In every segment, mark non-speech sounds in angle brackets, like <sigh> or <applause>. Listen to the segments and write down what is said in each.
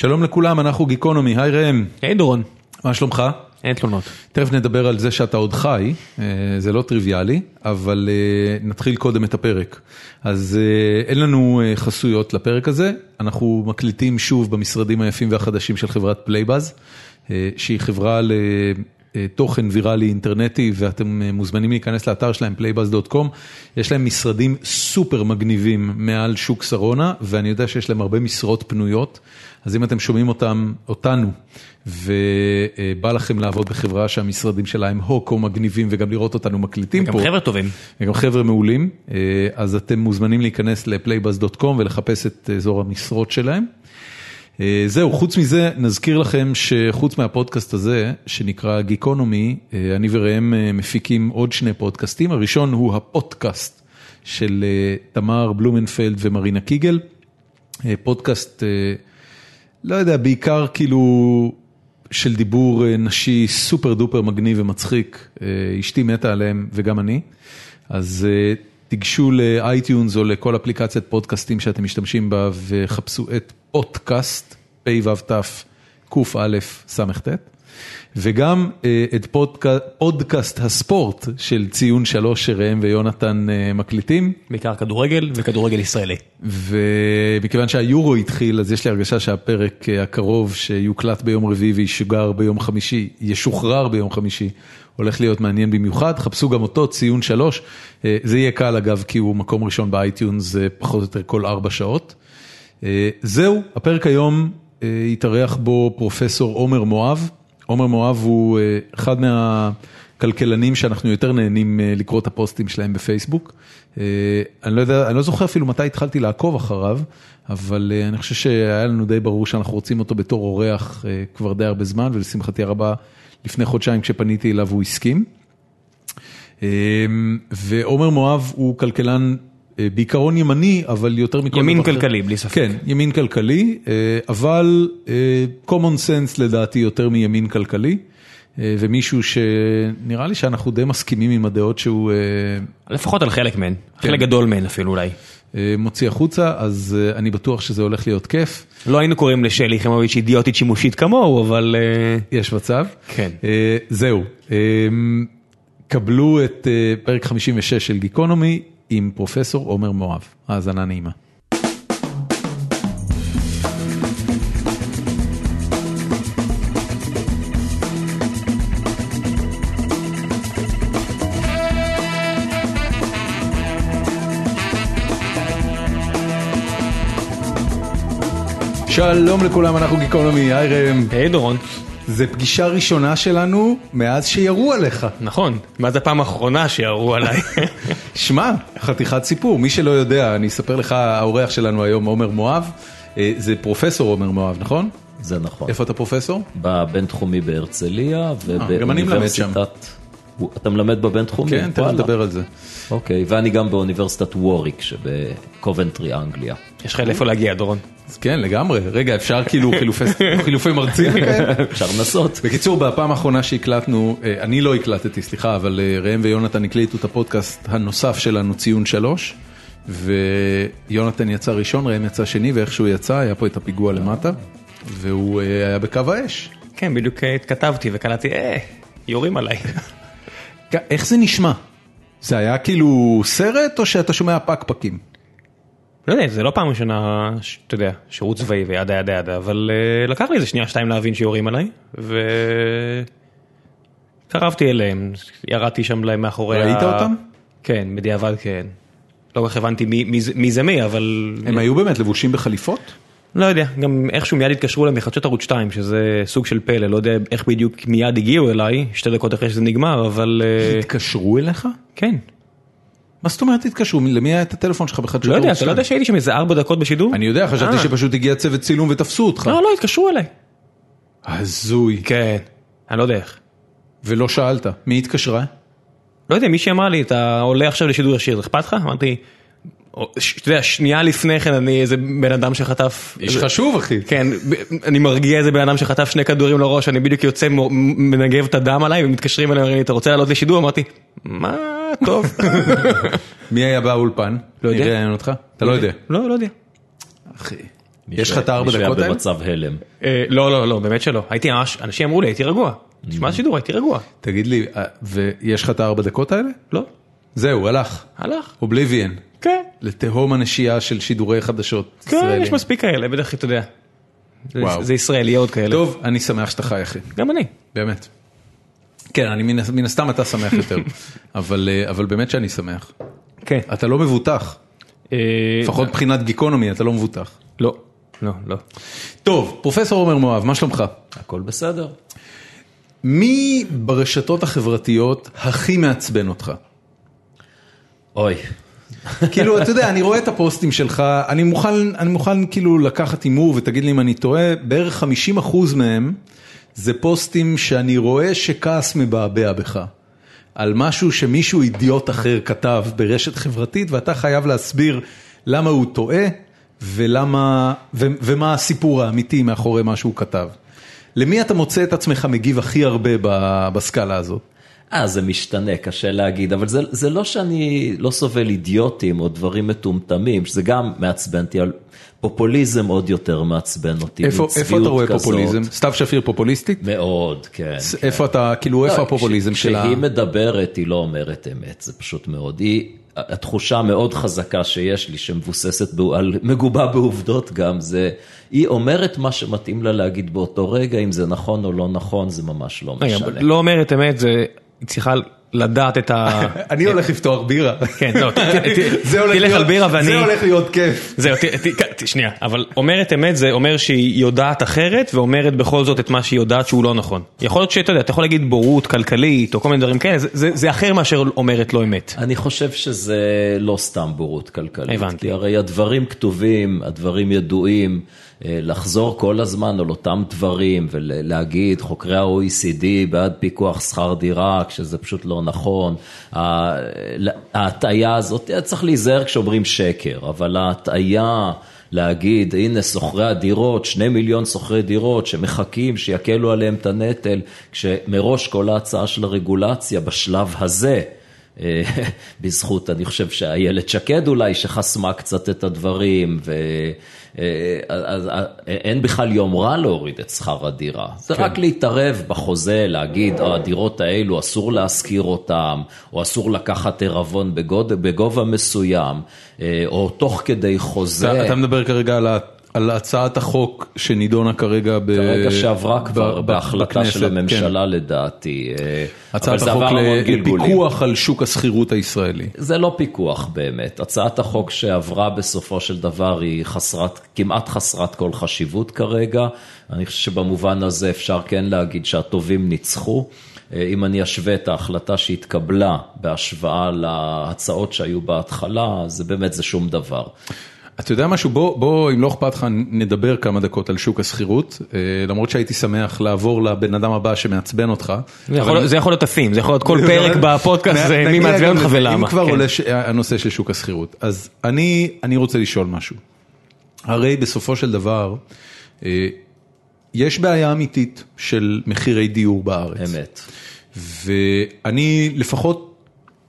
שלום לכולם, אנחנו גיקונומי, היי ראם. היי דורון. מה שלומך? אין תלונות. תכף נדבר על זה שאתה עוד חי, אה, זה לא טריוויאלי, אבל אה, נתחיל קודם את הפרק. אז אה, אין לנו חסויות לפרק הזה, אנחנו מקליטים שוב במשרדים היפים והחדשים של חברת Playbuzz, שהיא חברה לתוכן ויראלי אינטרנטי, ואתם מוזמנים להיכנס לאתר שלהם, playbuzz.com. יש להם משרדים סופר מגניבים מעל שוק שרונה, ואני יודע שיש להם הרבה משרות פנויות. אז אם אתם שומעים אותם, אותנו, ובא לכם לעבוד בחברה שהמשרדים שלה הם הוקו מגניבים וגם לראות אותנו מקליטים פה. וגם חבר'ה טובים. וגם חבר'ה מעולים, אז אתם מוזמנים להיכנס ל-playbuzz.com ולחפש את אזור המשרות שלהם. זהו, חוץ מזה, נזכיר לכם שחוץ מהפודקאסט הזה, שנקרא גיקונומי, אני וראם מפיקים עוד שני פודקאסטים. הראשון הוא הפודקאסט של תמר בלומנפלד ומרינה קיגל, פודקאסט לא יודע, בעיקר כאילו של דיבור אה, נשי super duper מגניב ומצחיק, אה, אשתי מתה עליהם וגם אני, אז אה, תיגשו ל iTunes או לכל אפליקציית פודקאסטים שאתם משתמשים בה וחפשו את פותקאסט, פ"ו ת' קא ס"ט. וגם אה, את פודקאסט הספורט של ציון שלוש שראם ויונתן אה, מקליטים. בעיקר כדורגל וכדורגל ישראלי. ומכיוון שהיורו התחיל, אז יש לי הרגשה שהפרק אה, הקרוב שיוקלט ביום רביעי וישוגר ביום חמישי, ישוחרר ביום חמישי, הולך להיות מעניין במיוחד. חפשו גם אותו, ציון שלוש. זה יהיה קל אגב, כי הוא מקום ראשון ב iTunes פחות או יותר כל ארבע שעות. זהו, הפרק היום התארח בו פרופסור עומר מואב. עומר מואב הוא אה, אחד מהכלכלנים שאנחנו יותר נהנים אה, לקרוא את הפוסטים שלהם בפייסבוק. אה, אני לא יודע, אני לא זוכר אפילו מתי התחלתי לעקוב אחריו, אבל אני חושב שהיה לנו די ברור שאנחנו רוצים אותו בתור אורח כבר די הרבה זמן, ולשמחתי הרבה, לפני חודשיים כשפניתי אליו הוא הסכים. ועומר מואב הוא כלכלן בעיקרון ימני, אבל יותר מכל... ימין כלכלי, בלי ספק. כן, ימין כלכלי, אה, אבל אה, common sense לדעתי יותר מימין כלכלי, אה, ומישהו שנראה לי שאנחנו די מסכימים עם הדעות שהוא... לפחות על חלק מהן, כן. חלק גדול מהן אפילו אולי. מוציא החוצה, אז אני בטוח שזה הולך להיות כיף. לא היינו קוראים לשלי יחימוביץ' אידיוטית שימושית כמוהו, אבל... יש מצב. כן. זהו, קבלו את פרק 56 של גיקונומי. עם פרופסור עומר מואב. האזנה נעימה. שלום לכולם, אנחנו גיקונומי, היי ראם. היי דורון. זה פגישה ראשונה שלנו מאז שירו עליך. נכון, מאז הפעם האחרונה שירו עליי. <laughs> שמע, חתיכת סיפור, מי שלא יודע, אני אספר לך, האורח שלנו היום עומר מואב, אה, זה פרופסור עומר מואב, נכון? זה נכון. איפה אתה פרופסור? בבינתחומי בהרצליה אה, ובאוניברסיטת... אתה מלמד בבינתחומי? כן, תכף נדבר על זה. אוקיי, ואני גם באוניברסיטת ווריק שבקובנטרי, אנגליה. יש לך לאיפה להגיע, דורון? כן, לגמרי. רגע, אפשר כאילו <laughs> חילופי מרצים? <laughs> אפשר לנסות. בקיצור, בפעם האחרונה שהקלטנו, אה, אני לא הקלטתי, סליחה, אבל אה, ראם ויונתן הקליטו את הפודקאסט הנוסף שלנו, ציון שלוש, ויונתן יצא ראשון, ראם יצא שני, ואיך שהוא יצא, היה פה את הפיגוע למטה, והוא אה, היה בקו האש. כן, בדיוק התכתבתי וקלטתי, אה, יורים עליי. איך זה נשמע? זה היה כאילו סרט או שאתה שומע פקפקים? לא יודע, זה לא פעם ראשונה, אתה יודע, שירות צבאי וידה ידה ידה, אבל uh, לקח לי איזה שנייה שתיים להבין שיורים עליי, וקרבתי אליהם, ירדתי שם להם מאחורי ראית ה... אותם? כן, בדיעבד כן. לא כל כך הבנתי מי, מי, מי זה מי, אבל... הם היו באמת לבושים בחליפות? לא יודע, גם איכשהו מיד התקשרו אליהם מחדשות ערוץ 2, שזה סוג של פלא, לא יודע איך בדיוק מיד הגיעו אליי, שתי דקות אחרי שזה נגמר, אבל... אה, התקשרו אליך? כן. מה זאת אומרת התקשרו? למי היה את הטלפון שלך בחדשות ערוץ 2? לא יודע, אתה לא יודע שהייתי שם איזה ארבע דקות בשידור? אני יודע, חשבתי אה. שפשוט הגיע צוות צילום ותפסו אותך. לא, לא, התקשרו אליי. הזוי. כן, אני לא יודע איך. ולא שאלת, מי התקשרה? לא יודע, מישהי אמרה לי, אתה עולה עכשיו לשידור ישיר, אכפת לך? אמרתי... אתה יודע, שנייה לפני כן אני איזה בן אדם שחטף... איש חשוב אחי. כן, אני מרגיע איזה בן אדם שחטף שני כדורים לראש, אני בדיוק יוצא, מנגב את הדם עליי, ומתקשרים אליי, אומרים לי, אתה רוצה לעלות לשידור? אמרתי, מה, טוב. <laughs> מי היה באולפן? לא יודע. מי ראיין אותך? אתה לא יודע. לא, לא יודע. אחי, יש לך את הארבע דקות האלה? במצב הלם. אה, לא, לא, לא, באמת שלא. הייתי ממש, אנשים אמרו לי, הייתי רגוע. תשמע את השידור, הייתי רגוע. תגיד לי, אה, ויש לך את הארבע דקות האלה? לא, זהו, הלך. הלך. אובליביאן. כן, לתהום הנשייה של שידורי חדשות כן, ישראלים. יש מספיק כאלה, בטח אתה יודע. זה- וואו. זה ישראל, יהיה עוד כאלה. טוב, אני שמח שאתה חי אחי, גם אני. באמת. כן, אני מן, מן הסתם אתה שמח יותר, <laughs> אבל, אה, אבל באמת שאני שמח. כן. אתה לא מבוטח, אה, לפחות מבחינת גיקונומי אתה לא מבוטח. לא, לא, לא. טוב, פרופסור עומר מואב, מה שלומך? הכל בסדר. מי ברשתות החברתיות הכי מעצבן אותך? אוי, כאילו, אתה יודע, אני רואה את הפוסטים שלך, אני מוכן, אני מוכן כאילו לקחת הימור ותגיד לי אם אני טועה, בערך 50% מהם זה פוסטים שאני רואה שכעס מבעבע בך. על משהו שמישהו אידיוט אחר כתב ברשת חברתית ואתה חייב להסביר למה הוא טועה ולמה, ו, ומה הסיפור האמיתי מאחורי מה שהוא כתב. למי אתה מוצא את עצמך מגיב הכי הרבה בסקאלה הזאת? אה, זה משתנה, קשה להגיד, אבל זה, זה לא שאני לא סובל אידיוטים או דברים מטומטמים, שזה גם מעצבן אותי, אבל פופוליזם עוד יותר מעצבן אותי. איפה, איפה אתה רואה כזאת. פופוליזם? סתיו שפיר פופוליסטית? מאוד, כן. איפה אתה, כאילו, איפה לא, הפופוליזם כש- שלה? כשהיא מדברת, היא לא אומרת אמת, זה פשוט מאוד. היא, התחושה המאוד חזקה שיש לי, שמבוססת, בע- על, מגובה בעובדות גם, זה, היא אומרת מה שמתאים לה להגיד באותו רגע, אם זה נכון או לא נכון, זה ממש לא משנה. לא אומרת אמת, זה, היא צריכה לדעת את ה... <laughs> אני הולך לפתוח בירה. כן, לא, <laughs> תלך על בירה ואני... זה הולך להיות כיף. <laughs> זהו, שנייה, אבל אומרת אמת זה אומר שהיא יודעת אחרת ואומרת בכל זאת את מה שהיא יודעת שהוא לא נכון. יכול להיות שאתה יודע, אתה יכול להגיד בורות כלכלית או כל מיני דברים כאלה, זה- זה אחר מאשר אומרת לא אמת. אני חושב שזה לא סתם בורות כלכלית. הבנתי. כי הרי הדברים כתובים, הדברים ידועים, לחזור כל הזמן על אותם דברים ולהגיד חוקרי ה-OECD בעד פיקוח שכר דירה, כשזה פשוט לא נכון. ההטעיה הזאת, צריך להיזהר כשאומרים שקר, אבל ההטעיה... להגיד, הנה שוכרי הדירות, שני מיליון שוכרי דירות שמחכים שיקלו עליהם את הנטל, כשמראש כל ההצעה של הרגולציה בשלב הזה, אה, <laughs> בזכות, אני חושב שאיילת שקד אולי, שחסמה קצת את הדברים, ואין בכלל יום רע להוריד את שכר הדירה. זה רק להתערב בחוזה, להגיד, "אה, הדירות האלו אסור להשכיר אותם, או אסור לקחת עירבון בגובה מסוים, אה, או תוך כדי חוזה. אתה אתה מדבר כרגע על ה- על הצעת החוק שנידונה כרגע ב- כרגע שעברה כבר ב- בהחלטה בכנסת, של כן. הממשלה לדעתי. אה, הצעת החוק. לפיקוח על שוק השכירות הישראלי. זה לא פיקוח באמת. הצעת החוק שעברה בסופו של דבר היא חסרת, כמעט חסרת כל חשיבות כרגע. אני חושב שבמובן הזה אפשר כן להגיד שהטובים ניצחו. אה, אם אני אשווה את ההחלטה שהתקבלה בהשוואה להצעות שהיו בהתחלה, זה באמת זה שום דבר. אתה יודע משהו, בוא, בוא, אם לא אכפת לך, נדבר כמה דקות על שוק השכירות, אה, למרות שהייתי שמח לעבור לבן אדם הבא שמעצבן אותך. זה יכול להיות- הסים, זה יכול להיות כל <laughs> פרק בפודקאסט, זה מי מעצבן אותך ולמה. אם כבר כן. עולה הנושא של שוק השכירות, אז אני, אני רוצה לשאול משהו. הרי בסופו של דבר, אה, יש בעיה אמיתית של מחירי דיור בארץ. אמת. ואני לפחות,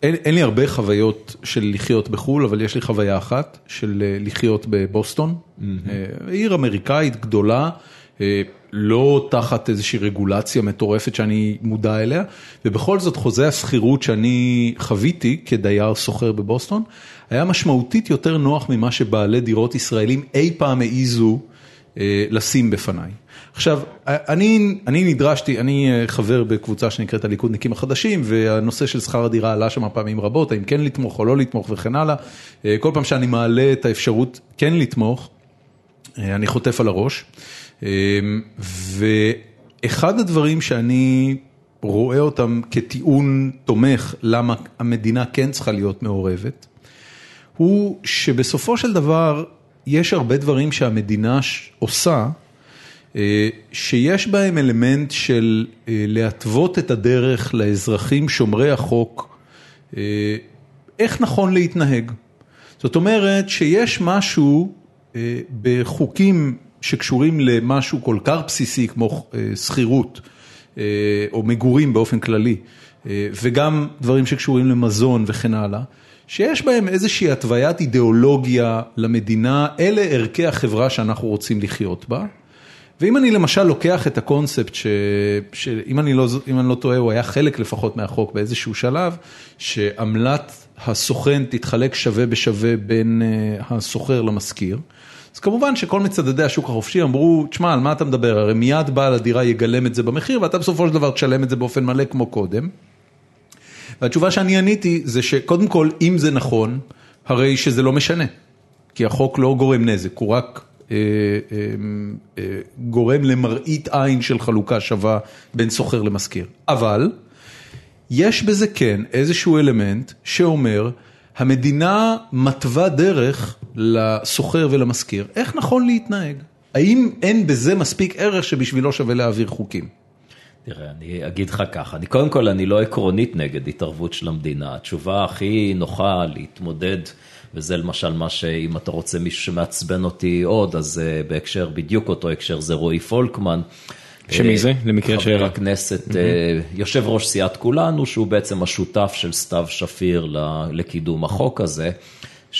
אין, אין לי הרבה חוויות של לחיות בחו"ל, אבל יש לי חוויה אחת של אה, לחיות בבוסטון, אה, עיר אמריקאית גדולה, אה, לא תחת איזושהי רגולציה מטורפת שאני מודע אליה, ובכל זאת חוזה השכירות שאני חוויתי כדייר סוחר בבוסטון, היה משמעותית יותר נוח ממה שבעלי דירות ישראלים אי פעם העיזו לשים בפניי. עכשיו, אני, אני נדרשתי, אני אה, חבר בקבוצה שנקראת הליכודניקים החדשים, והנושא של שכר הדירה עלה שם פעמים רבות, האם כן לתמוך או לא לתמוך וכן הלאה. אה, כל פעם שאני מעלה את האפשרות כן לתמוך, אה, אני חוטף על הראש. ואחד הדברים שאני רואה אותם כטיעון תומך למה המדינה כן צריכה להיות מעורבת, הוא שבסופו של דבר יש הרבה דברים שהמדינה עושה, שיש בהם אלמנט של אה, להתוות את הדרך לאזרחים שומרי החוק, אה, איך נכון להתנהג. זאת אומרת שיש משהו אה, בחוקים שקשורים למשהו כל כך בסיסי כמו אה, שכירות אה, או מגורים באופן כללי, אה, וגם דברים שקשורים למזון וכן הלאה, שיש בהם איזושהי התוויית אידיאולוגיה למדינה, אלה ערכי החברה שאנחנו רוצים לחיות בה. ואם אני למשל לוקח את הקונספט, ש... שאם לא, אני לא טועה, הוא היה חלק לפחות מהחוק באיזשהו שלב, שעמלת הסוכן תתחלק שווה בשווה בין אה, הסוחר למשכיר. אז כמובן שכל מצדדי השוק החופשי אמרו, תשמע, על מה אתה מדבר? הרי מיד בעל הדירה יגלם את זה במחיר, ואתה בסופו של דבר תשלם את זה באופן מלא כמו קודם. והתשובה שאני עניתי זה שקודם כל, אם זה נכון, הרי שזה לא משנה. כי החוק לא גורם נזק, הוא רק גורם למראית עין של חלוקה שווה בין סוחר למשכיר. אבל, יש בזה כן איזשהו אלמנט שאומר, המדינה מתווה דרך לסוחר ולמשכיר, איך נכון להתנהג? האם אין בזה מספיק ערך שבשבילו שווה להעביר חוקים? תראה, אני אגיד לך ככה, אני קודם כל, אני לא עקרונית נגד התערבות של המדינה. התשובה הכי נוחה להתמודד, וזה למשל מה שאם אתה רוצה מישהו שמעצבן אותי עוד, אז uh, בהקשר, בדיוק אותו הקשר, זה רועי פולקמן. שמי זה? למקרה ש... חבר הכנסת, mm-hmm. יושב ראש סיעת כולנו, שהוא בעצם השותף של סתיו שפיר לקידום החוק הזה.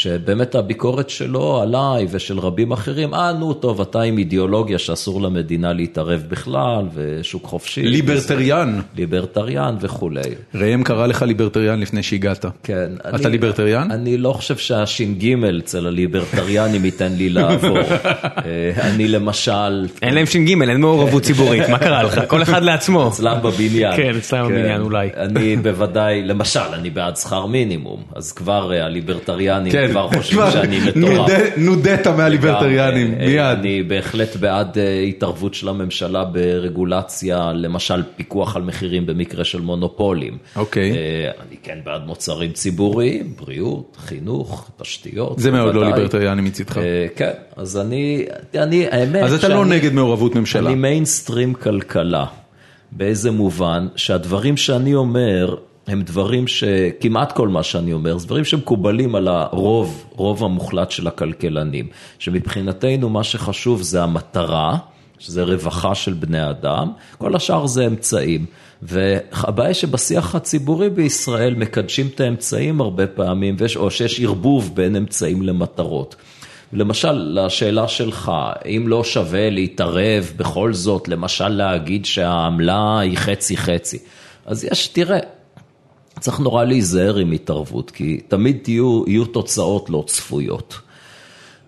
שבאמת הביקורת שלו עליי ושל רבים אחרים, אה נו טוב, אתה עם אידיאולוגיה שאסור למדינה להתערב בכלל, ושוק חופשי. ליברטריאן. וזה, ליברטריאן וכולי. ראם קרא לך ליברטריאן לפני שהגעת. כן. אתה אני, ליברטריאן? אני לא חושב שהש"ג אצל הליברטריאנים ייתן לי לעבור. <laughs> אה, אני למשל... אין להם ש"ג, אין מעורבות ציבורית, מה קרה לך? כל אחד לעצמו. אצלם בבניין. כן, אצלם כן. בבניין אולי. אני בוודאי, למשל, אני בעד שכר מינימום, אז כבר אה, הליברטריאנים... כן. כבר חושבים שאני מטורף. נודית מהליברטריאנים, מיד. אני בהחלט בעד אה, התערבות של הממשלה ברגולציה, למשל פיקוח על מחירים במקרה של מונופולים. אוקיי. אה, אני כן בעד מוצרים ציבוריים, בריאות, חינוך, תשתיות. זה מאוד לא ליברטריאני מצידך. אה, כן, אז אני, אני, האמת אז אתה לא נגד מעורבות ממשלה. אני מיינסטרים כלכלה. באיזה מובן שהדברים שאני אומר הם דברים שכמעט כל מה שאני אומר, זה דברים שמקובלים על הרוב, רוב המוחלט של הכלכלנים, שמבחינתנו מה שחשוב זה המטרה, שזה רווחה של בני אדם, כל השאר זה אמצעים. והבעיה שבשיח הציבורי בישראל מקדשים את האמצעים הרבה פעמים, או שיש ערבוב בין אמצעים למטרות. למשל, לשאלה שלך, אם לא שווה להתערב בכל זאת, למשל להגיד שהעמלה היא חצי חצי. אז יש, תראה, צריך נורא להיזהר עם התערבות, כי תמיד תהיו, יהיו תוצאות לא צפויות.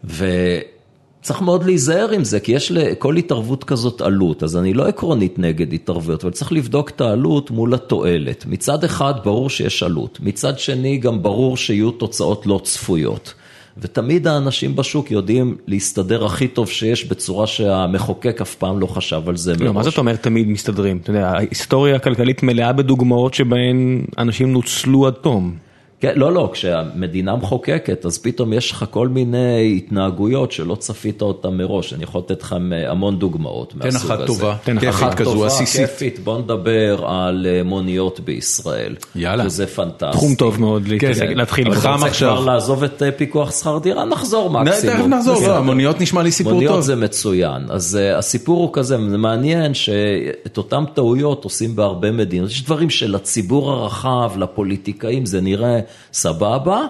וצריך מאוד להיזהר עם זה, כי יש לכל התערבות כזאת עלות, אז אני לא עקרונית נגד התערבויות, אבל צריך לבדוק את העלות מול התועלת. מצד אחד ברור שיש עלות, מצד שני גם ברור שיהיו תוצאות לא צפויות. ותמיד האנשים בשוק יודעים להסתדר הכי טוב שיש בצורה שהמחוקק אף פעם לא חשב על זה מראש. לא, מה זאת אומרת תמיד מסתדרים? אתה יודע, ההיסטוריה הכלכלית מלאה בדוגמאות שבהן אנשים נוצלו עד תום. כן, לא, לא, כשהמדינה מחוקקת, אז פתאום יש לך כל מיני התנהגויות שלא צפית אותן מראש. אני יכול לתת לך המון דוגמאות מהסוג הזה. תן אחת טובה, תן אחת כזו, עסיסית. כיפית, בוא נדבר על אה, מוניות בישראל. יאללה. וזה פנטסטי. תחום טוב מאוד כן, להתחיל. אבל חם אתה רוצה עכשיו. כבר לעזוב את אה, פיקוח שכר דירה, נחזור מקסימום. תכף נחזור. לא, המוניות נשמע לי סיפור מוניות טוב. זה מצוין, אז הסיפור הוא כזה, זה מעניין שאת אותן טעויות עושים בהרבה מדינות, יש דברים שלציבור הרחב, לפוליטיקאים זה נראה סבבה,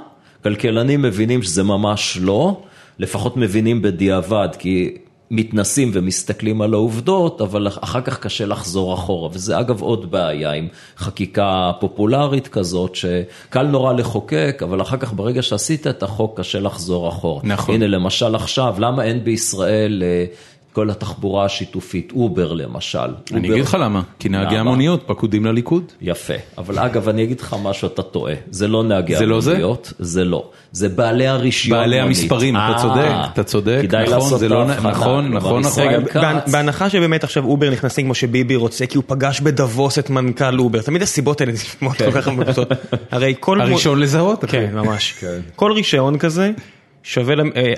כלכלנים מבינים שזה ממש לא, לפחות מבינים בדיעבד, כי מתנסים ומסתכלים על העובדות, אבל אחר כך קשה לחזור אחורה, וזה אגב עוד בעיה עם חקיקה פופולרית כזאת, שקל נורא לחוקק, אבל אחר כך ברגע שעשית את החוק קשה לחזור אחורה. נכון. הנה למשל עכשיו, למה אין בישראל אה, כל התחבורה השיתופית, אובר למשל? אני אובר- אגיד לך למה, כי נהגי למה? המוניות פקודים לליכוד. יפה, אבל אגב, אני אגיד לך משהו, אתה טועה. זה לא נהגי זה לא זה? המוניות, זה לא. זה בעלי הרישיון בעלי מונית. המספרים, אתה אה, צודק, אתה צודק, כדאי נכון, לעשות זה את לא- ההבחנה. נכון, נכון, נכון. בהנחה שבאמת עכשיו אובר נכנסים כמו שביבי רוצה, כי הוא פגש בדבוס את מנכ"ל אובר, תמיד הסיבות האלה נשמעות כל כך מבוססות. הרי כל... הראשון לזהות. כן, ממש. כל רישיון כזה שווה, אה,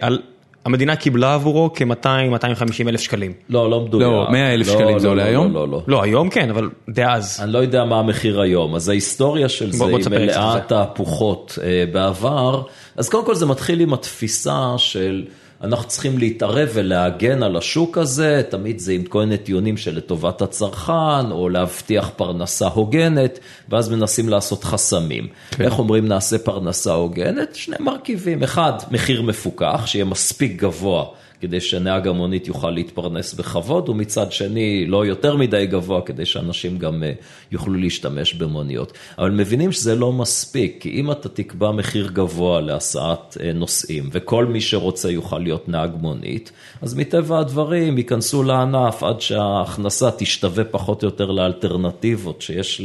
המדינה קיבלה עבורו כ-200-250 אלף שקלים. לא, לא מדויק. לא, 100,000 לא, שקלים זה לא, עולה לא, היום? לא, לא, לא. לא, היום כן, אבל דאז. אני לא יודע מה המחיר היום, אז ההיסטוריה של זה היא מלאה תהפוכות אה, בעבר. אז קודם כל זה מתחיל עם התפיסה של אנחנו צריכים להתערב ולהגן על השוק הזה, תמיד זה עם כל מיני טיעונים שלטובת הצרכן, או להבטיח פרנסה הוגנת, ואז מנסים לעשות חסמים. כן. איך אומרים נעשה פרנסה הוגנת? שני מרכיבים, אחד, מחיר מפוקח, שיהיה מספיק גבוה. כדי שנהג המונית יוכל להתפרנס בכבוד, ומצד שני לא יותר מדי גבוה, כדי שאנשים גם אה, יוכלו להשתמש במוניות. אבל מבינים שזה לא מספיק, כי אם אתה תקבע מחיר גבוה להסעת אה, נוסעים, וכל מי שרוצה יוכל להיות נהג מונית, אז מטבע הדברים ייכנסו לענף עד שההכנסה תשתווה פחות או יותר לאלטרנטיבות שיש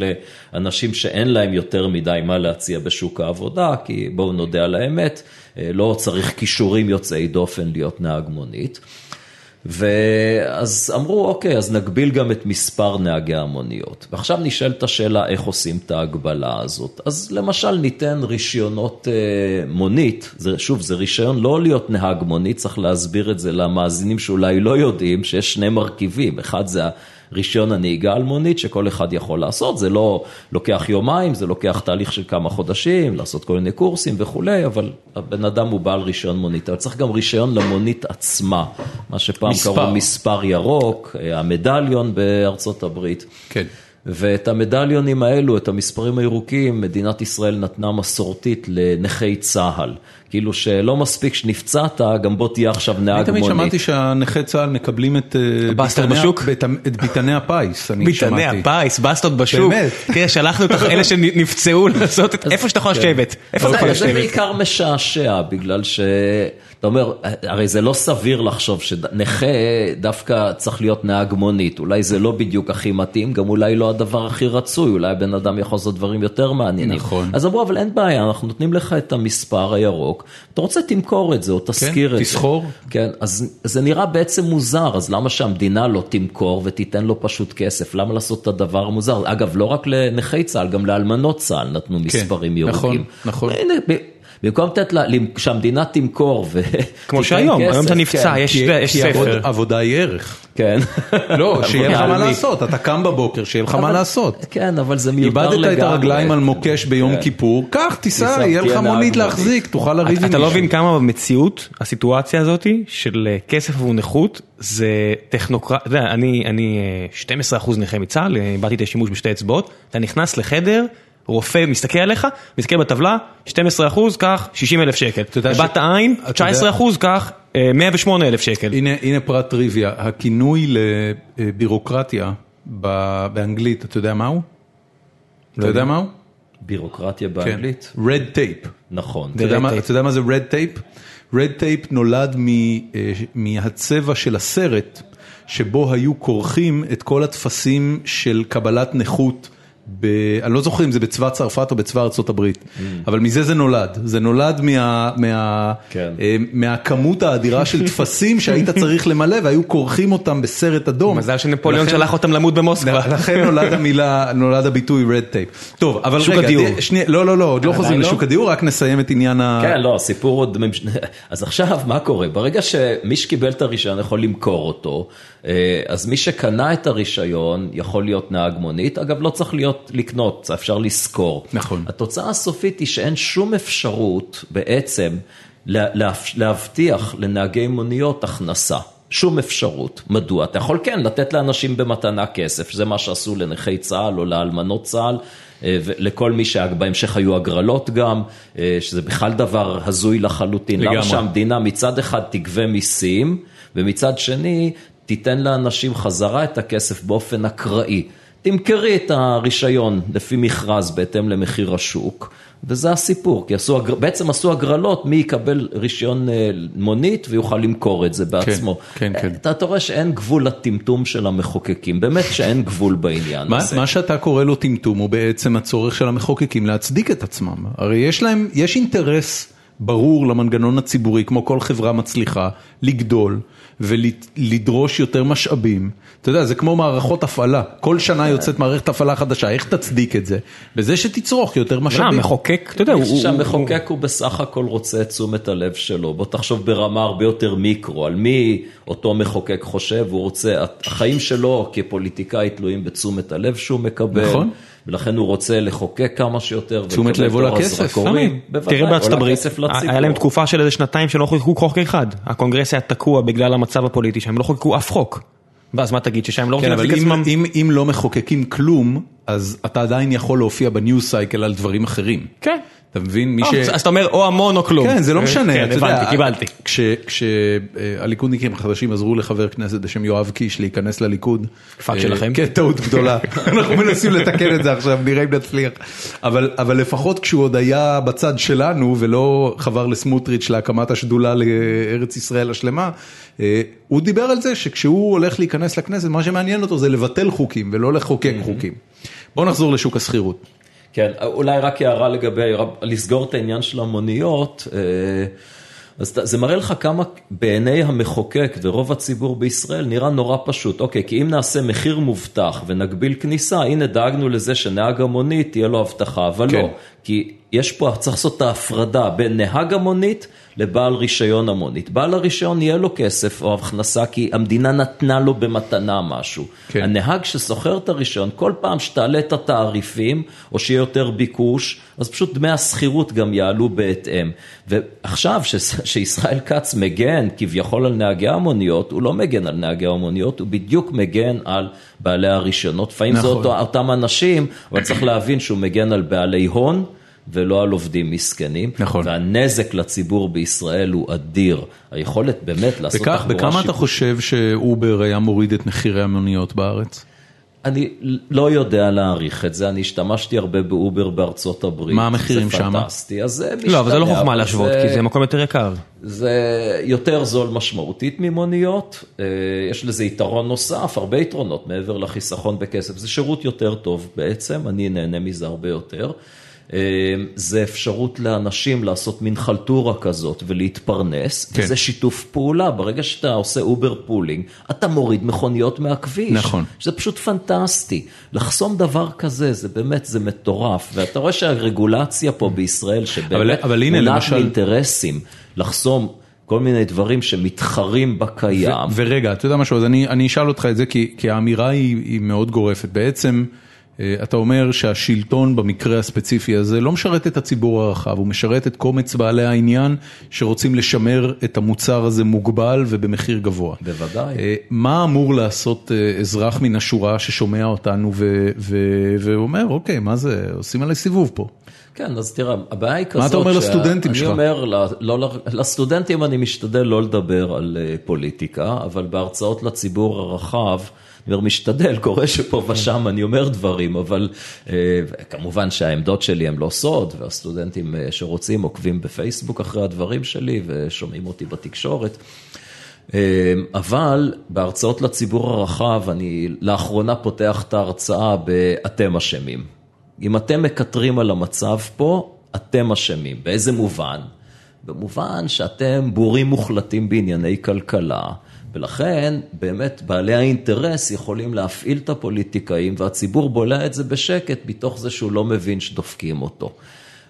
לאנשים שאין להם יותר מדי מה להציע בשוק העבודה, כי בואו נודה על האמת, לא צריך כישורים יוצאי דופן להיות נהג מונית. ואז אמרו, אוקיי, אז נגביל גם את מספר נהגי המוניות. ועכשיו נשאלת השאלה איך עושים את ההגבלה הזאת. אז למשל ניתן רישיונות אה, מונית, זה, שוב, זה רישיון לא להיות נהג מונית, צריך להסביר את זה למאזינים שאולי לא יודעים, שיש שני מרכיבים, אחד זה רישיון הנהיגה על מונית שכל אחד יכול לעשות, זה לא לוקח יומיים, זה לוקח תהליך של כמה חודשים, לעשות כל מיני קורסים וכולי, אבל הבן אדם הוא בעל רישיון מונית, אבל צריך גם רישיון למונית עצמה, מה שפעם מספר. קראו מספר ירוק, המדליון בארצות הברית. כן. ואת המדליונים האלו, את המספרים הירוקים, מדינת ישראל נתנה מסורתית לנכי צה"ל. כאילו שלא מספיק שנפצעת, גם בוא תהיה עכשיו נהג מונית. אני תמיד שמעתי שהנכי צה"ל מקבלים את? את ביטני הפיס, אני שמעתי. ביטני הפיס, בסטות בשוק. באמת. כן, שלחנו את אלה שנפצעו לעשות את איפה שאתה יכול כן. לשבת. איפה אתה יכול לשבת? זה בעיקר משעשע, בגלל ש... אתה אומר, הרי זה לא סביר לחשוב שנכה דווקא צריך להיות נהג מונית, אולי זה לא בדיוק הכי מתאים, גם אולי לא הדבר הכי רצוי, אולי הבן אדם יכול לעשות דברים יותר מעניינים. נכון. אז אמרו, אבל אין בעיה, אנחנו נותנים לך את המספר הירוק, אתה רוצה תמכור את זה או תשכיר כן, את תסחור. זה. כן, תסחור. אז זה נראה בעצם מוזר, אז למה שהמדינה לא תמכור ותיתן לו פשוט כסף? למה לעשות את הדבר המוזר? אגב, לא רק לנכי צה"ל, גם לאלמנות צה"ל נתנו כן, מספרים כן, ירוקים. נכון, נכון. במקום לתת לה, שהמדינה תמכור ו... כמו שהיום, היום אתה נפצע, כן. יש ספר. עבודה היא ערך. כן. לא, <laughs> שיהיה לך מה לעשות, אתה קם בבוקר, שיהיה לך מה לעשות. כן, אבל זה מיותר לגמרי. איבדת את הרגליים על מוקש ביום כן. כיפור, קח, תיסע, יהיה לך מונית להחזיק, תוכל לריב עם מישהו. אתה לא מבין כמה במציאות, הסיטואציה הזאת של אה, כסף עבור נכות, זה טכנוקרט, אתה יודע, אני 12% אה, נכה מצה"ל, איבדתי את השימוש בשתי אצבעות, אתה נכנס לחדר, רופא מסתכל עליך, מסתכל בטבלה, 12 אחוז, קח 60 אלף שקל. בבת העין, 19 אחוז, קח 108 אלף שקל. הנה פרט טריוויה, הכינוי לבירוקרטיה באנגלית, אתה יודע מהו? אתה יודע מהו? בירוקרטיה באנגלית? כן, red tape. נכון. אתה יודע מה זה red tape? red tape נולד אה, מהצבע של הסרט, שבו היו כורכים את כל הטפסים של קבלת נכות. ב... אני לא זוכר אם זה בצבא צרפת או בצבא ארצות הברית, mm. אבל מזה זה נולד, זה נולד מה... מה... כן. אה, מהכמות האדירה של טפסים שהיית צריך למלא והיו כורכים אותם בסרט אדום. מזל שנפוליאון ולכן... שלח אותם למות במוסקבה. לכן נולד המילה, נולד הביטוי red tape. טוב, אבל שוק רגע, הדיור. שני... לא, לא, לא, עוד לא חוזרים לא? לשוק הדיור, רק נסיים את עניין ה... כן, לא, הסיפור עוד... <laughs> אז עכשיו, מה קורה? ברגע שמי שקיבל את הרישיון יכול למכור אותו, אה, אז מי שקנה את הרישיון יכול להיות נהג מונית, אגב לא צריך להיות לקנות, אפשר לשכור. נכון. התוצאה הסופית היא שאין שום אפשרות בעצם להבטיח לנהגי מוניות הכנסה. שום אפשרות. מדוע? אתה יכול כן לתת לאנשים במתנה כסף, שזה מה שעשו לנכי צה"ל או לאלמנות צה"ל, אה, ולכל מי שבהמשך היו הגרלות גם, אה, שזה בכלל דבר הזוי לחלוטין. לגמרי. למה שהמדינה מצד אחד תגבה מיסים, ומצד שני תיתן לאנשים חזרה את הכסף באופן אקראי. תמכרי את הרישיון לפי מכרז בהתאם למחיר השוק, וזה הסיפור, כי עשו, בעצם עשו הגרלות מי יקבל רישיון אה, מונית ויוכל למכור את זה בעצמו. כן, כן, כן. אתה, אתה רואה שאין גבול לטמטום של המחוקקים, באמת שאין גבול בעניין מה, הזה. מה שאתה קורא לו טמטום הוא בעצם הצורך של המחוקקים להצדיק את עצמם. הרי יש להם, יש אינטרס ברור למנגנון הציבורי, כמו כל חברה מצליחה, לגדול. ולדרוש יותר משאבים. אתה יודע, זה כמו מערכות הפעלה, כל שנה יוצאת מערכת הפעלה חדשה, איך תצדיק את זה? בזה שתצרוך יותר משאבים. המחוקק, אתה יודע, הוא... שהמחוקק הוא בסך הכל רוצה את תשומת הלב שלו, בוא תחשוב ברמה הרבה יותר מיקרו, על מי אותו מחוקק חושב, הוא רוצה, החיים שלו כפוליטיקאי תלויים בתשומת הלב שהוא מקבל. נכון. ולכן הוא רוצה לחוקק כמה שיותר. תשומת לב עולה כסף, תראה בארצות עולה הברית. היה להם תקופה של איזה שנתיים שלא חוקקו חוק אחד, הקונגרס היה תקוע בגלל המצב הפוליטי שם, הם לא חוקקו אף חוק. ואז מה תגיד, ששם לא כן, רוצים להחזיק אם, עצמם? אם, אם לא מחוקקים כלום, אז אתה עדיין יכול להופיע ב news cycle על דברים אחרים. כן. אתה מבין? מי או, אז אתה אומר או המון או כלום. כן, זה לא משנה, כן, הבנתי, קיבלתי. כשהליכודניקים החדשים עזרו לחבר כנסת בשם יואב קיש להיכנס לליכוד. פאק אה, שלכם. כן, טעות גדולה. <laughs> אנחנו מנסים לתקן את זה עכשיו, נראה אם נצליח. אבל אבל לפחות כשהוא עוד היה בצד שלנו ולא חבר לסמוטריץ' להקמת השדולה לארץ ישראל השלמה, אה, הוא דיבר על זה שכשהוא הולך להיכנס לכנסת, מה שמעניין אותו זה לבטל חוקים ולא לחוקק חוקים. בואו נחזור לשוק השכירות. כן, אולי רק הערה לגבי, לסגור את העניין של המוניות, אה, אז זה מראה לך כמה בעיני המחוקק ורוב הציבור בישראל נראה נורא פשוט. אוקיי, כי אם נעשה מחיר מובטח ונגביל כניסה, הנה דאגנו לזה שנהג המונית תהיה לו הבטחה, אבל כן. לא. כי יש פה, צריך לעשות את ההפרדה בין נהג המונית לבעל רישיון המונית. בעל הרישיון יהיה לו כסף או הכנסה כי המדינה נתנה לו במתנה משהו. כן. הנהג ששוכר את הרישיון, כל פעם שתעלה את התעריפים או שיהיה יותר ביקוש, אז פשוט דמי השכירות גם יעלו בהתאם. ועכשיו ש- שישראל כץ מגן כביכול על נהגי המוניות, הוא לא מגן על נהגי המוניות, הוא בדיוק מגן על בעלי הרישיונות. לפעמים זה נכון. אותו, אותם אנשים, אבל צריך להבין שהוא מגן על בעלי הון. ולא על עובדים מסכנים, נכון. והנזק לציבור בישראל הוא אדיר. היכולת באמת לעשות תחבורה בכמה אתה שיפוטית. חושב שאובר היה מוריד את מחירי המוניות בארץ? אני לא יודע להעריך את זה, אני השתמשתי הרבה ב Uber בארצות הברית. מה המחירים זה שמה? פנטסטי, אז זה משתנה. לא, אבל זה לא חוכמה להשוות, כי זה מקום יותר יקר. זה יותר זול משמעותית ממוניות, אה, יש לזה יתרון נוסף, הרבה יתרונות מעבר לחיסכון בכסף, זה שירות יותר טוב בעצם, אני נהנה מזה הרבה יותר. אה, זה אפשרות לאנשים לעשות מין חלטורה כזאת ולהתפרנס, כן. וזה שיתוף פעולה, ברגע שאתה עושה Uber pooling, אתה מוריד מכוניות מהכביש. נכון. זה פשוט פנטסטי. לחסום דבר כזה, זה באמת, זה מטורף. ואתה רואה שהרגולציה פה בישראל, שבאמת מונעת למשל- מאינטרסים, לחסום כל מיני דברים שמתחרים בקיים. ו- ורגע, אתה יודע משהו, אז אני, אני אשאל אותך את זה, כי, כי האמירה היא, היא מאוד גורפת. בעצם, אתה אומר שהשלטון במקרה הספציפי הזה לא משרת את הציבור הרחב, הוא משרת את קומץ בעלי העניין שרוצים לשמר את המוצר הזה מוגבל ובמחיר גבוה. בוודאי. אה, מה אמור לעשות אה, אזרח מן השורה ששומע אותנו ואומר, אוקיי, מה זה, עושים עליי סיבוב פה. כן, אז תראה, הבעיה היא כזאת... אתה אומר שה- לסטודנטים שלך? אני אומר, ל- לא, לסטודנטים אני משתדל לא לדבר על אה, פוליטיקה, אבל בהרצאות לציבור הרחב, אני אומר, משתדל, קורה שפה ושם אני אומר דברים, אבל אה, כמובן שהעמדות שלי הן לא סוד, והסטודנטים אה, שרוצים עוקבים בפייסבוק אחרי הדברים שלי ושומעים אותי בתקשורת. אה, אבל בהרצאות לציבור הרחב, אני לאחרונה פותח את ההרצאה ב"אתם אשמים". אם אתם מקטרים על המצב פה, אתם אשמים. באיזה מובן? במובן שאתם בורים מוחלטים בענייני כלכלה, ולכן באמת בעלי האינטרס יכולים להפעיל את הפוליטיקאים, והציבור בולע את זה בשקט, מתוך זה שהוא לא מבין שדופקים אותו.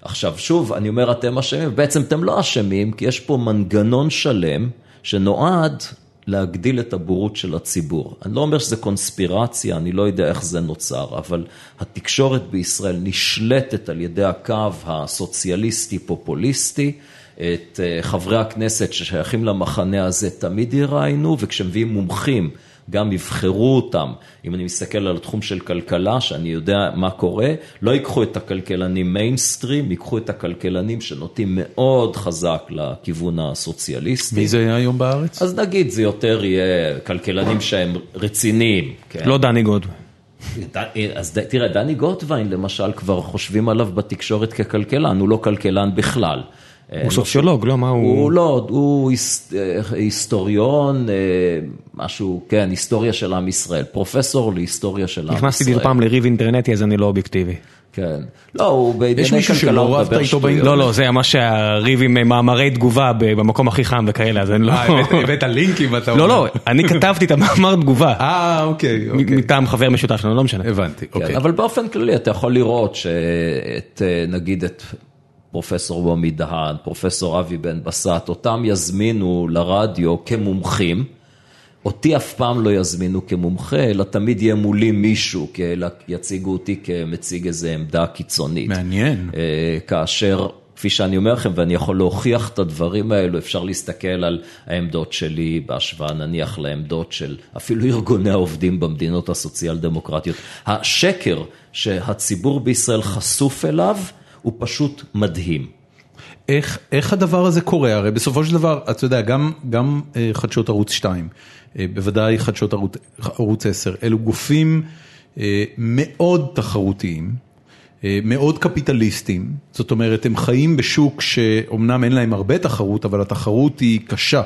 עכשיו שוב, אני אומר אתם אשמים, בעצם אתם לא אשמים, כי יש פה מנגנון שלם שנועד להגדיל את הבורות של הציבור. אני לא אומר שזה קונספירציה, אני לא יודע איך זה נוצר, אבל התקשורת בישראל נשלטת על ידי הקו הסוציאליסטי-פופוליסטי. את אה, חברי הכנסת ששייכים למחנה הזה תמיד יראיינו, וכשמביאים מומחים, גם יבחרו אותם. אם אני מסתכל על התחום של כלכלה, שאני יודע מה קורה, לא ייקחו את הכלכלנים מיינסטרים, ייקחו את הכלכלנים שנוטים מאוד חזק לכיוון הסוציאליסטי. מי זה היה היום בארץ? אז נגיד זה יותר יהיה כלכלנים שהם רציניים. כן? לא דני גוד. ד- אז תראה, דני גוטווין למשל כבר חושבים עליו בתקשורת ככלכלן, הוא לא כלכלן בכלל. הוא סוציולוג, לא? מה הוא... הוא לא, הוא אה, היסטוריון, אה, משהו, כן, היסטוריה של עם ישראל, פרופסור להיסטוריה של עם ישראל. נכנסתי פעם לריב אינטרנטי אז אני לא אובייקטיבי. כן. לא, הוא בענייני מישהו כלכלה, שלא הוא רבת מדבר איתו שטויות. באינטרנט? לא, לא, זה ממש הריב עם מאמרי תגובה ב- במקום הכי חם וכאלה, אז אני לא... הבאת לינקים אתה לא, לא, אני כתבתי את המאמר תגובה. <laughs> אה, אוקיי, אוקיי. מטעם חבר משותף שלנו, לא משנה. הבנתי, כן, אוקיי. אבל באופן כללי אתה יכול לראות שאת, אה, נגיד את פרופסור רומי דהן, פרופסור אבי בן בסט, אותם יזמינו לרדיו כמומחים, אותי אף פעם לא יזמינו כמומחה, אלא תמיד יהיה מולי מישהו, אלא יציגו אותי כמציג איזו עמדה קיצונית. מעניין. אה, כאשר, כפי שאני אומר לכם, ואני יכול להוכיח את הדברים האלו, אפשר להסתכל על העמדות שלי בהשוואה נניח לעמדות של אפילו ארגוני העובדים במדינות הסוציאל דמוקרטיות. השקר שהציבור בישראל חשוף אליו, הוא פשוט מדהים. איך, איך הדבר הזה קורה? הרי בסופו של דבר, אתה יודע, גם, גם אה, חדשות ערוץ 2, אה, בוודאי חדשות ערוץ, ערוץ 10, אלו גופים אה, מאוד תחרותיים, מאוד קפיטליסטיים, זאת אומרת, הם חיים בשוק שאומנם אין להם הרבה תחרות, אבל התחרות היא קשה.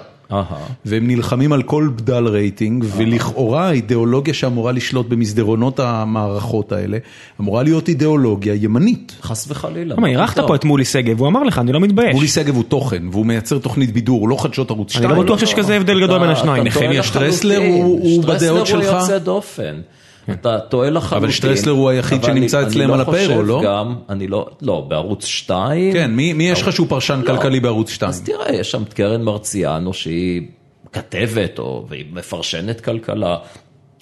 והם נלחמים על כל בדל רייטינג, ולכאורה האידיאולוגיה שאמורה לשלוט במסדרונות המערכות האלה, אמורה להיות אידיאולוגיה ימנית. חס וחלילה. למה, אירחת פה את מולי שגב, הוא אמר לך, אני לא מתבייש. מולי שגב הוא תוכן, והוא מייצר תוכנית בידור, הוא לא חדשות ערוץ 2. אני לא בטוח שיש כזה הבדל גדול בין השניים. נחמיה שטרסלר הוא בדעות שלך? שטרסלר הוא יוצא דופן. אתה טועה לחלוטין. אבל שטרסלר הוא היחיד שנמצא אצלם על ה payroll, לא? גם, אני לא, לא, בערוץ 2. כן, מי יש לך שהוא פרשן כלכלי בערוץ 2? אז תראה, יש שם את קרן מרציאנו שהיא כתבת, והיא מפרשנת כלכלה.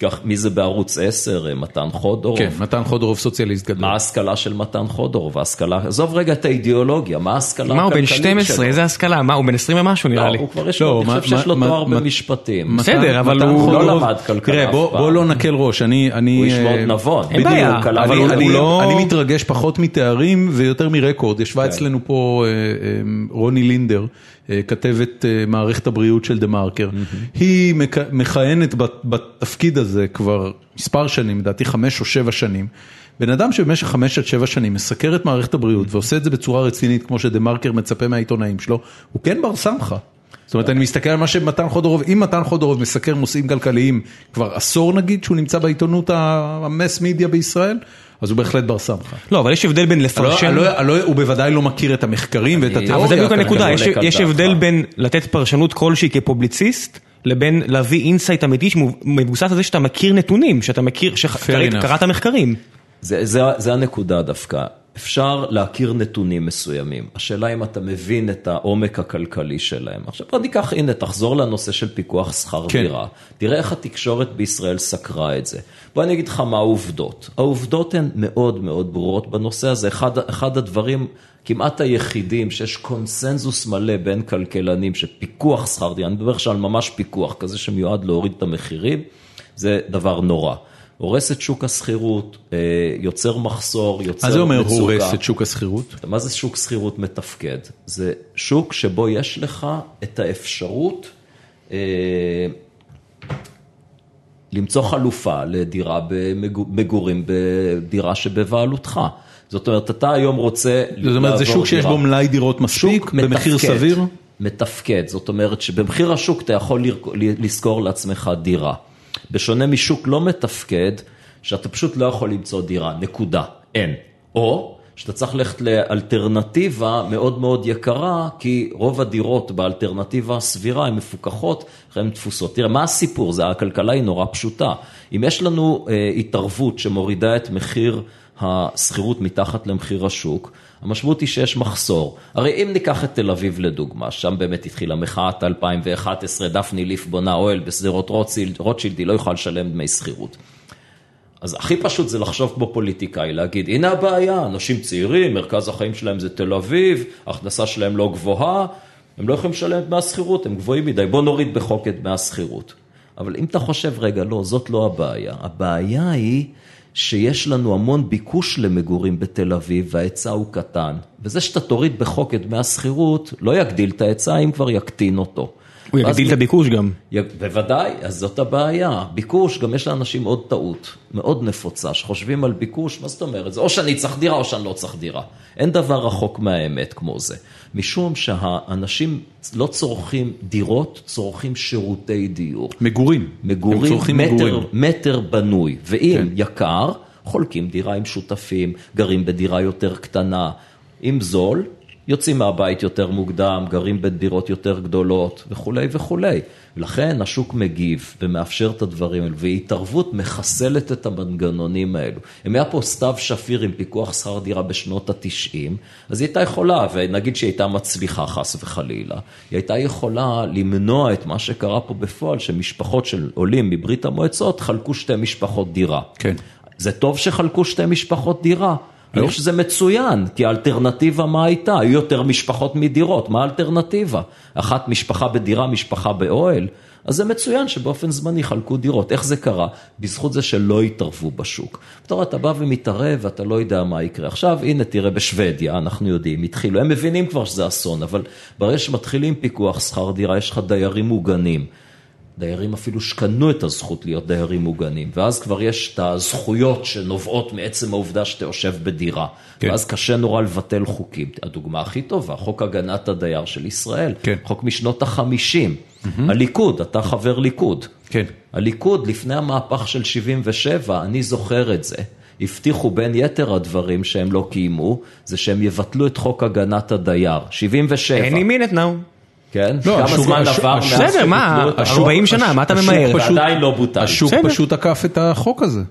כך, מי זה בערוץ 10? מתן חודורוב? כן, מתן חודורוב סוציאליסט גדול. מה ההשכלה של מתן חודורוב? ההשכלה, עזוב רגע את האידיאולוגיה, מה ההשכלה הכלכלית שלו? מה, הוא בן 12, איזה השכלה? מה, הוא בן 20 ומשהו נראה לי. לא, הוא כבר יש לו, אני חושב שיש לו תואר במשפטים. בסדר, אבל הוא לא למד כלכלה אף פעם. בוא לא נקל ראש, אני... הוא איש מאוד נבון. אין בעיה, אבל הוא לא... אני מתרגש פחות מתארים ויותר מרקורד. ישבה אצלנו פה רוני לינדר. כתבת מערכת הבריאות של דה מרקר, היא מכהנת בתפקיד הזה כבר מספר שנים, לדעתי חמש או שבע שנים. בן אדם שבמשך חמש עד שבע שנים מסקר את מערכת הבריאות ועושה את זה בצורה רצינית כמו שדה מרקר מצפה מהעיתונאים שלו, הוא כן בר סמכה. זאת אומרת, אני מסתכל על מה שמתן חודורוב, אם מתן חודורוב מסקר נושאים כלכליים כבר עשור נגיד, שהוא נמצא בעיתונות ה mass media בישראל, אז הוא בהחלט בר סמכה. לא, אבל יש הבדל בין לפרשן... הוא בוודאי לא מכיר את המחקרים ואת התיאוריה. אבל זה בדיוק הנקודה, יש הבדל בין לתת פרשנות כלשהי כפובליציסט, לבין להביא insight אמיתי שמבוסס על זה שאתה מכיר נתונים, שאתה מכיר, שקראת מחקרים. זה הנקודה דווקא. אפשר להכיר נתונים מסוימים, השאלה אם אתה מבין את העומק הכלכלי שלהם. עכשיו בוא ניקח, הנה תחזור לנושא של פיקוח שכר כן. דירה, תראה איך התקשורת בישראל סקרה את זה. בוא אני אגיד לך מה העובדות. העובדות הן מאוד מאוד ברורות בנושא הזה, אחד, אחד הדברים כמעט היחידים שיש קונסנזוס מלא בין כלכלנים שפיקוח שכר דירה, אני מדבר עכשיו על ממש פיקוח כזה שמיועד להוריד את המחירים, זה דבר נורא. הורס את שוק השכירות, אה, יוצר מחסור, יוצר מצוקה. מה זה אומר הורס את שוק השכירות? מה זה שוק שכירות מתפקד? זה שוק שבו יש לך את האפשרות אה, למצוא חלופה לדירה במגורים, בדירה שבבעלותך. זאת אומרת, אתה היום רוצה לעבור דירה. זאת אומרת, זה שוק שיש בו מלאי דירות מספיק, במחיר סביר? מתפקד, זאת אומרת שבמחיר השוק אתה יכול לשכור לעצמך דירה. בשונה משוק לא מתפקד, שאתה פשוט לא יכול למצוא דירה, נקודה, אין. או שאתה צריך ללכת לאלטרנטיבה מאוד מאוד יקרה, כי רוב הדירות באלטרנטיבה הסבירה הן מפוקחות, הן תפוסות. תראה, מה הסיפור? זה, הכלכלה היא נורא פשוטה. אם יש לנו אה, התערבות שמורידה את מחיר השכירות מתחת למחיר השוק, המשמעות היא שיש מחסור. הרי אם ניקח את תל אביב לדוגמה, שם באמת התחילה מחאת 2011, דפני ליף בונה אוהל בשדרות רוטשילד, היא לא יכולה לשלם דמי שכירות. אז הכי פשוט זה לחשוב כמו פוליטיקאי, להגיד, הנה הבעיה, אנשים צעירים, מרכז החיים שלהם זה תל אביב, ההכנסה שלהם לא גבוהה, הם לא יכולים לשלם את דמי השכירות, הם גבוהים מדי, בוא נוריד בחוק את דמי השכירות. אבל אם אתה חושב, רגע, לא, זאת לא הבעיה. הבעיה היא שיש לנו המון ביקוש למגורים בתל אביב וההיצע הוא קטן. וזה שאתה תוריד בחוק את דמי השכירות, לא יגדיל את ההיצע, אם כבר יקטין אותו. הוא יגדיל את הביקוש גם. בוודאי, אז זאת הבעיה. ביקוש, גם יש לאנשים עוד טעות, מאוד נפוצה, שחושבים על ביקוש, מה זאת אומרת? זה או שאני צריך דירה או שאני לא צריך דירה. אין דבר רחוק מהאמת כמו זה. משום שהאנשים לא צורכים דירות, צורכים שירותי דיור. מגורים. מגורים, מטר, מגורים. מטר בנוי. ואם כן. יקר, חולקים דירה עם שותפים, גרים בדירה יותר קטנה. אם זול, יוצאים מהבית יותר מוקדם, גרים בדירות יותר גדולות וכולי וכולי. לכן השוק מגיב ומאפשר את הדברים האלו, והתערבות מחסלת את המנגנונים האלו. אם היה פה סתיו שפיר עם פיקוח שכר דירה בשנות התשעים, אז היא הייתה יכולה, ונגיד שהיא הייתה מצליחה חס וחלילה, היא הייתה יכולה למנוע את מה שקרה פה בפועל, שמשפחות של עולים מברית המועצות חלקו שתי משפחות דירה. כן. זה טוב שחלקו שתי משפחות דירה. אני. חושב שזה מצוין, כי האלטרנטיבה מה הייתה? היו יותר משפחות מדירות, מה האלטרנטיבה? אחת משפחה בדירה, משפחה באוהל? אז זה מצוין שבאופן זמני חלקו דירות. איך זה קרה? בזכות זה שלא התערבו בשוק. אתה רואה, אתה בא ומתערב ואתה לא יודע מה יקרה. עכשיו, הנה, תראה, בשוודיה, אנחנו יודעים, התחילו, הם מבינים כבר שזה אסון, אבל ברגע שמתחילים פיקוח שכר דירה, יש לך דיירים מוגנים. דיירים אפילו שקנו את הזכות להיות דיירים מוגנים, ואז כבר יש את הזכויות שנובעות מעצם העובדה שאתה יושב בדירה, כן. ואז קשה נורא לבטל חוקים. הדוגמה הכי טובה, חוק הגנת הדייר של ישראל, כן. חוק משנות החמישים, הליכוד, אתה חבר ליכוד. כן. הליכוד, לפני המהפך של 77, אני זוכר את זה. הבטיחו בין יתר הדברים שהם לא קיימו, זה שהם יבטלו את חוק הגנת הדייר, 77. any minute now. כן? לא, כמה השוק- זמן עבר מאז בסדר, מה, שביטלו את החוק? 40 שנה, מה אתה ממהר? פשוט- ועדיין לא בוטל. השוק בסדר. פשוט עקף את החוק הזה.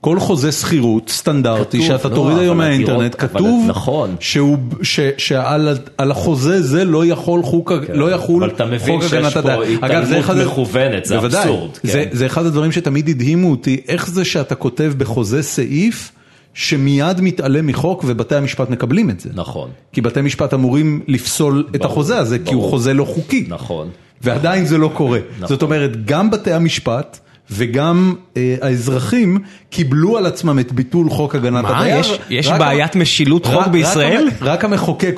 כל חוזה שכירות סטנדרטי כתוב, שאתה לא, תוריד היום מהאינטרנט, כתוב נכון. שהוא- ש- שעל על החוזה זה לא יכול חוק, לא יחול כן. אבל אתה מבין חוק שיש הגנת פה. התעלמות מכוונת, זה. אבסורד, כן. זה- זה אחד הדברים שתמיד הדהימו אותי, איך זה שאתה כותב בחוזה סעיף שמיד מתעלם מחוק ובתי המשפט מקבלים את זה. נכון, כי בתי משפט אמורים לפסול את ברור, החוזה הזה, כי הוא ברור. חוזה לא חוקי. נכון. ועדיין זה לא קורה. נכון. זאת אומרת, גם בתי המשפט וגם אה, האזרחים קיבלו על עצמם את ביטול חוק הגנת מה, הדייר. יש- יש רק- בעיית משילות רק- חוק רק בישראל? המ- רק המחוקק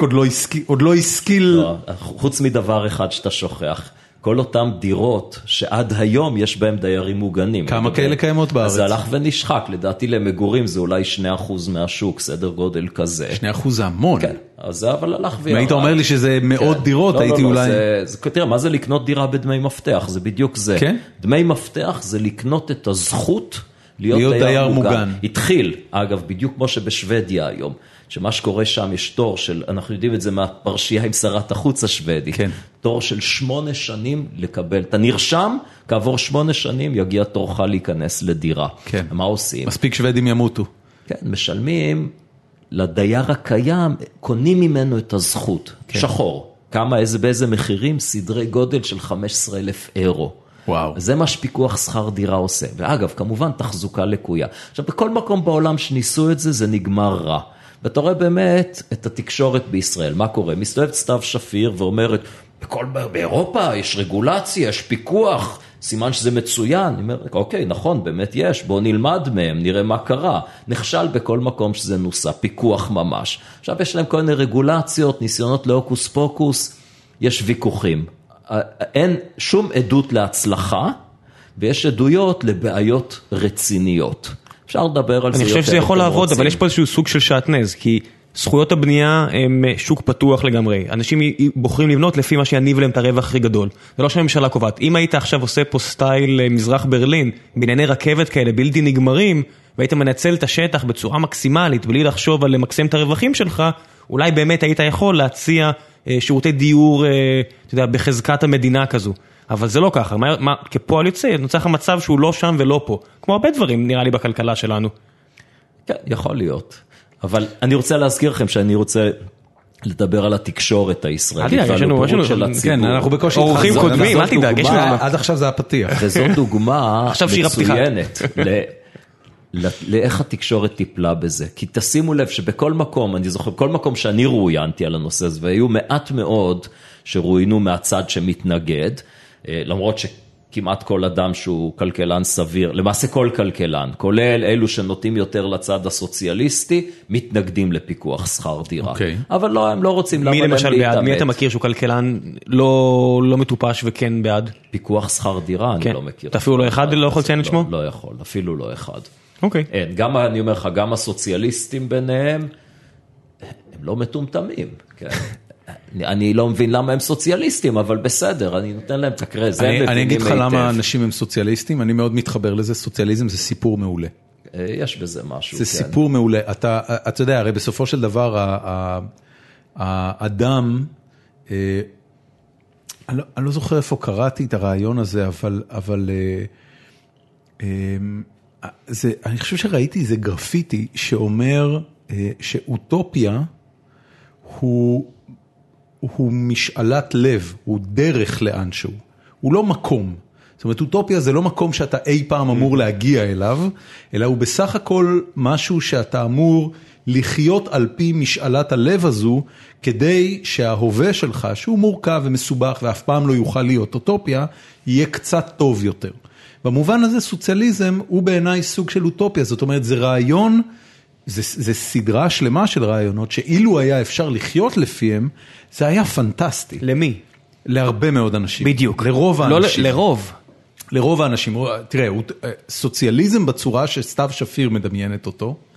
עוד לא השכיל- לא לא, חוץ מדבר אחד שאתה שוכח, כל אותן דירות שעד היום יש בהן דיירים מוגנים. כמה כאלה קיימות בארץ? זה הלך ונשחק, לדעתי למגורים זה אולי 2% מהשוק, סדר גודל כזה. 2% זה המון. כן, אז זה אבל הלך וירד. אם היית אומר לי שזה מאות כן. דירות, לא, הייתי לא, לא, אולי... זה, זה, תראה, מה זה לקנות דירה בדמי מפתח? זה בדיוק זה. כן? דמי מפתח זה לקנות את הזכות להיות, להיות דייר, דייר מוגן. מוגן. התחיל, אגב, בדיוק כמו שבשוודיה היום, שמה שקורה שם יש תור של, אנחנו יודעים את זה מהפרשייה עם שרת החוץ השוודית, כן. תור של שמונה שנים לקבל, אתה נרשם, כעבור שמונה שנים יגיע תורך להיכנס לדירה. כן. מה עושים? מספיק שוודים ימותו. כן, משלמים לדייר הקיים, קונים ממנו את הזכות, כן. שחור. כמה, איזה, באיזה מחירים? סדרי גודל של 15 אלף אירו. וואו. זה מה שפיקוח שכר דירה עושה. ואגב, כמובן, תחזוקה לקויה. עכשיו, בכל מקום בעולם שניסו את זה, זה נגמר רע. ואתה רואה באמת את התקשורת בישראל, מה קורה? מסתובבת סתיו שפיר ואומרת, בכל, באירופה יש רגולציה, יש פיקוח, סימן שזה מצוין. אני אומר, אוקיי, נכון, באמת יש, בואו נלמד מהם, נראה מה קרה. נכשל בכל מקום שזה נוסע, פיקוח ממש. עכשיו יש להם כל מיני רגולציות, ניסיונות להוקוס פוקוס, יש ויכוחים. אין שום עדות להצלחה, ויש עדויות לבעיות רציניות. אפשר לדבר על זה אני יותר. חושב שזה יכול לעבוד, אבל. יש פה איזשהו סוג של שעטנז, כי זכויות הבנייה הם אה, שוק פתוח לגמרי. אנשים בוחרים לבנות לפי מה שיניב להם את הרווח הכי גדול. זה לא שהממשלה קובעת. אם היית עכשיו עושה פה סטייל אה, מזרח ברלין, בנייני רכבת כאלה בלתי נגמרים, והיית מנצל את השטח בצורה מקסימלית, בלי לחשוב על למקסם את הרווחים שלך, אולי באמת היית יכול להציע אה, שירותי דיור, אתה יודע, בחזקת המדינה כזו. אבל זה לא ככה, מה, מה, כפועל יוצא, נוצר לך מצב שהוא לא שם ולא פה. כמו הרבה דברים, נראה לי, בכלכלה שלנו. כן, יכול להיות. אבל אני רוצה להזכיר לכם שאני רוצה לדבר על התקשורת הישראלית. ועל הבורות של כן, הציבור. אנחנו בקושי... אורחים. קודמים, אל תדאג, יש לנו- עד עכשיו זה הפתיח. <laughs> וזו דוגמה. מצוינת ל- ל- לאיך התקשורת טיפלה בזה. כי תשימו לב שבכל מקום, אני זוכר, כל מקום שאני רואיינתי על הנושא הזה, והיו מעט מאוד שרואיינו מהצד שמתנגד, אה, למרות שכמעט כל אדם שהוא כלכלן סביר, למעשה כל כלכלן, כולל אלו שנוטים יותר לצד הסוציאליסטי, מתנגדים לפיקוח שכר דירה. אוקיי. אבל לא, הם לא רוצים, למה מי להם למשל בעד? מי אתה? מכיר שהוא כלכלן לא לא מטופש וכן בעד? פיקוח שכר דירה, אני כן. לא מכיר. אתה אפילו לא אחד לא יכול לציין את שמו? לא יכול, אפילו לא אחד. אוקיי. אין, גם, אני אומר לך, גם הסוציאליסטים ביניהם, הם לא מטומטמים, כן. <laughs> אני, לא מבין למה הם סוציאליסטים, אבל בסדר, אני נותן להם את הקרדיט, זה אני, אגיד לך. למה אנשים הם סוציאליסטים, אני מאוד מתחבר לזה, סוציאליזם זה סיפור מעולה. אה, יש בזה משהו, זה כן. סיפור מעולה. אתה, אתה יודע, הרי בסופו של דבר, האדם, אה, אני לא, אני לא זוכר איפה קראתי את הרעיון הזה, אבל, אבל אה, זה, אני חושב שראיתי איזה גרפיטי שאומר שאוטופיה הוא, הוא משאלת לב, הוא דרך לאנשהו, הוא לא מקום. זאת אומרת, אוטופיה זה לא מקום שאתה אי פעם אמור להגיע אליו, אלא הוא בסך הכל משהו שאתה אמור לחיות על פי משאלת הלב הזו, כדי שההווה שלך, שהוא מורכב ומסובך ואף פעם לא יוכל להיות אוטופיה, יהיה קצת טוב יותר. במובן הזה סוציאליזם הוא בעיניי סוג של אוטופיה, זאת אומרת זה רעיון, זה, זה סדרה שלמה של רעיונות שאילו היה אפשר לחיות לפיהם, זה היה פנטסטי. למי? להרבה מאוד אנשים. בדיוק. לרוב לא האנשים. ל- לרוב. לרוב האנשים, תראה, הוא- סוציאליזם בצורה שסתיו שפיר מדמיינת אותו, אה,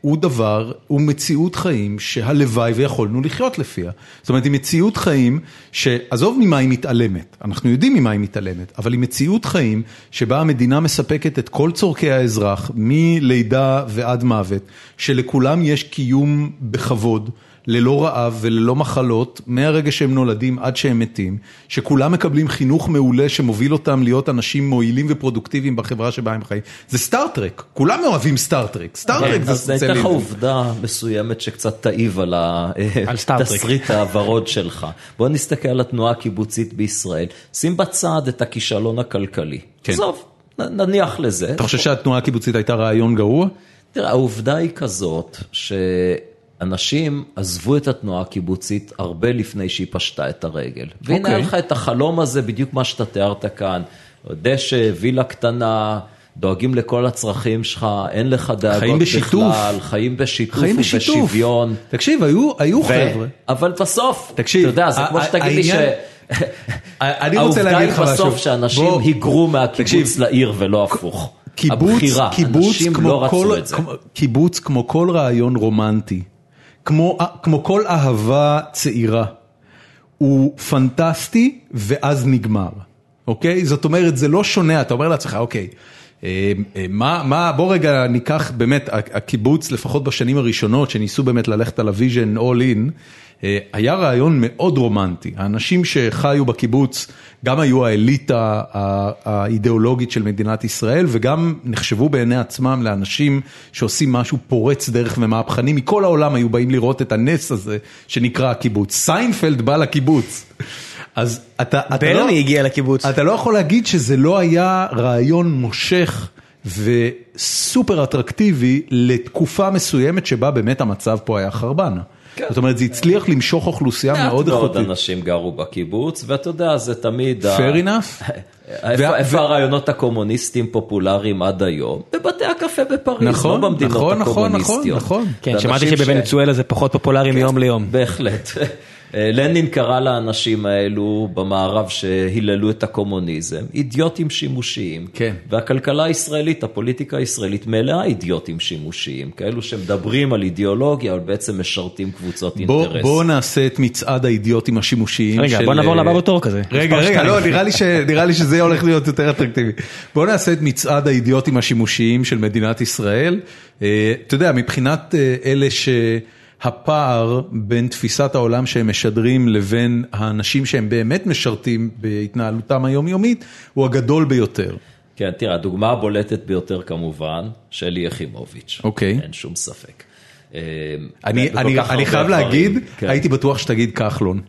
הוא דבר, הוא מציאות חיים שהלוואי ויכולנו לחיות לפיה. זאת אומרת, היא מציאות חיים שעזוב ממה היא מתעלמת, אנחנו יודעים ממה היא מתעלמת, אבל היא מציאות חיים שבה המדינה מספקת את כל צורכי האזרח, מלידה ועד מוות, שלכולם יש קיום בכבוד. ללא רעב וללא מחלות, מהרגע שהם נולדים עד שהם מתים, שכולם מקבלים חינוך מעולה שמוביל אותם להיות אנשים מועילים ופרודוקטיביים בחברה שבה הם חיים. זה Star Trek, כולם אוהבים Star Trek, Star Trek זה אז אני אתן לך. עובדה מסוימת שקצת תעיב על. התסריט הוורוד שלך. בוא נסתכל על התנועה הקיבוצית בישראל. שים בצד את הכישלון הכלכלי. כן. עזוב, נניח לזה. אתה חושב שהתנועה הקיבוצית הייתה רעיון גרוע? תראה, העובדה היא כזאת, שאנשים עזבו את התנועה הקיבוצית הרבה לפני שהיא פשטה את הרגל. והנה אוקיי. היה לך את החלום הזה, בדיוק מה שאתה תיארת כאן. דשא, וילה קטנה, דואגים לכל הצרכים שלך, אין לך דאגות חיים בשיתוף. בכלל, חיים בשיתוף חיים בשיתוף. ובשוויון. תקשיב, היו, היו ו- חבר'ה. אבל בסוף, תקשיב, אתה יודע, זה כמו שתגיד לי ש... אני רוצה להגיד לך העובדה משהו. היא בסוף שאנשים בוא, היגרו מהקיבוץ תקשיב, לעיר ולא הפוך. קיבוץ, הבחירה, קיבוץ אנשים כמו לא כל, רצו את זה. קיבוץ כמו כל רעיון רומנטי, כמו, כמו כל אהבה צעירה, הוא פנטסטי ואז נגמר, אוקיי? זאת אומרת, זה לא שונה, אתה אומר לעצמך, אוקיי, אה, אה, מה, מה, בוא רגע ניקח באמת, הקיבוץ, לפחות בשנים הראשונות, שניסו באמת ללכת על ה vision all in, היה רעיון מאוד רומנטי. האנשים שחיו בקיבוץ גם היו האליטה האידיאולוגית של מדינת ישראל וגם נחשבו בעיני עצמם לאנשים שעושים משהו פורץ דרך ומהפכני. מכל העולם היו באים לראות את הנס הזה שנקרא הקיבוץ. סיינפלד בא לקיבוץ. אז אתה, אתה לא... ברני הגיע לקיבוץ. אתה לא יכול להגיד שזה לא היה רעיון מושך וסופר אטרקטיבי לתקופה מסוימת שבה באמת המצב פה היה חרבן. זאת אומרת, זה הצליח למשוך אוכלוסייה מאוד מעט מאוד איכותית. אנשים גרו בקיבוץ, ואתה יודע, זה תמיד... ה- Fair enough. <laughs> איפה וה- איפה ו- הרעיונות הקומוניסטיים פופולריים עד היום? בבתי הקפה בפריז, נכון, לא במדינות נכון, נכון, הקומוניסטיות. נכון, נכון. כן, זה שמעתי שבוונצואלה זה פחות פופולרי מיום ליום. בהחלט. לנין קרא לאנשים האלו במערב שהיללו את הקומוניזם, אידיוטים שימושיים. כן. והכלכלה הישראלית, הפוליטיקה הישראלית מלאה אידיוטים שימושיים, כאלו שמדברים על אידיאולוגיה, אבל בעצם משרתים קבוצות בוא, אינטרס. בוא נעשה את מצעד האידיוטים השימושיים רגע, של... בוא נעבור אה, לבא בתור כזה. רגע, רגע. לא, נראה לי, ש... נראה לי שזה הולך להיות יותר אטרקטיבי. בואו נעשה את מצעד האידיוטים השימושיים של מדינת ישראל. אה, אתה יודע, מבחינת אה, אלה שהפער בין תפיסת העולם שהם משדרים לבין האנשים שהם באמת משרתים בהתנהלותם היומיומית, הוא הגדול ביותר. כן, תראה, הדוגמה הבולטת ביותר כמובן, שלי יחימוביץ'. אוקיי. אין שום ספק. אה, אני, חייב. להגיד, כן. הייתי בטוח שתגיד כחלון.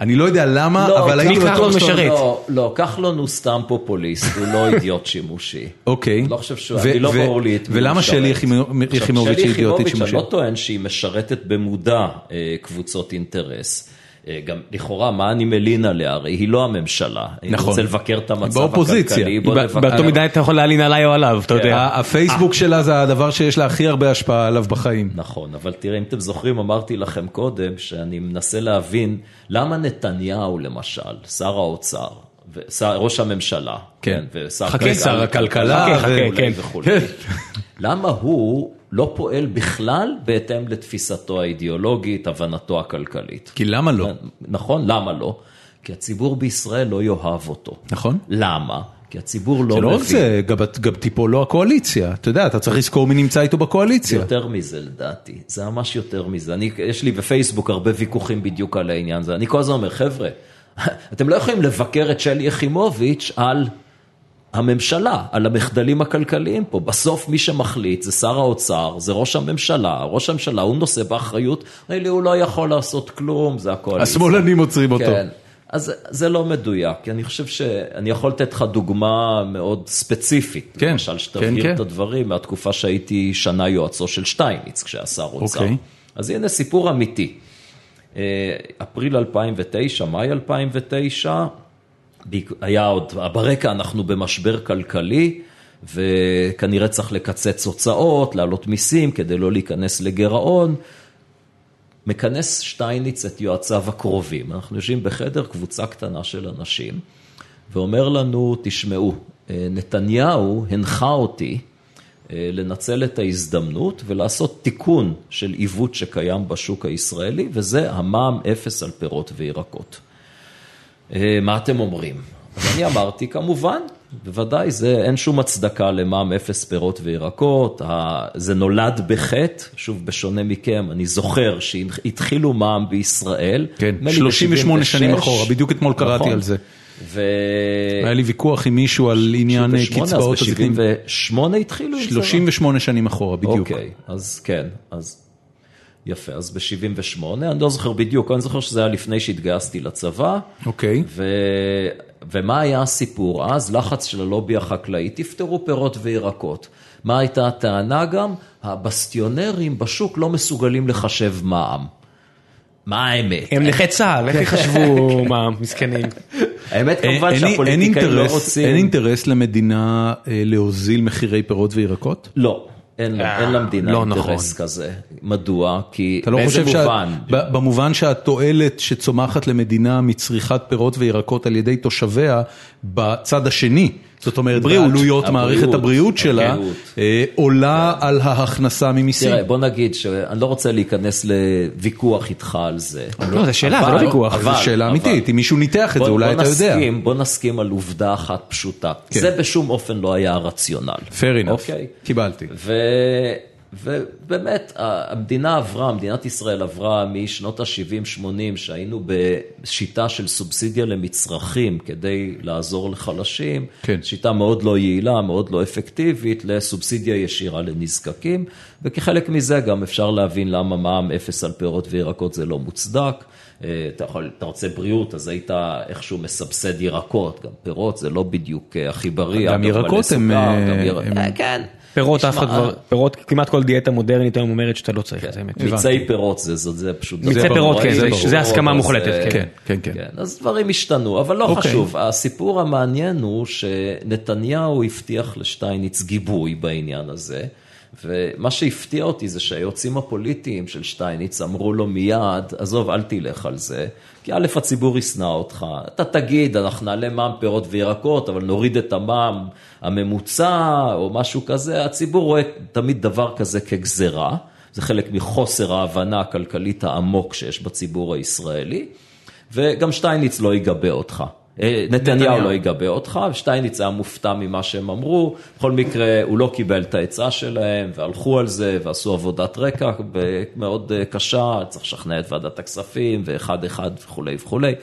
אני לא יודע למה, לא, אבל הייתי בטוח שאתה... משרת. לא, לא, כחלון הוא סתם פופוליסט, הוא לא אידיוט שימושי. אוקיי. לא חושב שהוא, ו- אני לא ו- ברור לי את מי הוא ולמה. שלי יחימוביץ' היא אידיוטית שלי שימושית? יחימוביץ', אני לא טוען שהיא משרתת במודע אה, קבוצות אינטרס. אה, גם לכאורה, מה אני מלין עליה? הרי היא לא הממשלה. נכון. אני רוצה לבקר את המצב באופוזיציה. הכלכלי, בוא נבקר. באותו מידה אתה יכול להלין עליי או עליו, אתה יודע. ה- הפייסבוק שלה זה הדבר שיש לה הכי הרבה השפעה עליו בחיים. נכון, אבל תראה, אם אתם זוכרים, אמרתי לכם קודם שאני מנסה להבין למה נתניהו, למשל, שר האוצר, ושר, ראש הממשלה, כן. ושר חכה, שר הכלכלה, חכה, חכה, כן. וכולי. למה הוא לא פועל בכלל בהתאם לתפיסתו האידיאולוגית, הבנתו הכלכלית? כי למה לא? נכון, למה לא? כי הציבור בישראל לא יאהב אותו. נכון. למה? כי הציבור לא זה לא מבין. רק זה, גם- גם תיפול לו הקואליציה. אתה יודע, אתה צריך לזכור מי נמצא איתו בקואליציה. יותר מזה לדעתי, זה ממש יותר מזה. אני, יש לי בפייסבוק הרבה ויכוחים בדיוק על העניין הזה. אני כל הזמן אומר, חבר'ה, <laughs> אתם לא יכולים לבקר את שלי יחימוביץ' על הממשלה, על המחדלים הכלכליים פה. בסוף מי שמחליט זה שר האוצר, זה ראש הממשלה. ראש הממשלה, הוא נושא באחריות, לי, הוא לא יכול לעשות כלום, זה הקואליציה. השמאלנים עוצרים אותו. כן. אז זה לא מדויק, כי אני חושב שאני יכול לתת לך דוגמה מאוד ספציפית. כן, למשל, כן, שתבהיר כן. את הדברים מהתקופה שהייתי שנה יועצו של שטייניץ, כשהיה שר אוצר. אוקיי. אז הנה סיפור אמיתי. אה, אפריל 2009, מאי 2009, בעק- היה עוד, ברקע אנחנו במשבר כלכלי, וכנראה צריך לקצץ הוצאות, להעלות מיסים כדי לא להיכנס לגירעון. מכנס שטייניץ את יועציו הקרובים. אנחנו יושבים בחדר, קבוצה קטנה של אנשים, ואומר לנו, תשמעו, אה, נתניהו הנחה אותי אה, לנצל את ההזדמנות ולעשות תיקון של עיוות שקיים בשוק הישראלי, וזה המע"מ אפס על פירות וירקות. אה, מה אתם אומרים? אז אני אמרתי, כמובן, בוודאי, זה, אין שום הצדקה למע"מ אפס פירות וירקות, ה- זה נולד בחטא, שוב, בשונה מכם, אני זוכר שהתחילו מע"מ בישראל. כן, נדמה לי 38 שנים ב- אחורה, בדיוק אתמול קראתי נכון. על זה. ו... היה לי ויכוח עם מישהו על עניין אה, 68, קצבאות הזקנים. ב-78 התחילו עם זה? 38 שנים אחורה, בדיוק. אוקיי, אז כן, אז יפה, אז ב-78, אני לא זוכר בדיוק, אני זוכר שזה היה לפני שהתגייסתי לצבא. אוקיי. ו... ומה היה הסיפור אז? לחץ של הלובי החקלאי, תפתרו פירות וירקות. מה הייתה הטענה גם? הבסטיונרים בשוק לא מסוגלים לחשב מע"מ. מה האמת? הם נכי צה"ל, איך יחשבו <laughs> מה, מסכנים. האמת כמובן שהפוליטיקאים לא רוצים... אין אינטרס למדינה אה, להוזיל מחירי פירות וירקות? לא, אין, לה- אין למדינה לא אינטרס נכון. כזה. מדוע? כי אתה לא באיזה מובן? ב- במובן שהתועלת שצומחת למדינה מצריכת פירות וירקות על ידי תושביה בצד השני, זאת אומרת, בריאות. בעלויות מערכת הבריאות, שלה. אה, עולה על ההכנסה ממיסים. תראה, בוא נגיד שאני לא רוצה להיכנס לוויכוח איתך על זה. לא, זה שאלה, זה לא ויכוח. זו שאלה אמיתית, אם מישהו ניתח את זה, אולי אתה יודע. בוא נסכים על עובדה אחת פשוטה. כן. זה בשום אופן לא היה הרציונל. Fair enough, אוקיי? קיבלתי. ובאמת, המדינה עברה, מדינת ישראל עברה משנות ה-70-80, שהיינו בשיטה של סובסידיה למצרכים כדי לעזור לחלשים, כן. שיטה מאוד לא יעילה, מאוד לא אפקטיבית, לסובסידיה ישירה לנזקקים, וכחלק מזה גם אפשר להבין למה מע"מ אפס על פירות וירקות זה לא מוצדק. אה, אתה, יכול, אתה רוצה בריאות, אז היית איכשהו מסבסד ירקות, גם פירות זה לא בדיוק אה, הכי בריא. גם ירקות הם, סוכר, אה, גם יר- הם- אה, כן. פירות אף אחד כבר, פירות, כמעט כל דיאטה מודרנית היום אומרת שאתה לא צריך את זה, האמת. מיצי פירות זה, זה, פשוט... מיצי פירות, כן, זה- הסכמה מוחלטת, אה, כן. כן, כן. אז דברים השתנו, אבל לא אוקיי. חשוב. הסיפור המעניין הוא שנתניהו הבטיח לשטייניץ גיבוי בעניין הזה, ומה שהפתיע אותי זה שהיועצים הפוליטיים של שטייניץ אמרו לו מיד, עזוב, אל תלך על זה, כי א', הציבור ישנא אותך. אתה תגיד, אנחנו נעלה מע"מ פירות וירקות, אבל נוריד את המע"מ הממוצע, או משהו כזה, הציבור רואה תמיד דבר כזה כגזרה. זה חלק מחוסר ההבנה הכלכלית העמוק שיש בציבור הישראלי, וגם שטייניץ לא יגבה אותך. אה, נתניהו לא יגבה אותך, ושטייניץ היה מופתע ממה שהם אמרו, בכל מקרה הוא לא קיבל את העצה שלהם, והלכו על זה, ועשו עבודת רקע מאוד אה, קשה, צריך לשכנע את ועדת הכספים, ואחד אחד וכולי וכולי.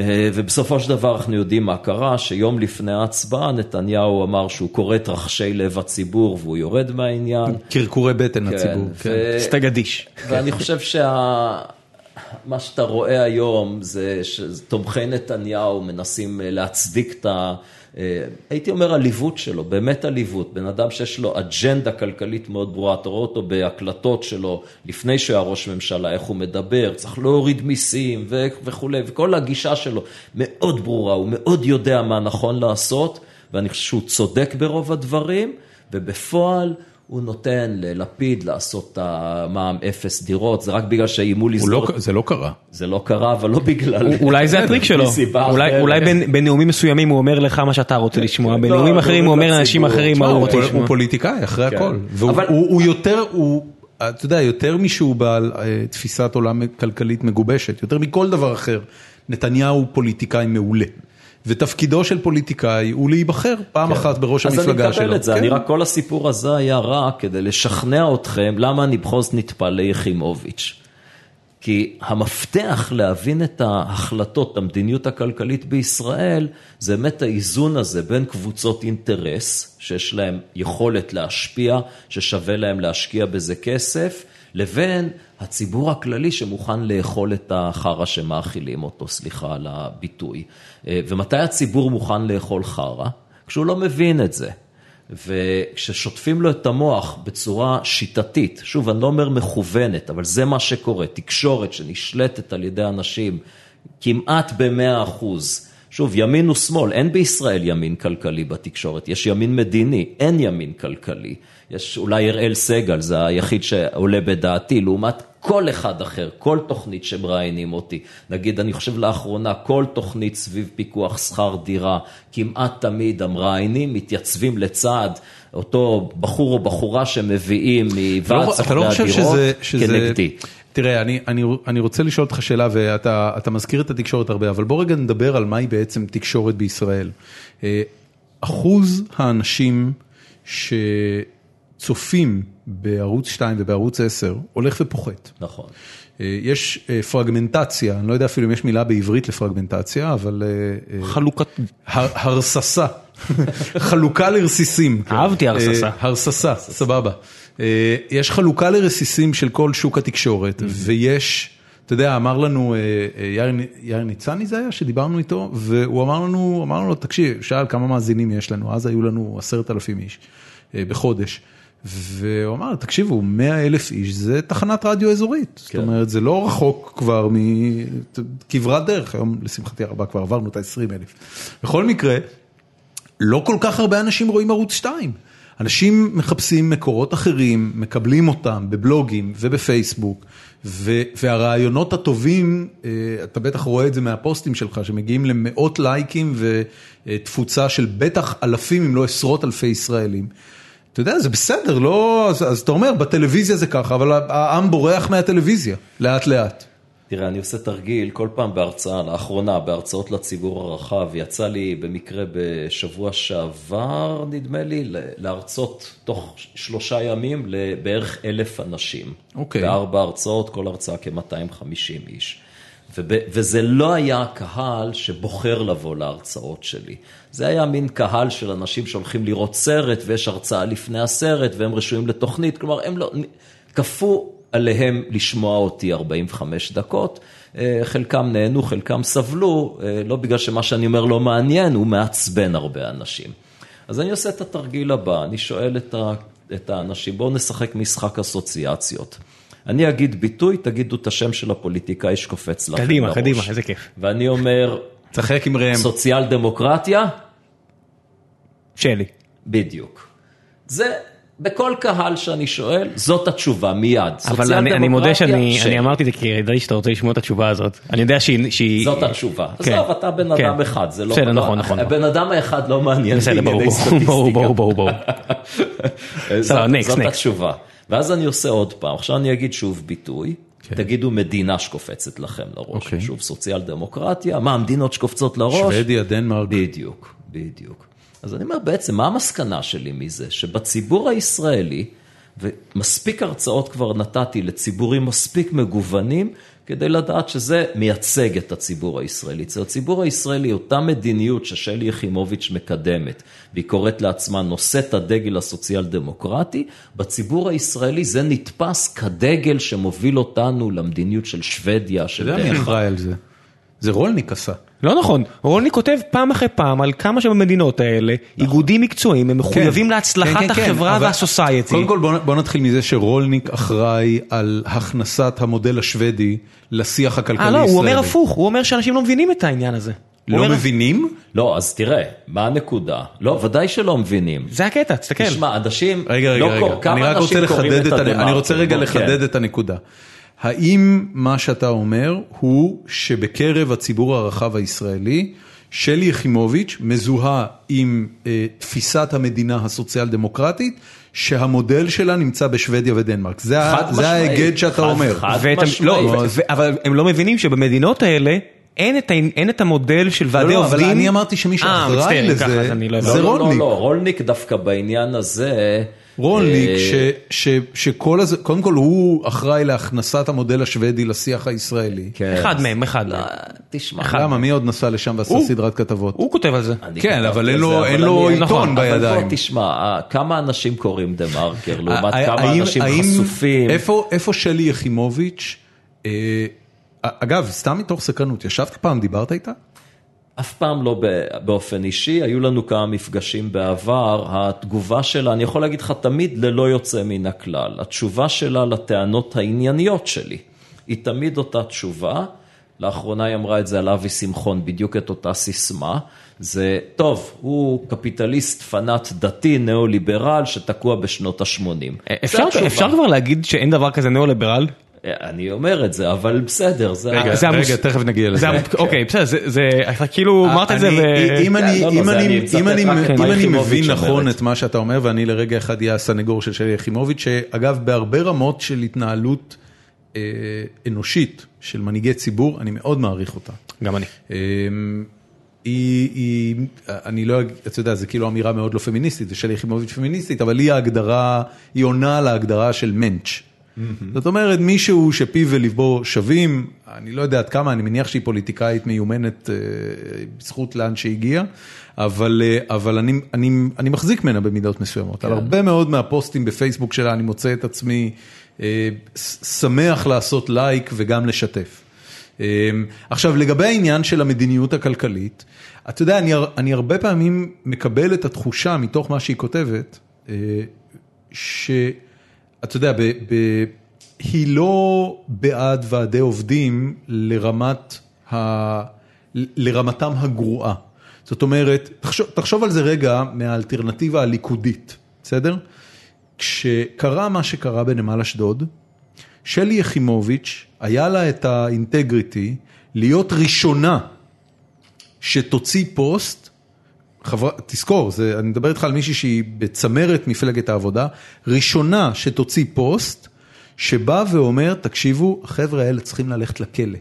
אה, ובסופו של דבר אנחנו יודעים מה קרה, שיום לפני ההצבעה נתניהו אמר שהוא קורא את רחשי לב הציבור והוא יורד מהעניין. קרקורי בטן לציבור. כן. ו- סטגדיש. ואני חושב שה... מה שאתה רואה היום זה שתומכי נתניהו מנסים אה, להצדיק את ה... אה, הייתי אומר עליבות שלו, באמת עליבות. בן אדם שיש לו אג'נדה כלכלית מאוד ברורה, אתה רואה אותו בהקלטות שלו לפני שהוא היה ראש ממשלה, איך הוא מדבר, צריך להוריד מיסים ו- וכולי, וכל הגישה שלו מאוד ברורה, הוא מאוד יודע מה נכון לעשות, ואני חושב שהוא צודק ברוב הדברים, ובפועל... הוא נותן ללפיד לעשות את המע"מ אפס דירות, זה רק בגלל שאיימו הוא לסגור... לא- זה לא קרה. זה לא קרה, אבל לא בגלל... אולי זה הטריק שלו, אולי-. אולי בין- בנאומים מסוימים הוא אומר לך מה שאתה רוצה לשמוע, בנאומים לא, אחרים הוא אומר לאנשים. אחרים מה הוא הוא רוצה הוא לשמוע. פוליטיקאי אחרי כן. הכל. אבל- הוא- הוא יותר, הוא, אתה יודע, יותר משהוא בעל אה, תפיסת עולם כלכלית מגובשת, יותר מכל דבר אחר, נתניהו הוא פוליטיקאי מעולה. ותפקידו של פוליטיקאי הוא להיבחר פעם אחת בראש המפלגה שלו. כן. אז אני מקבל את זה, כן. אני רק כל הסיפור הזה היה רק כדי לשכנע אתכם למה אני בכל זאת נטפל ליחימוביץ'. כי המפתח להבין את ההחלטות, המדיניות הכלכלית בישראל, זה באמת האיזון הזה בין קבוצות אינטרס, שיש להם יכולת להשפיע, ששווה להם להשקיע בזה כסף, לבין הציבור הכללי שמוכן לאכול את החרא שמאכילים אותו, סליחה על הביטוי. ומתי הציבור מוכן לאכול חרא? כשהוא לא מבין את זה. וכששוטפים לו את המוח בצורה שיטתית, שוב, אני לא אומר מכוונת, אבל זה מה שקורה, תקשורת שנשלטת על ידי אנשים כמעט במאה אחוז. שוב, ימין ושמאל, אין בישראל ימין כלכלי בתקשורת, יש ימין מדיני, אין ימין כלכלי. יש אולי אראל סגל, זה היחיד שעולה בדעתי, לעומת כל אחד אחר, כל תוכנית שמראיינים אותי. נגיד, אני חושב לאחרונה, כל תוכנית סביב פיקוח שכר דירה, כמעט תמיד המראיינים מתייצבים לצד אותו בחור או בחורה שמביאים מוועד לא, סוכני לא הדירות שזה, שזה... כנגדי. תראה, אני, אני, אני רוצה לשאול אותך שאלה, ואתה מזכיר את התקשורת הרבה, אבל בוא רגע נדבר על מהי בעצם תקשורת בישראל. אחוז האנשים שצופים בערוץ 2 ובערוץ 10 הולך ופוחת. נכון. יש פרגמנטציה, אני לא יודע אפילו אם יש מילה בעברית לפרגמנטציה, אבל... חלוקת... הר, הרססה, <laughs> חלוקה לרסיסים. אהבתי הרססה. הרססה, סבבה. יש חלוקה לרסיסים של כל שוק התקשורת, ויש, אתה יודע, אמר לנו, יאיר ניצני זה היה, שדיברנו איתו, והוא אמר לנו, אמר לנו, תקשיב, שאל כמה מאזינים יש לנו, אז היו לנו עשרת אלפים איש בחודש. והוא אמר, תקשיבו, 100 אלף איש זה תחנת רדיו אזורית. כן. זאת אומרת, זה לא רחוק כבר מכברת דרך, היום לשמחתי הרבה כבר עברנו את ה-20 אלף. בכל מקרה, לא כל כך הרבה אנשים רואים ערוץ 2. אנשים מחפשים מקורות אחרים, מקבלים אותם בבלוגים ובפייסבוק, והרעיונות הטובים, אתה בטח רואה את זה מהפוסטים שלך, שמגיעים למאות לייקים ותפוצה של בטח אלפים אם לא עשרות אלפי ישראלים. אתה יודע, זה בסדר, לא, אז, אז אתה אומר, בטלוויזיה זה ככה, אבל העם בורח מהטלוויזיה, לאט לאט. תראה, אני עושה תרגיל כל פעם בהרצאה, לאחרונה, בהרצאות לציבור הרחב, יצא לי במקרה בשבוע שעבר, נדמה לי, להרצות תוך שלושה ימים לבערך אלף אנשים. אוקיי. בארבע הרצאות, כל הרצאה כ-250 איש. וזה לא היה קהל שבוחר לבוא להרצאות שלי. זה היה מין קהל של אנשים שהולכים לראות סרט, ויש הרצאה לפני הסרט, והם רשויים לתוכנית, כלומר, הם לא... כפו עליהם לשמוע אותי 45 דקות, חלקם נהנו, חלקם סבלו, לא בגלל שמה שאני אומר לא מעניין, הוא מעצבן הרבה אנשים. אז אני עושה את התרגיל הבא, אני שואל את האנשים, בואו נשחק משחק אסוציאציות. אני אגיד ביטוי, תגידו את השם של הפוליטיקאי שקופץ לכם קדימה, לראש. קדימה, איזה כיף. ואני אומר, צחק עם ראם. סוציאל דמוקרטיה? שלי. בדיוק. זה, בכל קהל שאני שואל, זאת התשובה, מיד. אבל אני, אני מודה שאני שלי. אני אמרתי את זה כי ידעתי שאתה רוצה לשמוע את התשובה הזאת. אני יודע שהיא... שהיא... זאת התשובה. כן. עזוב, אתה בן כן. אדם אחד, זה לא... בסדר, נכון, נכון. הבן אדם האחד לא מעניין בסדר, ברור, ברור, סטטיסטיקה. ברור, ברור, ברור, ברור. <laughs> זאת- זאת. התשובה. ואז אני עושה עוד פעם, עכשיו אני אגיד שוב ביטוי, כן. תגידו מדינה שקופצת לכם לראש, אוקיי. שוב סוציאל דמוקרטיה, מה המדינות שקופצות לראש? שוודיה, דנמרק. בדיוק, בדיוק. אז אני אומר בעצם, מה המסקנה שלי מזה? שבציבור הישראלי, ומספיק הרצאות כבר נתתי לציבורים מספיק מגוונים, כדי לדעת שזה מייצג את הציבור הישראלי. אצל הציבור הישראלי, אותה מדיניות ששלי יחימוביץ' מקדמת, והיא קוראת לעצמה נושאת הדגל הסוציאל דמוקרטי, בציבור הישראלי זה נתפס כדגל שמוביל אותנו למדיניות של שוודיה, אתה של יודע מי אחראי על זה? זה רולניק עשה. לא נכון, רוני כותב פעם אחרי פעם על כמה שבמדינות האלה, איגודים מקצועיים, הם מחויבים כן, להצלחת כן, כן, כן, החברה אבל- והסוסייטי. קודם כל בוא, בוא נתחיל מזה שרולניק אחראי על הכנסת המודל השוודי לשיח הכלכלי אה הישראלי. לא, הוא אומר הפוך, הוא אומר שאנשים לא מבינים את העניין הזה. לא אומר- מבינים? לא, אז תראה, מה הנקודה? לא, ודאי שלא מבינים. זה הקטע, תסתכל. תשמע, אנשים, רגע, רגע, לא רגע, כמה אני רק רוצה קוראים לחדד את את, הנ- אני הדה-מרקר? רוצה רגע בוא, לחדד כן. את הנקודה. האם מה שאתה אומר הוא שבקרב הציבור הרחב הישראלי, שלי יחימוביץ' מזוהה עם אה, תפיסת המדינה הסוציאל דמוקרטית, שהמודל שלה נמצא בשוודיה ודנמרק. זה, ה- זה ההיגד שאתה חד- אומר. חד ואת- משמעית. לא, ו- אבל הם לא מבינים שבמדינות האלה אין את אין את המודל של ועדי לא, לא, עובדים. אבל אני אמרתי שמי אה, שאחראי לזה, אני לא זה הבנתי. לא, לא, רולניק. לא, רולניק דווקא בעניין הזה... רולניק, אה, ש, ש, שכל הזה, קודם כל הוא אחראי להכנסת המודל השוודי לשיח הישראלי. כן. אחד מהם, אחד לא. תשמע, למה, מי עוד נסע לשם ועשה הוא. סדרת כתבות? הוא כותב על זה. כן, אבל אין לו- עיתון נכון, בידיים. אבל בוא תשמע, אה, כמה אנשים קוראים דה מרקר לעומת ה- כמה האם- אנשים האם- חשופים. איפה איפה שלי יחימוביץ', אה, אגב, סתם מתוך סקרנות, ישבת פעם, דיברת איתה? אף פעם לא באופן אישי, היו לנו כמה מפגשים בעבר, התגובה שלה, אני יכול להגיד לך תמיד ללא יוצא מן הכלל, התשובה שלה לטענות הענייניות שלי, היא תמיד אותה תשובה, לאחרונה היא אמרה את זה על אבי שמחון, בדיוק את אותה סיסמה, זה, טוב, הוא קפיטליסט פנאט דתי, ניאו-ליברל, שתקוע בשנות ה-80. אפשר אפשר כבר להגיד שאין דבר כזה ניאו-ליברל? אני אומר את זה, אבל בסדר, זה... רגע, זה המוס- רגע, תכף נגיע לזה. זה המ- אוקיי, בסדר, זה- זה, אתה כאילו אמרת את זה ו... אם אני- לא, לא, אם אני- אם אני- אם מה אני מבין נכון אומרת. את מה שאתה אומר, ואני לרגע אחד אהיה הסנגור של שלי יחימוביץ', שאגב, בהרבה רמות של התנהלות אה, אנושית של מנהיגי ציבור, אני מאוד מעריך אותה. גם אני. אמ, היא, היא, אני לא, אתה יודע, זה כאילו אמירה מאוד לא פמיניסטית, זה שלי יחימוביץ' פמיניסטית, אבל היא ההגדרה, היא עונה על ההגדרה של מענץ'. זאת אומרת, מישהו שפיו וליבו שווים, אני לא יודע עד כמה, אני מניח שהיא פוליטיקאית מיומנת אה, בזכות לאן שהגיעה, אבל, אה, אבל אני, אני, אני מחזיק ממנה במידות מסוימות. על הרבה מאוד מהפוסטים בפייסבוק שלה אני מוצא את עצמי אה, ש- שמח לעשות לייק וגם לשתף. אמ, עכשיו, לגבי העניין של המדיניות הכלכלית, אתה יודע, אני, אני הרבה פעמים מקבל את התחושה מתוך מה שהיא כותבת, אה, שאתה יודע, ב, ב, היא לא בעד ועדי עובדים לרמת ה, לרמתם הגרועה. זאת אומרת, תחשוב, תחשוב על זה רגע מהאלטרנטיבה הליכודית, בסדר? כשקרה מה שקרה בנמל אשדוד, שלי יחימוביץ', היה לה את האינטגריטי להיות ראשונה שתוציא פוסט. תזכור, זה, אני מדבר איתך על מישהי שהיא בצמרת מפלגת העבודה, ראשונה שתוציא פוסט שבא ואומר, תקשיבו, החבר'ה האלה צריכים ללכת לכלא.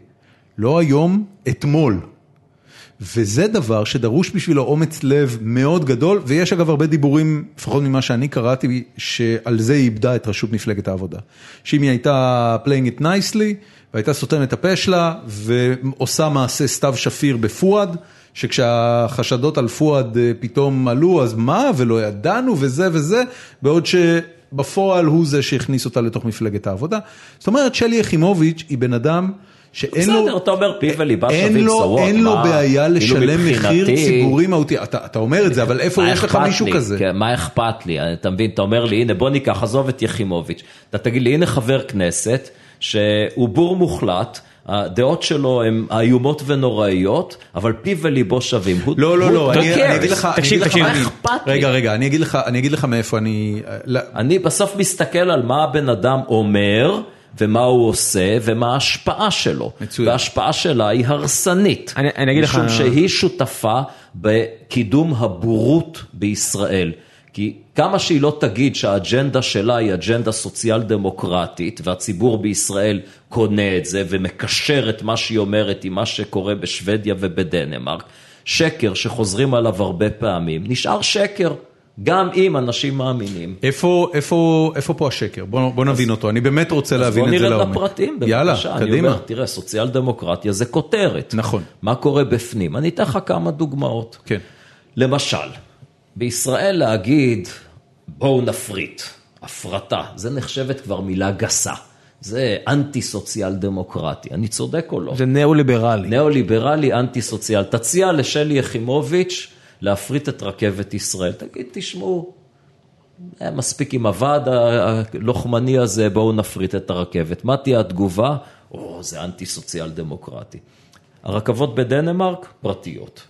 לא היום, אתמול. וזה דבר שדרוש בשבילו אומץ לב מאוד גדול, ויש אגב הרבה דיבורים, לפחות ממה שאני קראתי, שעל זה היא איבדה את ראשות מפלגת העבודה. שאם היא הייתה playing it nicely, והייתה סותמת את הפה שלה, ועושה מעשה סתיו שפיר בפואד, שכשהחשדות על פואד אה, פתאום עלו, אז מה, ולא ידענו, וזה וזה, בעוד שבפועל הוא זה שהכניס אותה לתוך מפלגת העבודה. זאת אומרת, שלי יחימוביץ' היא בן אדם שאין לו... בסדר, אתה אומר פיו וליבה שווים סוות. אין לו? בעיה כאילו לשלם מחיר ציבורי מהותי, אתה, אומר את זה, אבל איפה יש לך מישהו? כזה? כן, מה אכפת לי? אתה מבין, אתה אומר לי, הנה בוא ניקח, עזוב את יחימוביץ'. אתה תגיד לי, הנה חבר כנסת שהוא בור מוחלט. הדעות שלו הן איומות ונוראיות, אבל פיו וליבו שווים. לא, לא, לא, אני? אגיד לך, תקשיב, תקשיב. מה אכפת לי? רגע, רגע, אני אגיד לך, אני אגיד לך מאיפה אני, אני בסוף מסתכל על מה הבן אדם אומר, ומה הוא עושה, ומה ההשפעה שלו. מצוין. וההשפעה שלה היא הרסנית. אני- אני אגיד לך- משום שהיא שותפה בקידום הבורות בישראל. כי כמה שהיא לא תגיד שהאג'נדה שלה היא אג'נדה סוציאל דמוקרטית, והציבור בישראל קונה את זה ומקשר את מה שהיא אומרת עם מה שקורה בשוודיה ובדנמרק, שקר שחוזרים עליו הרבה פעמים, נשאר שקר, גם אם אנשים מאמינים. איפה, איפה, איפה פה השקר? בוא, בוא נבין אותו, אני באמת רוצה אז להבין בוא את זה נרד לעומק. לפרטים, יאללה, בבקשה. אני קדימה. אומר, תראה, סוציאל דמוקרטיה זה כותרת. נכון. מה קורה בפנים? אני אתן לך כמה דוגמאות. כן. למשל, בישראל להגיד, בואו נפריט, הפרטה, זה נחשבת כבר מילה גסה. זה אנטי סוציאל דמוקרטי. אני צודק או לא? זה ניאו-ליברלי. ניאו-ליברלי, אנטי סוציאל. תציע לשלי יחימוביץ' להפריט את רכבת ישראל. תגיד, תשמעו, מספיק עם הוועד הלוחמני הזה, בואו נפריט את הרכבת. מה תהיה התגובה? או, זה אנטי סוציאל דמוקרטי. הרכבות בדנמרק, פרטיות.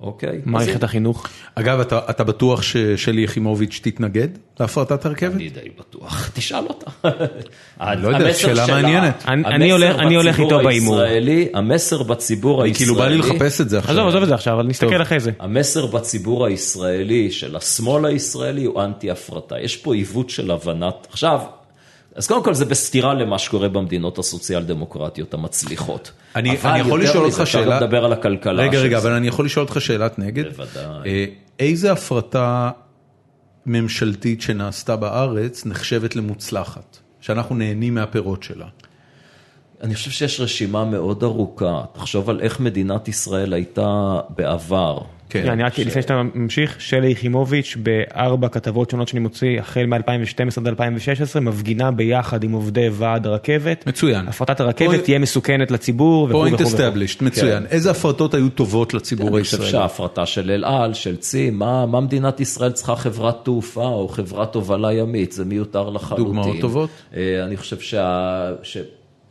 אוקיי? אז מערכת החינוך. אגב, אתה, אתה בטוח ששלי יחימוביץ' תתנגד להפרטת הרכבת? אני די בטוח, <laughs> תשאל אותה. לא יודע, שאלה שלה- מעניינת. אני- אני הולך- אני איתו בהימור. הישראלי- המסר בציבור אני הישראלי, כאילו בא לי לחפש את זה עכשיו. עזוב, עזוב את זה עכשיו, אבל נסתכל אחרי זה. המסר בציבור הישראלי של השמאל הישראלי הוא אנטי הפרטה. יש פה עיוות של הבנת, עכשיו, אז קודם כל זה בסתירה למה שקורה במדינות הסוציאל דמוקרטיות המצליחות. אני, אבל אני יכול יותר לשאול מזה, אותך שאלה, גם לדבר על הכלכלה. רגע רגע, אבל אני יכול לשאול אותך שאלת נגד, בוודאי. אה, איזה הפרטה ממשלתית שנעשתה בארץ נחשבת למוצלחת, שאנחנו נהנים מהפירות שלה? אני חושב שיש רשימה מאוד ארוכה. תחשוב על איך מדינת ישראל הייתה בעבר. כן, אני רק לפני שאתה ממשיך, שלי יחימוביץ' בארבע כתבות שונות שאני מוציא החל מ-2012 עד 2016 מפגינה ביחד עם עובדי ועד הרכבת. מצוין. הפרטת הרכבת תהיה מסוכנת לציבור וכו' פוינט וכו'. וכו'. אסטבלישט, מצוין. איזה הפרטות היו טובות לציבור אני חושב הישראלי? שההפרטה של אל על, של מה, מה מדינת ישראל צריכה חברת תעופה או חברת הובלה ימית, זה מיותר לחלוטין. דוגמאות טובות? אה, אני חושב שה...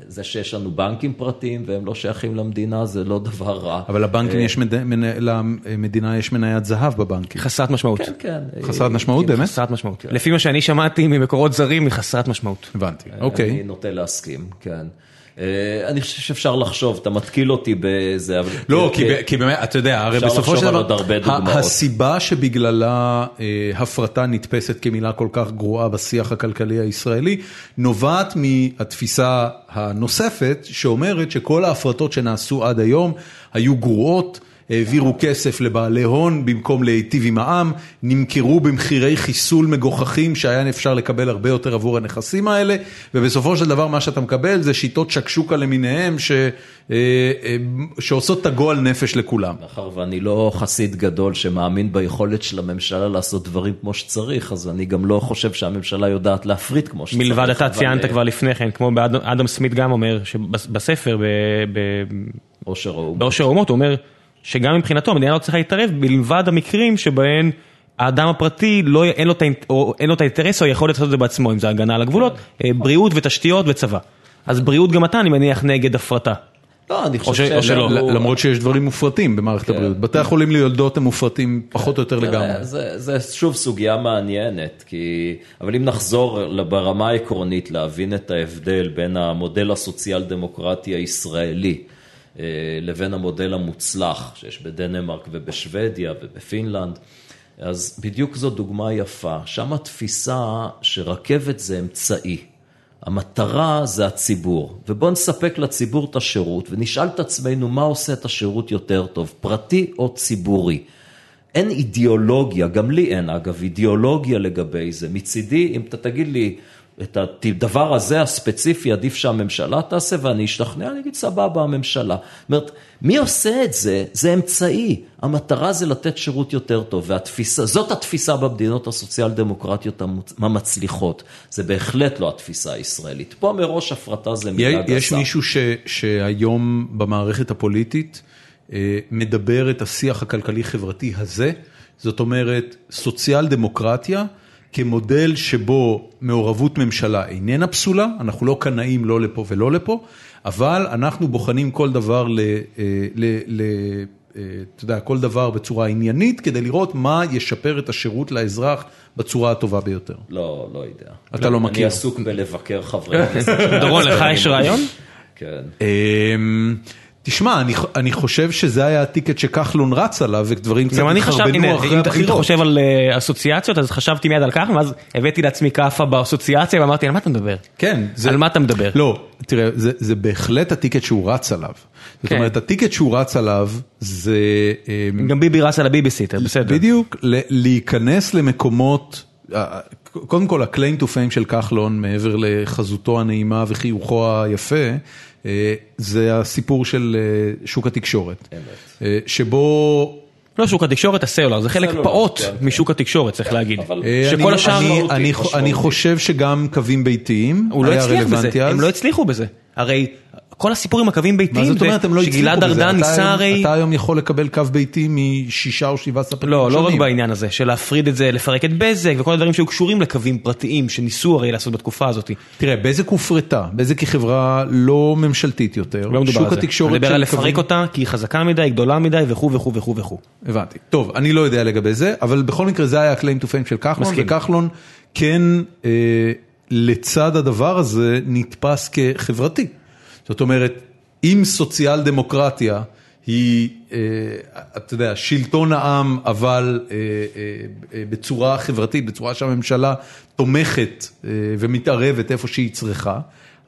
זה שיש לנו בנקים פרטיים והם לא שייכים למדינה זה לא דבר רע. אבל לבנקים יש, מד- מנ- למדינה יש מניית זהב בבנקים. חסרת משמעות. כן, כן. חסרת משמעות באמת? חסרת משמעות. לפי מה שאני שמעתי ממקורות זרים היא חסרת משמעות. הבנתי, אני אוקיי. נוטה להסכים, כן. אה, אני חושב שאפשר לחשוב, אתה מתקיל אותי בזה, אבל... לא, כי ב- כי באמת, אתה יודע, הרי בסופו של דבר. הסיבה שבגללה אה, הפרטה נתפסת כמילה כל כך גרועה בשיח הכלכלי הישראלי, נובעת מהתפיסה הנוספת, שאומרת שכל ההפרטות שנעשו עד היום היו גרועות. העבירו כסף לבעלי הון במקום להיטיב עם העם, נמכרו במחירי חיסול מגוחכים שהיה אפשר לקבל הרבה יותר עבור הנכסים האלה, ובסופו של דבר מה שאתה מקבל זה שיטות שקשוקה למיניהם ש, אה, אה, שעושות את הגועל נפש לכולם. מאחר ואני לא חסיד גדול שמאמין ביכולת של הממשלה לעשות דברים כמו שצריך, אז אני גם לא חושב שהממשלה יודעת להפריט כמו שצריך. מלבד אתה ציינת אה, כבר לפני כן, כמו באדם אדם סמית גם אומר, שבספר, ב- ב- עושר האומה. בעושר האומות, הוא אומר שגם מבחינתו המדינה לא צריכה להתערב מלבד המקרים שבהם האדם הפרטי לא, אין, לו את, האינט- או, אין לו את האינטרס או היכולת לעשות את זה בעצמו, אם זה הגנה על הגבולות, אה, בריאות ותשתיות וצבא. אז בריאות גם אתה אני מניח נגד הפרטה. לא, אני חושב ש- או שלא. למרות שיש דברים מופרטים במערכת הבריאות. בתי החולים ליולדות הם מופרטים פחות או יותר תראה, לגמרי. זה, שוב סוגיה מעניינת, כי... אבל אם נחזור ברמה העקרונית להבין את ההבדל בין המודל הסוציאל דמוקרטי הישראלי לבין המודל המוצלח שיש בדנמרק ובשוודיה ובפינלנד, אז בדיוק זו דוגמה יפה. שם התפיסה שרכבת זה אמצעי. המטרה זה הציבור, ובואו נספק לציבור את השירות ונשאל את עצמנו מה עושה את השירות יותר טוב, פרטי או ציבורי. אין אידיאולוגיה, גם לי אין אגב אידיאולוגיה לגבי זה. מצידי, אם אתה תגיד לי את הדבר הזה הספציפי עדיף שהממשלה תעשה ואני אשתכנע, אני אגיד סבבה הממשלה. זאת אומרת, מי עושה את זה? זה אמצעי. המטרה זה לתת שירות יותר טוב, והתפיסה, זאת התפיסה במדינות הסוציאל דמוקרטיות המצליחות. זה בהחלט לא התפיסה הישראלית. פה מראש הפרטה זה מילה גסה. יש מישהו ש, שהיום במערכת הפוליטית אה, מדבר את השיח הכלכלי-חברתי הזה, זאת אומרת, סוציאל דמוקרטיה כמודל שבו מעורבות ממשלה איננה פסולה, אנחנו לא קנאים לא לפה ולא לפה, אבל אנחנו בוחנים כל דבר ל... אה, ל, ל אה, אתה יודע, כל דבר בצורה עניינית, כדי לראות מה ישפר את השירות לאזרח בצורה הטובה ביותר. לא, לא יודע. אתה לא מכיר. אני עסוק בלבקר חברי כנסת. דורון, לך יש רעיון? כן. תשמע, אני, אני חושב שזה היה הטיקט שכחלון רץ עליו, ודברים קצת התחרבנו אחרי אם אתה- אם אתה הבחירות. חושב על אה, אסוציאציות, אז חשבתי מיד על כחלון, ואז הבאתי לעצמי כאפה באסוציאציה ואמרתי, על מה אתה מדבר? כן. זה, על מה אתה מדבר? לא, תראה, זה, זה בהחלט הטיקט שהוא רץ עליו. זאת כן. אומרת, הטיקט שהוא רץ עליו זה... אמ, גם ביבי רץ על הביביסיטר, בסדר. בדיוק, להיכנס למקומות, קודם כל ה-claim to fame של כחלון, מעבר לחזותו הנעימה וחיוכו היפה, זה הסיפור של אה, שוק התקשורת. אה, שבו... לא שוק התקשורת, הסלולר, זה חלק פעוט כן, משוק התקשורת, צריך להגיד. אה, שכל השאר... אני- חושב שגם קווים ביתיים הוא לא היה הצליח בזה, רלוונטי אז. הם לא הצליחו בזה. הרי כל הסיפור עם הקווים מה ביתיים זאת אומרת, הם לא הצליחו שגלעד בזה? ארדן אתה ניסה הרי... אתה היום יכול לקבל קו ביתי משישה או שבעה ספקים לא, לא רק שונים. בעניין הזה, של להפריד את זה, לפרק את בזק וכל הדברים שהיו קשורים לקווים פרטיים שניסו הרי לעשות בתקופה הזאת. תראה, בזק הופרטה, בזק היא חברה לא ממשלתית יותר. לא מדובר על זה. אני מדבר על לפרק אותה כי היא חזקה מדי, גדולה מדי וכו' וכו' וכו' וכו'. הבנתי. טוב, אני לא יודע לגבי זה, אבל בכל מקרה זה היה ה-claim to fame של כחלון. וכחלון כן, אה, לצד הדבר הזה, נתפס כחברתי. זאת אומרת, אם סוציאל דמוקרטיה היא, אה, אתה יודע, שלטון העם, אבל אה, אה, בצורה חברתית, בצורה שהממשלה תומכת ומתערבת איפה שהיא צריכה.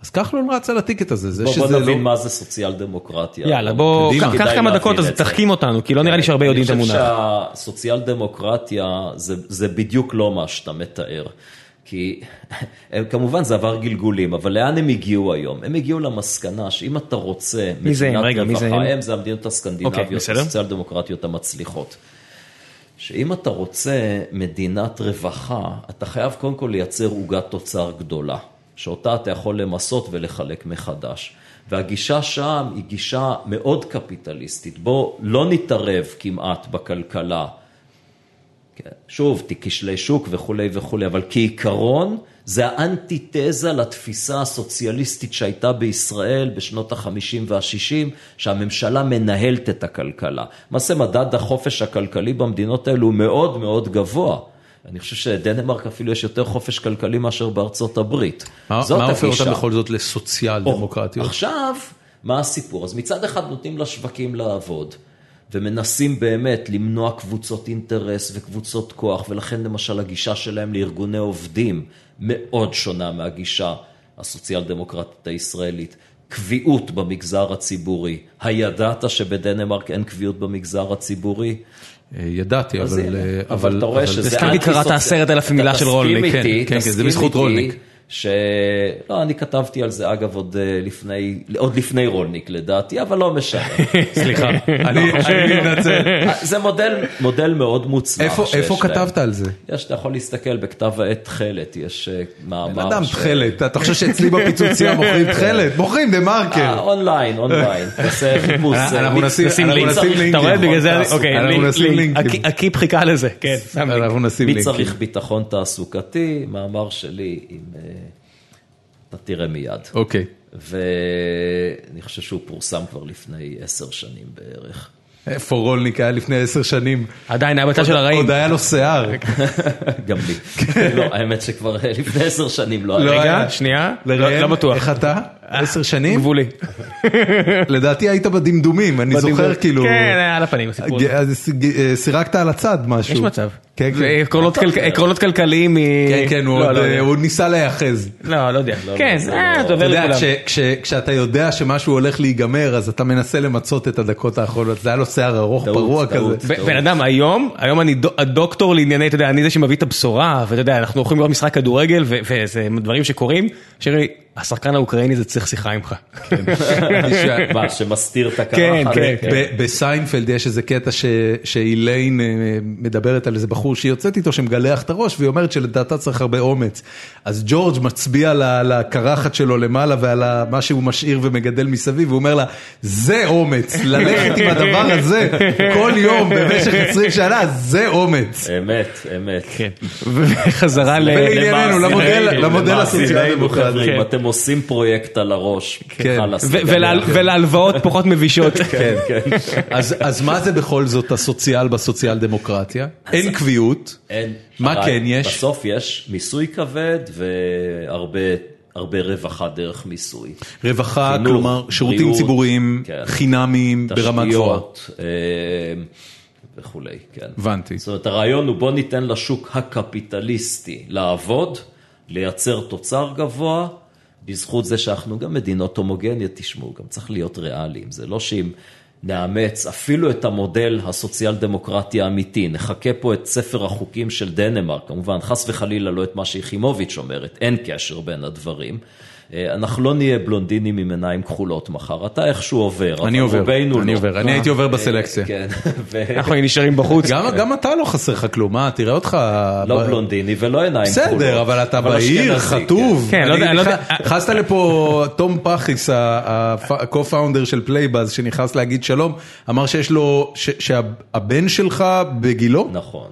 אז כחלון רץ על הטיקט הזה, זה בוא, שזה בוא נבין לא... מה זה סוציאל דמוקרטיה. יאללה, בוא. קח כמה דקות, אז תחכים אותנו, כי לא נראה לי שהרבה יודעים את המונח. אני חושב שהסוציאל דמוקרטיה זה, זה בדיוק לא מה שאתה מתאר. כי הם, כמובן זה עבר גלגולים, אבל לאן הם הגיעו היום? הם הגיעו למסקנה שאם אתה רוצה מי זה הם? זה המדינות הסקנדינביות, אוקיי. הסוציאל דמוקרטיות המצליחות. שאם אתה רוצה מדינת רווחה, אתה חייב קודם כל לייצר עוגת תוצר גדולה, שאותה אתה יכול למסות ולחלק מחדש. והגישה שם היא גישה מאוד קפיטליסטית. בוא לא נתערב כמעט בכלכלה. כן, שוב, כשלי שוק וכולי וכולי, אבל כעיקרון זה האנטיתזה לתפיסה הסוציאליסטית שהייתה בישראל בשנות ה-50 וה-60, שהממשלה מנהלת את הכלכלה. למעשה מדד החופש הכלכלי במדינות האלו הוא מאוד מאוד גבוה. אני חושב שדנמרק אפילו יש יותר חופש כלכלי מאשר בארצות הברית. מה זאת מה הופך. אותם בכל זאת לסוציאל דמוקרטיות? עכשיו, מה הסיפור? אז מצד אחד נותנים לשווקים לעבוד, ומנסים באמת למנוע קבוצות אינטרס וקבוצות כוח, ולכן למשל הגישה שלהם לארגוני עובדים מאוד שונה מהגישה הסוציאל דמוקרטית הישראלית. קביעות במגזר הציבורי. הידעת שבדנמרק אין קביעות במגזר הציבורי? אה, ידעתי, אז אבל... אה, אבל אתה רואה שזה... הסכמתי, קראת אנטי-סוציאל. עשרת אלפים מילה של רולניק. כן, כן, זה בזכות רולניק. ש... לא, אני כתבתי על זה אגב עוד אה, לפני, עוד לפני רולניק לדעתי, אבל לא משנה. <laughs> סליחה, אני אני מתנצל. זה מודל, מודל מאוד מוצלח. איפה- איפה. כתבת על זה? יש, אתה יכול להסתכל בכתב העת תכלת, יש אה, מאמר. בן אדם ש- תכלת, אתה חושב שאצלי בפיצוצייה מוכרים <laughs> תכלת? מוכרים דה אה, מרקר. online, online, <laughs> תעשה חיפוש. אה, אנחנו מי- נשים- לינקים. אתה רואה? בגלל זה. אוקיי, אנחנו לינק, נשים לינק. לינקים. הקי- הקיפ חיכה לזה, כן. אנחנו נשים מי לינקים. צריך ביטחון תעסוקתי, מאמר שלי, עם... אתה תראה מיד. אוקיי. ואני חושב שהוא פורסם כבר לפני עשר שנים בערך. איפה רולניק היה לפני עשר שנים? עדיין היה בצד של הרעים. עוד היה לו שיער. <laughs> גם לי. לא, האמת שכבר לפני עשר שנים לא לא היה. רגע, היה. שנייה, לא לא בטוח. איך אתה? עשר שנים? גבולי. <laughs> לדעתי היית בדמדומים, אני זוכר כאילו... כן, על הפנים הסיפור. הזה. ג- סירקת על הצד משהו. יש מצב. כן, כן. עקרונות כלכליים מ... כן, כן, הוא לא, עוד, לא אה, יודע. ניסה להיאחז. לא, לא יודע. לא, כן, זה אה, אתה עובר יודע, לכולם. כש- כש- כשאתה יודע שמשהו הולך להיגמר, אז אתה מנסה למצות את הדקות האחרונות. זה היה לו שיער ארוך, פרוע. כזה. בן אדם, היום, היום אני דו- הדוקטור לענייני, אתה יודע, אני זה שמביא את הבשורה, ואתה יודע, אנחנו הולכים לראות משחק כדורגל, ו- וזה דברים שקורים, שאומרים לי, השחקן האוקראיני זה צריך שיחה עמך. מה, שמסתיר את הקרחת? כן, כן, ב- בסיינפלד יש איזה קטע ש- שאיליין אה, מדברת על איזה בחור שהיא יוצאת איתו שמגלח את הראש והיא אומרת שלדעתה צריך הרבה אומץ. אז ג'ורג' מצביע על הקרחת שלו למעלה ועל מה שהוא משאיר ומגדל מסביב והוא אומר לה זה אומץ, ללכת עם הדבר הזה כל יום במשך 20 שנה זה אומץ. אמת, אמת. כן. וחזרה למודל- למודל למאזיננו, כן. עושים פרויקט על הראש, כן. ול- ולהלוואות פחות מבישות. <laughs> כן. אז אז מה זה בכל זאת הסוציאל בסוציאל דמוקרטיה? אין קביעות. אין. מה כן יש? בסוף יש מיסוי כבד והרבה הרבה רווחה דרך מיסוי. רווחה, חינוך, כלומר שירותים בריאות, ציבוריים כן. חינמיים ברמה גבוהה. תשתיות אה, וכולי, כן. הבנתי. זאת אומרת, הרעיון הוא בוא ניתן לשוק הקפיטליסטי לעבוד, לייצר תוצר גבוה, בזכות זה שאנחנו גם מדינות הומוגניות, תשמעו, גם צריך להיות ריאליים. זה לא שאם נאמץ אפילו את המודל הסוציאל דמוקרטי האמיתי, נחכה פה את ספר החוקים של דנמרק, כמובן, חס וחלילה לא את מה שיחימוביץ' אומרת, אין קשר בין הדברים. אה, אנחנו לא נהיה בלונדינים עם עיניים כחולות מחר, אתה איכשהו עובר, אני עובר, אני לא. עובר, אני הייתי עובר בסלקציה. כן, <laughs> ו- אנחנו נשארים בחוץ. גם גם אתה לא חסר לך כלום, מה, תראה אותך... לא בלונדיני ולא עיניים כחולות. בסדר, אבל אתה בעיר, חטוב. כן, לא יודע, אני לא נכנסת לפה תום פחיס, ה-co-founder של Playbuzz, שנכנס להגיד שלום, אמר שיש לו, ש- שהבן שלך בגילו? נכון,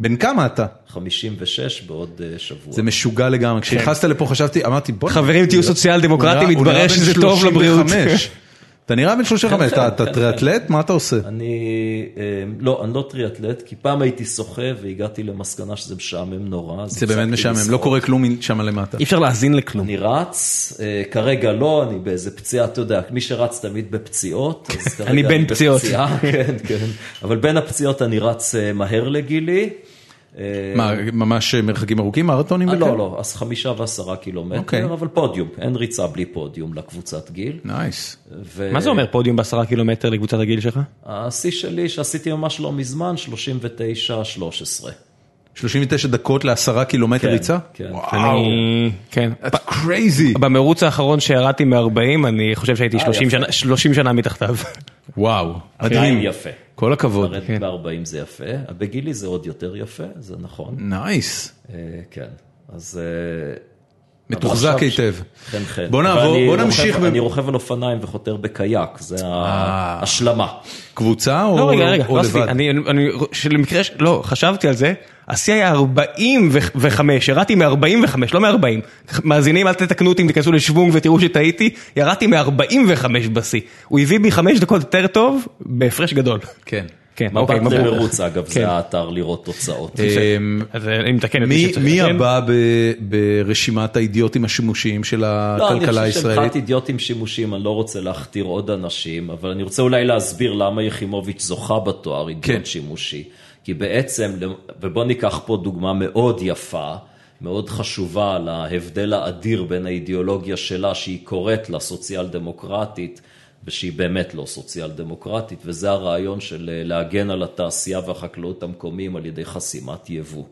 בן כמה אתה? 56 בעוד אה, שבוע. זה משוגע לגמרי. כשנכנסת לפה חשבתי, אמרתי בוא... חברים, תהיו סוציאל דמוקרטים, מתברר שזה טוב לבריאות. 35. <laughs> אתה נראה בן 35, אתה אתה טריאטלט? מה אתה עושה? אני, אה, לא, אני לא טריאתלט, כי פעם הייתי שוחה והגעתי למסקנה שזה משעמם נורא. זה באמת משעמם, לא. קורה כלום שם למטה. אי אפשר להאזין לכלום. אני רץ, אה, כרגע לא, אני באיזה פציעה, אתה יודע, מי שרץ תמיד בפציעות, אז <laughs> כרגע אני בין פציעות. בפציעה, <laughs> כן, כן, אבל בין הפציעות אני רץ מהר לגילי. אה, מה, ממש מרחקים ארוכים, מרתונים? אה, וכאלה? לא, לא, אז חמישה ועשרה אוקיי. קילומטר, אבל פודיום, אין ריצה בלי פודיום לקבוצת גיל. נייס. ו- מה זה אומר פודיום בעשרה קילומטר לקבוצת הגיל שלך? השיא שלי שעשיתי ממש לא מזמן, 39-13. 39 דקות לעשרה קילומטר כן, ריצה? כן. וואו, אני... כן. that's crazy. במרוץ האחרון שירדתי מ-40, אני חושב שהייתי אה, 30 יפה. שנה- 30 שנה מתחתיו. וואו, עדיין מדהים. יפה. כל הכבוד. לרדת ב-40 זה יפה, בגילי זה עוד יותר יפה, זה נכון. נייס. אה, כן, אז... אה, מתוחזק היטב. חן חן. בוא אבל נעבור, בוא נמשיך. אני רוכב על אופניים וחותר בקייק, זה ההשלמה. קבוצה או לא, רגע, רגע, לא עשיתי, לבד? אני, אני, שלמקרה, ש- לא, חשבתי על זה, השיא היה 45, ירדתי מ-45, לא מ-40. מאזינים, אל תתקנו אותי אם תיכנסו לשוונג ותראו שטעיתי, ירדתי מ-45 בשיא. הוא הביא בי 5 דקות יותר טוב, בהפרש גדול. כן. כן, מבט אוקיי. למרוץ אגב, כן. זה האתר לראות תוצאות. אז אני מתקן את מי מי שצריך. מי כן. הבא ב- ברשימת האידיוטים השימושיים של לא, אני הכלכלה חושב הישראלית? שמבחינת אידיוטים שימושים, אני לא רוצה להכתיר עוד אנשים, אבל אני רוצה אולי להסביר למה יחימוביץ' זוכה בתואר אידיוט כן. שימושי. כי בעצם, ובוא ניקח פה דוגמה מאוד יפה, מאוד חשובה להבדל האדיר בין האידיאולוגיה שלה, שהיא קוראת לה סוציאל דמוקרטית, ושהיא באמת לא סוציאל דמוקרטית, וזה הרעיון של אה, להגן על התעשייה והחקלאות המקומיים על ידי חסימת יבוא.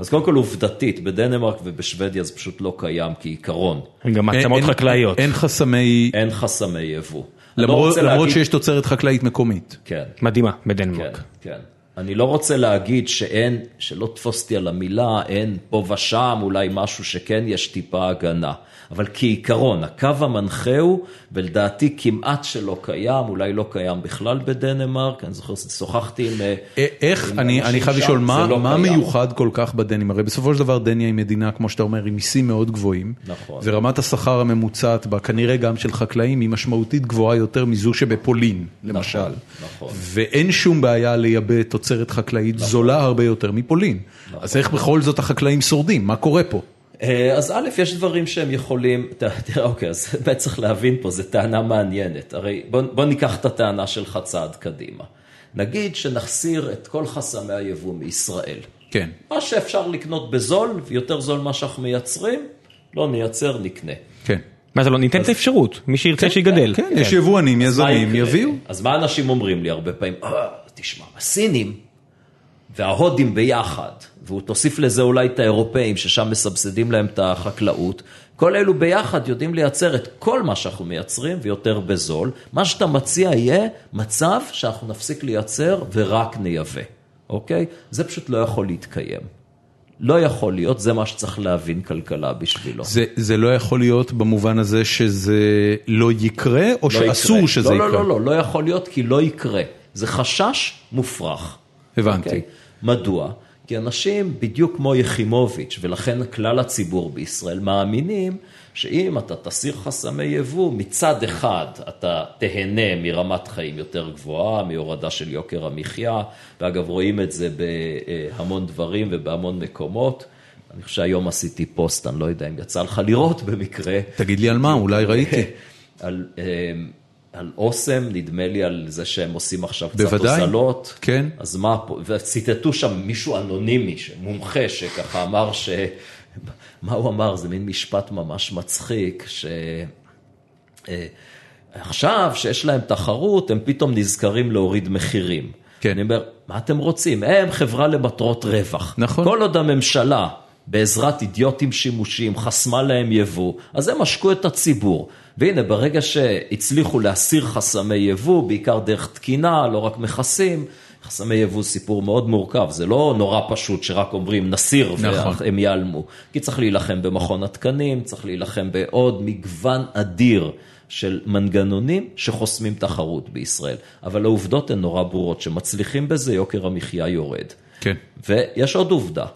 אז קודם כל עובדתית, בדנמרק ובשוודיה זה פשוט לא קיים כעיקרון. גם מעצמות חקלאיות. אין חסמי, אין חסמי יבוא. לא למרות רוצה למרות להגיד- שיש תוצרת חקלאית מקומית. כן, מדהימה, כן, בדנמרק. כן. אני לא רוצה להגיד שאין, שלא תפוס אותי על המילה, אין פה ושם אולי משהו שכן יש טיפה הגנה. אבל כעיקרון, הקו המנחה הוא, ולדעתי כמעט שלא קיים, אולי לא קיים בכלל בדנמרק, אני זוכר, שוחחתי עם... אה, איך, עם אני אני חייב לשאול, מה לא מה קיים. מיוחד כל כך בדנים? הרי בסופו של דבר דניה היא מדינה, כמו שאתה אומר, עם מיסים מאוד גבוהים. נכון. ורמת השכר הממוצעת בה, כנראה גם של חקלאים, היא משמעותית גבוהה יותר מזו שבפולין, למשל. נכון. ואין שום בעיה לייבא תוצרת חקלאית זולה הרבה יותר מפולין. אז איך בכל זאת החקלאים שורדים? מה קורה פה? אה, אז א', יש דברים שהם יכולים, תראה, אוקיי, אז <laughs> באמת צריך להבין פה, זו טענה מעניינת. הרי בוא, בוא ניקח את הטענה שלך צעד קדימה. נגיד שנחסיר את כל חסמי היבוא מישראל. כן. מה שאפשר לקנות בזול, ויותר זול ממה שאנחנו מייצרים, לא נייצר, נקנה. כן. מה זה לא, ניתן את האפשרות, מי שירצה שיגדל. כן, יש יבואנים, מה יזמים? יביאו. אז מה אנשים אומרים לי הרבה פעמים? אה, תשמע, הסינים וההודים ביחד, ותוסיף לזה אולי את האירופאים, ששם מסבסדים להם את החקלאות, כל אלו ביחד יודעים לייצר את כל מה שאנחנו מייצרים ויותר בזול. מה שאתה מציע יהיה מצב שאנחנו נפסיק לייצר ורק נייבא, אוקיי? זה פשוט לא יכול להתקיים. לא יכול להיות, זה מה שצריך להבין כלכלה בשבילו. זה, זה לא יכול להיות במובן הזה שזה לא יקרה, או לא שאסור יקרה. שזה לא, יקרה? לא, לא, לא, לא יכול להיות כי לא יקרה. זה חשש מופרך. הבנתי. אוקיי? מדוע? כי אנשים, בדיוק כמו יחימוביץ', ולכן כלל הציבור בישראל, מאמינים שאם אתה תסיר חסמי יבוא, מצד אחד אתה תהנה מרמת חיים יותר גבוהה, מהורדה של יוקר המחיה, ואגב רואים את זה בהמון דברים ובהמון מקומות. אני חושב שהיום עשיתי פוסט, אני לא יודע אם יצא לך לראות במקרה. תגיד לי על מה, אולי ראיתי. <laughs> על, אה, על אוסם, נדמה לי על זה שהם עושים עכשיו קצת הוזלות. כן. אז מה פה, וציטטו שם מישהו אנונימי, מומחה, שככה אמר ש... <laughs> מה הוא אמר? זה מין משפט ממש מצחיק, ש... אה, עכשיו שיש להם תחרות, הם פתאום נזכרים להוריד מחירים. כן. אני אומר, מה אתם רוצים? הם חברה למטרות רווח. נכון. כל עוד הממשלה, בעזרת אידיוטים שימושיים, חסמה להם יבוא, אז הם עשקו את הציבור. והנה, ברגע שהצליחו להסיר חסמי יבוא, בעיקר דרך תקינה, לא רק מכסים, חסמי יבוא סיפור מאוד מורכב, זה לא נורא פשוט שרק אומרים נסיר נכון. והם ייעלמו. כי צריך להילחם במכון התקנים, צריך להילחם בעוד מגוון אדיר של מנגנונים שחוסמים תחרות בישראל. אבל העובדות הן נורא ברורות, שמצליחים בזה, יוקר המחיה יורד. כן. ויש עוד עובדה,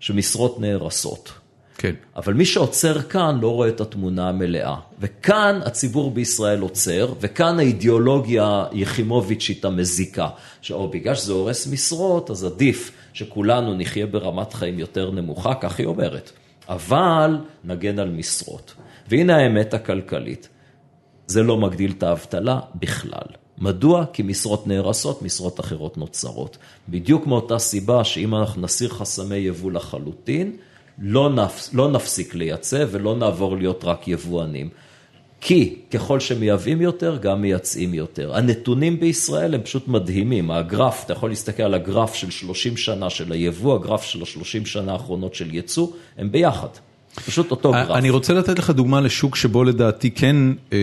שמשרות נהרסות. כן. אבל מי שעוצר כאן לא רואה את התמונה המלאה. וכאן הציבור בישראל עוצר, וכאן האידיאולוגיה יחימוביצ'ית המזיקה. שאו בגלל שזה הורס משרות, אז עדיף שכולנו נחיה ברמת חיים יותר נמוכה, כך היא אומרת. אבל נגן על משרות. והנה האמת הכלכלית. זה לא מגדיל את האבטלה בכלל. מדוע? כי משרות נהרסות, משרות אחרות נוצרות. בדיוק מאותה סיבה שאם אנחנו נסיר חסמי יבוא לחלוטין, לא, נפ... לא נפסיק לייצא ולא נעבור להיות רק יבואנים. כי ככל שמייבאים יותר, גם מייצאים יותר. הנתונים בישראל הם פשוט מדהימים. הגרף, אתה יכול להסתכל על הגרף של 30 שנה של היבוא, הגרף של ה-30 שנה האחרונות של ייצוא, הם ביחד. פשוט אותו גרף. אני רוצה לתת לך דוגמה לשוק שבו לדעתי כן אה,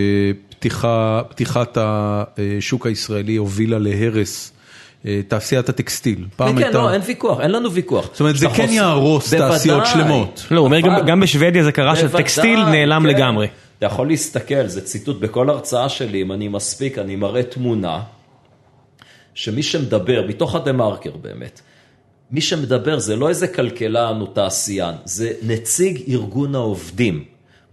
פתיחה, פתיחת השוק הישראלי הובילה להרס. אה, תעשיית הטקסטיל. כן, כן, לא, אין ויכוח, אין לנו ויכוח. זאת אומרת, זה כן יהרוס תעשיות שלמות. לא, הוא אומר, גם בשוודיה זה קרה שטקסטיל נעלם כן. לגמרי. אתה יכול להסתכל, זה ציטוט בכל הרצאה שלי, אם אני מספיק, אני מראה תמונה, שמי שמדבר, מתוך הדה מרקר באמת, מי שמדבר זה לא איזה כלכלן או תעשיין, זה נציג ארגון העובדים.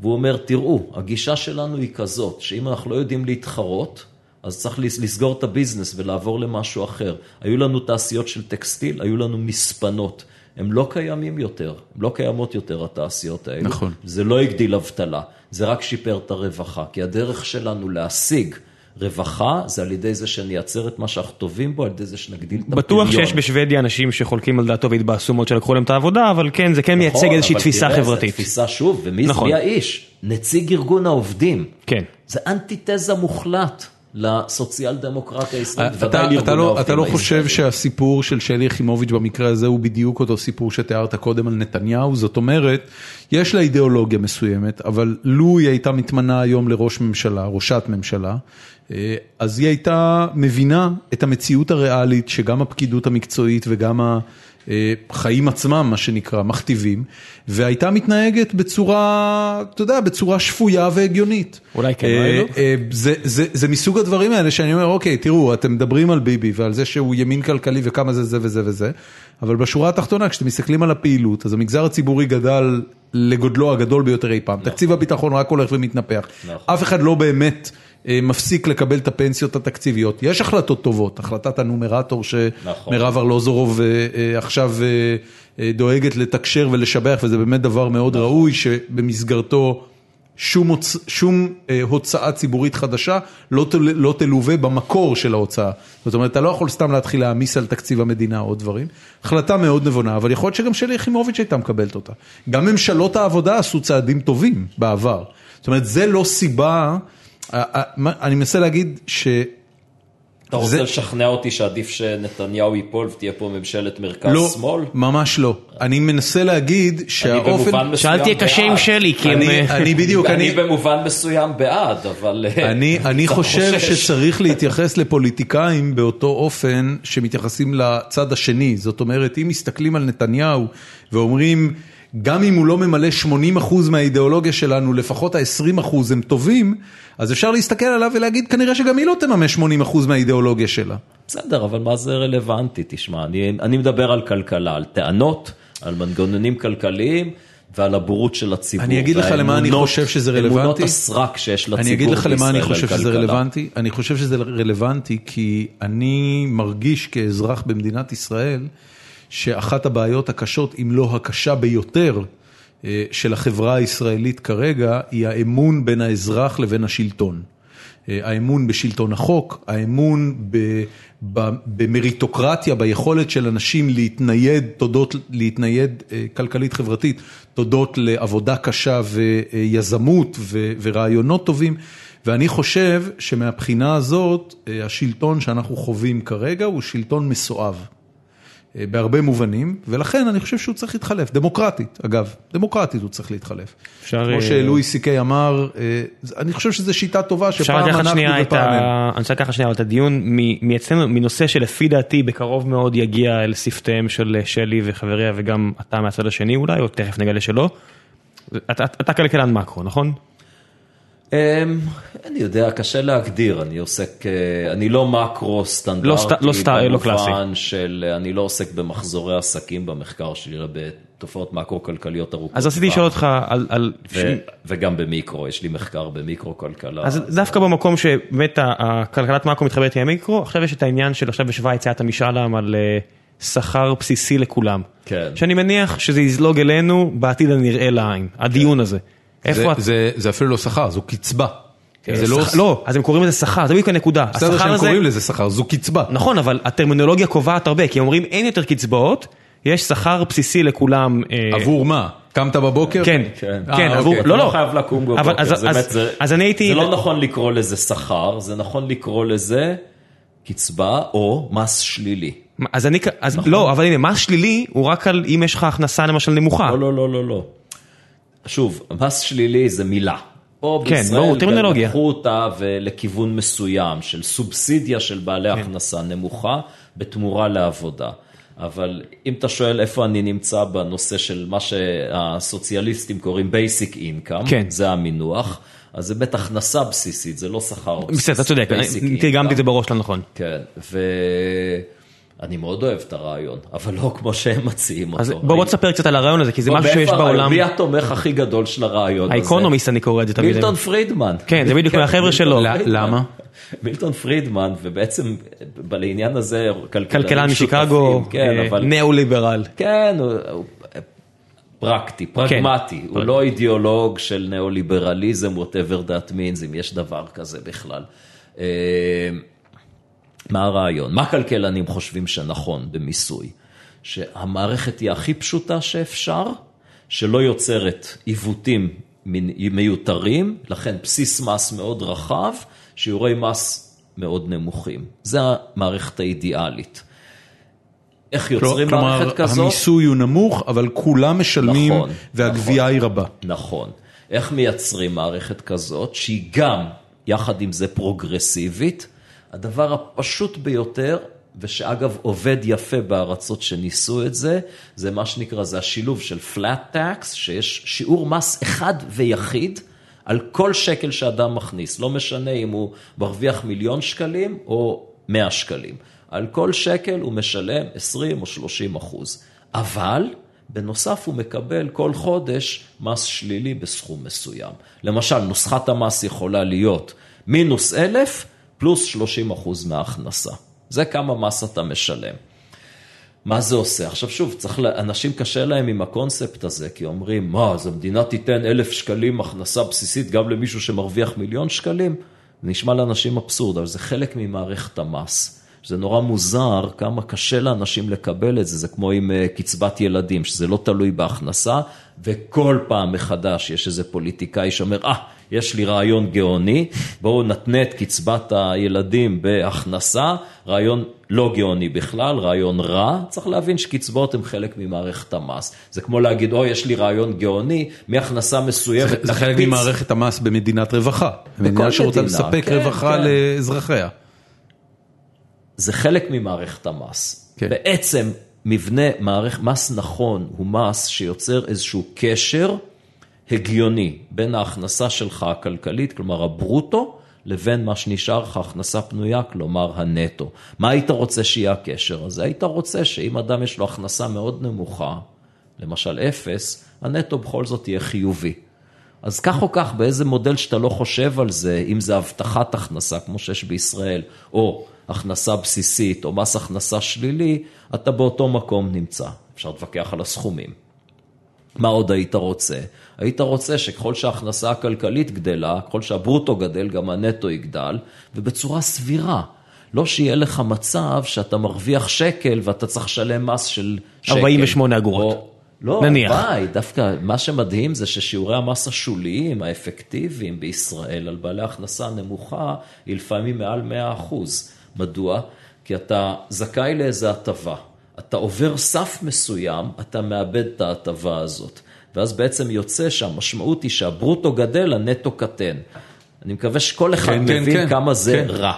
והוא אומר, תראו, הגישה שלנו היא כזאת, שאם אנחנו לא יודעים להתחרות, אז צריך לסגור את הביזנס ולעבור למשהו אחר. היו לנו תעשיות של טקסטיל, היו לנו מספנות. הם לא קיימים יותר, הם לא קיימות יותר התעשיות האלה. נכון. זה לא הגדיל אבטלה, זה רק שיפר את הרווחה. כי הדרך שלנו להשיג רווחה זה על ידי זה שנייצר את מה שאנחנו טובים בו, על ידי זה שנגדיל את הפריון. בטוח שיש בשוודיה אנשים שחולקים על דעתו והתבאסו מאוד שלקחו להם את העבודה, אבל כן, זה כן מייצג איזושהי תפיסה נכון, אבל תראה, חברתית. זו תפיסה שוב, ומי נכון. מי האיש? נציג ארגון העובדים. כן. זה אנטיתזה מוחלט לסוציאל דמוקרטיה הישראלית, אתה, ודאי לארגון לא, העובדים אתה לא חושב הישראלי. שהסיפור של שלי יחימוביץ' במקרה הזה הוא בדיוק אותו סיפור שתיארת קודם על נתניהו? זאת אומרת, יש לה אידיאולוגיה מסוימת, אבל לו היא הייתה מתמנה היום לראש ממשלה, ראשת ממשלה, אה, אז היא הייתה מבינה את המציאות הריאלית שגם הפקידות המקצועית וגם החיים עצמם, מה שנקרא, מכתיבים, והייתה מתנהגת בצורה, אתה יודע, בצורה שפויה והגיונית. אולי כן, אה, אולי לא. אה, זה, זה, זה מסוג הדברים האלה שאני אומר, אוקיי, תראו, אתם מדברים על ביבי ועל זה שהוא ימין כלכלי וכמה זה זה וזה וזה, אבל בשורה התחתונה, כשאתם מסתכלים על הפעילות, אז המגזר הציבורי גדל לגודלו הגדול ביותר אי פעם. תקציב הביטחון רק הולך ומתנפח. נכון. אף אחד לא באמת אה, מפסיק לקבל את הפנסיות התקציביות. יש החלטות טובות, החלטת הנומרטור נכון. שמירב ארלוזורוב אה, אה, עכשיו אה, אה, דואגת לתקשר ולשבח, וזה באמת דבר מאוד ראוי, שבמסגרתו שום, הוצ... שום אה, הוצאה ציבורית חדשה לא, תל... לא תלווה במקור של ההוצאה. זאת אומרת, אתה לא יכול סתם להתחיל להעמיס על תקציב המדינה או דברים. החלטה מאוד נבונה, אבל יכול להיות שגם שלי יחימוביץ' הייתה מקבלת אותה. גם ממשלות העבודה עשו צעדים טובים בעבר. זאת אומרת, זה לא סיבה, אה, אה, אני מנסה להגיד ש... אתה רוצה זה- לשכנע אותי שעדיף שנתניהו ייפול ותהיה פה ממשלת לא, מרכז-שמאל? ממש לא. אני מנסה להגיד אני שהאופן... במובן מסוים שאלתי קשה עם. שלי, כי הם... אני, אני בדיוק, <laughs> אני אני, במובן מסוים בעד, אבל... אה, אני, <laughs> חושב חושש. שצריך להתייחס לפוליטיקאים באותו אופן שמתייחסים לצד השני. זאת אומרת, אם מסתכלים על נתניהו ואומרים, גם אם הוא לא ממלא 80% מהאידיאולוגיה שלנו, לפחות ה-20% הם טובים, אז אפשר להסתכל עליו ולהגיד, כנראה שגם היא לא תממש 80% מהאידיאולוגיה שלה. בסדר, אבל מה זה רלוונטי? תשמע, אני, אני מדבר על כלכלה, על טענות, על מנגנונים כלכליים ועל הבורות של הציבור. אני אגיד לך למה אני חושב שזה אמונות רלוונטי. הסרק שיש לציבור אני אגיד לך למה אני בישראל חושב שזה. רלוונטי. אני חושב שזה רלוונטי כי אני מרגיש כאזרח במדינת ישראל, שאחת הבעיות הקשות, אם לא הקשה ביותר, של החברה הישראלית כרגע, היא האמון בין האזרח לבין השלטון. אה, האמון בשלטון החוק, האמון ב- ב- במריטוקרטיה, ביכולת של אנשים להתנייד, תודות, להתנייד אה, כלכלית חברתית, תודות לעבודה קשה ויזמות ו- ורעיונות טובים. ואני חושב שמהבחינה הזאת, אה, השלטון שאנחנו חווים כרגע הוא שלטון מסואב. אה, בהרבה מובנים, ולכן אני חושב שהוא צריך להתחלף, דמוקרטית, אגב, דמוקרטית הוא צריך להתחלף. אפשר, כמו אה, שלואי סי קיי אמר, אה, אני חושב שזו שיטה טובה שפעם אנחנו ופעם הם. אני רוצה לקחת שנייה את הדיון מאצלנו, מנושא שלפי דעתי בקרוב מאוד יגיע אל שפתיהם של שלי וחבריה וגם אתה מהצד השני אולי, או תכף נגלה שלא. אתה, אתה כלכלן מקרו, נכון? אמ, אני יודע, קשה להגדיר, אני עוסק, אה, אני לא מקרו סטנדרטי, לא לא לא קלאסי. במובן של, אה, אני לא עוסק במחזורי עסקים במחקר שלי, אלא תופעות מקרו-כלכליות ארוכות. אז רציתי לשאול אותך על... וגם במיקרו, יש לי מחקר במיקרו-כלכלה. אז דווקא במקום שבאמת הכלכלת מאקרו מתחברת עם המיקרו, עכשיו יש את העניין של עכשיו בשוויץ היה את המשאל עם על אה, שכר בסיסי לכולם. כן. שאני מניח שזה יזלוג אלינו בעתיד הנראה לעין, הדיון הזה. זה- איפה... את- זה- זה אפילו לא שכר, זו קצבה. זה לא... לא, אז הם קוראים לזה שכר, זה בדיוק הנקודה. בסדר שהם הזה- קוראים לזה שכר, זו קצבה. נכון, אבל הטרמינולוגיה קובעת הרבה, כי אומרים אין יותר קצבאות, יש שכר בסיסי לכולם. אה, עבור מה? קמת בבוקר? כן, כן. כן, אה, עבור, אוקיי. לא, אתה לא. חייב לקום אבל בבוקר, אז- זה אז- באמת, זה- אז אני הייתי... זה לא נכון לקרוא לזה שכר, זה נכון לקרוא לזה קצבה או מס שלילי. אז אני, אז נכון. לא, אבל הנה, מס שלילי הוא רק על אם יש לך הכנסה למשל נמוכה. לא, לא, לא, לא, לא. שוב, מס שלילי זה מילה. פה כן, בישראל. לקחו אותה לכיוון מסוים של סובסידיה של בעלי כן. הכנסה נמוכה בתמורה לעבודה. אבל אם אתה שואל איפה אני נמצא בנושא של מה שהסוציאליסטים קוראים basic income, כן. זה המינוח, אז זה בטח הכנסה בסיסית, זה לא שכר בסיסי. בסדר, אתה צודק, תרגמתי את זה. בראש לא נכון. כן, ואני מאוד אוהב את הרעיון, אבל לא כמו שהם מציעים אותו. אז בוא בוא תספר קצת על הרעיון הזה, כי זה משהו שיש? בעולם. מי התומך הכי גדול של הרעיון הזה? האקונומיסט אני קורא את זה תמיד. מילטון פרידמן. כן, זה בדיוק מהחבר'ה מילטון שלו. למה? מילטון פרידמן, ובעצם לעניין הזה כלכלן משיקגו, כן, אה, אבל... ניאו-ליברל. כן, הוא, פרקטי, פרגמטי, הוא לא אידיאולוג של ניאו-ליברליזם, whatever that means, אם יש דבר כזה בכלל. מה הרעיון? מה כלכלנים חושבים שנכון במיסוי? שהמערכת תהיה הכי פשוטה שאפשר, שלא יוצרת עיוותים מיותרים, לכן בסיס מס מאוד רחב, שיעורי מס מאוד נמוכים. זה המערכת האידיאלית. איך יוצרים מערכת כלומר, כזאת? המיסוי הוא נמוך, אבל כולם משלמים, נכון, והגבייה היא רבה. נכון. איך מייצרים מערכת כזאת, שהיא גם, יחד עם זה, פרוגרסיבית? הדבר הפשוט ביותר, ושאגב עובד יפה בארצות שניסו את זה, זה מה שנקרא, זה השילוב של flat tax, שיש שיעור מס אחד ויחיד על כל שקל שאדם מכניס, לא משנה אם הוא מרוויח מיליון שקלים או 100 שקלים. על כל שקל הוא משלם 20 או 30 אחוז. אבל בנוסף הוא מקבל כל חודש מס שלילי בסכום מסוים. למשל, נוסחת המס יכולה להיות מינוס אלף פלוס 30 אחוז מההכנסה. זה כמה מס אתה משלם. מה זה עושה? עכשיו שוב, צריך, אנשים קשה להם עם הקונספט הזה, כי אומרים, מה, אז המדינה תיתן אלף שקלים הכנסה בסיסית גם למישהו שמרוויח מיליון שקלים? זה נשמע לאנשים אבסורד, אבל זה חלק ממערכת המס. זה נורא מוזר כמה קשה לאנשים לקבל את זה, זה כמו עם אה, קצבת ילדים, שזה לא תלוי בהכנסה, וכל פעם מחדש יש איזה פוליטיקאי שאומר, אה, יש לי רעיון גאוני, בואו נתנה את קצבת הילדים בהכנסה, רעיון לא גאוני בכלל, רעיון רע, צריך להבין שקצבאות הן חלק ממערכת המס. זה כמו להגיד, אוי, יש לי רעיון גאוני, מהכנסה מסוימת, זה חלק נקפיץ- ממערכת המס במדינת רווחה. מדינה שרוצה לספק כן, רווחה כן. לאזרחיה. זה חלק ממערכת המס. כן. כן. בעצם מבנה מערכת, מס נכון הוא מס שיוצר איזשהו קשר הגיוני בין ההכנסה שלך הכלכלית, כלומר הברוטו, לבין מה שנשאר לך הכנסה פנויה, כלומר הנטו. מה היית רוצה שיהיה הקשר הזה? היית רוצה שאם אדם יש לו הכנסה מאוד נמוכה, למשל אפס, הנטו בכל זאת יהיה חיובי. אז כך או כך, באיזה מודל שאתה לא חושב על זה, אם זה הבטחת הכנסה, כמו שיש בישראל, או הכנסה בסיסית, או מס הכנסה שלילי, אתה באותו מקום נמצא. אפשר להתווכח על הסכומים. מה עוד היית רוצה? היית רוצה שככל שההכנסה הכלכלית גדלה, ככל שהברוטו גדל, גם הנטו יגדל, ובצורה סבירה. לא שיהיה לך מצב שאתה מרוויח שקל ואתה צריך לשלם מס של שקל. 48 אגורות. או- לא, נניח. הלוואי, דווקא מה שמדהים זה ששיעורי המס השוליים, האפקטיביים בישראל על בעלי הכנסה נמוכה, היא לפעמים מעל 100 אחוז. מדוע? כי אתה זכאי לאיזו הטבה. אתה עובר סף מסוים, אתה מאבד את ההטבה הזאת. ואז בעצם יוצא שהמשמעות היא שהברוטו גדל, הנטו קטן. אני מקווה שכל אחד כן, כן, מבין כן, כמה זה כן. רע.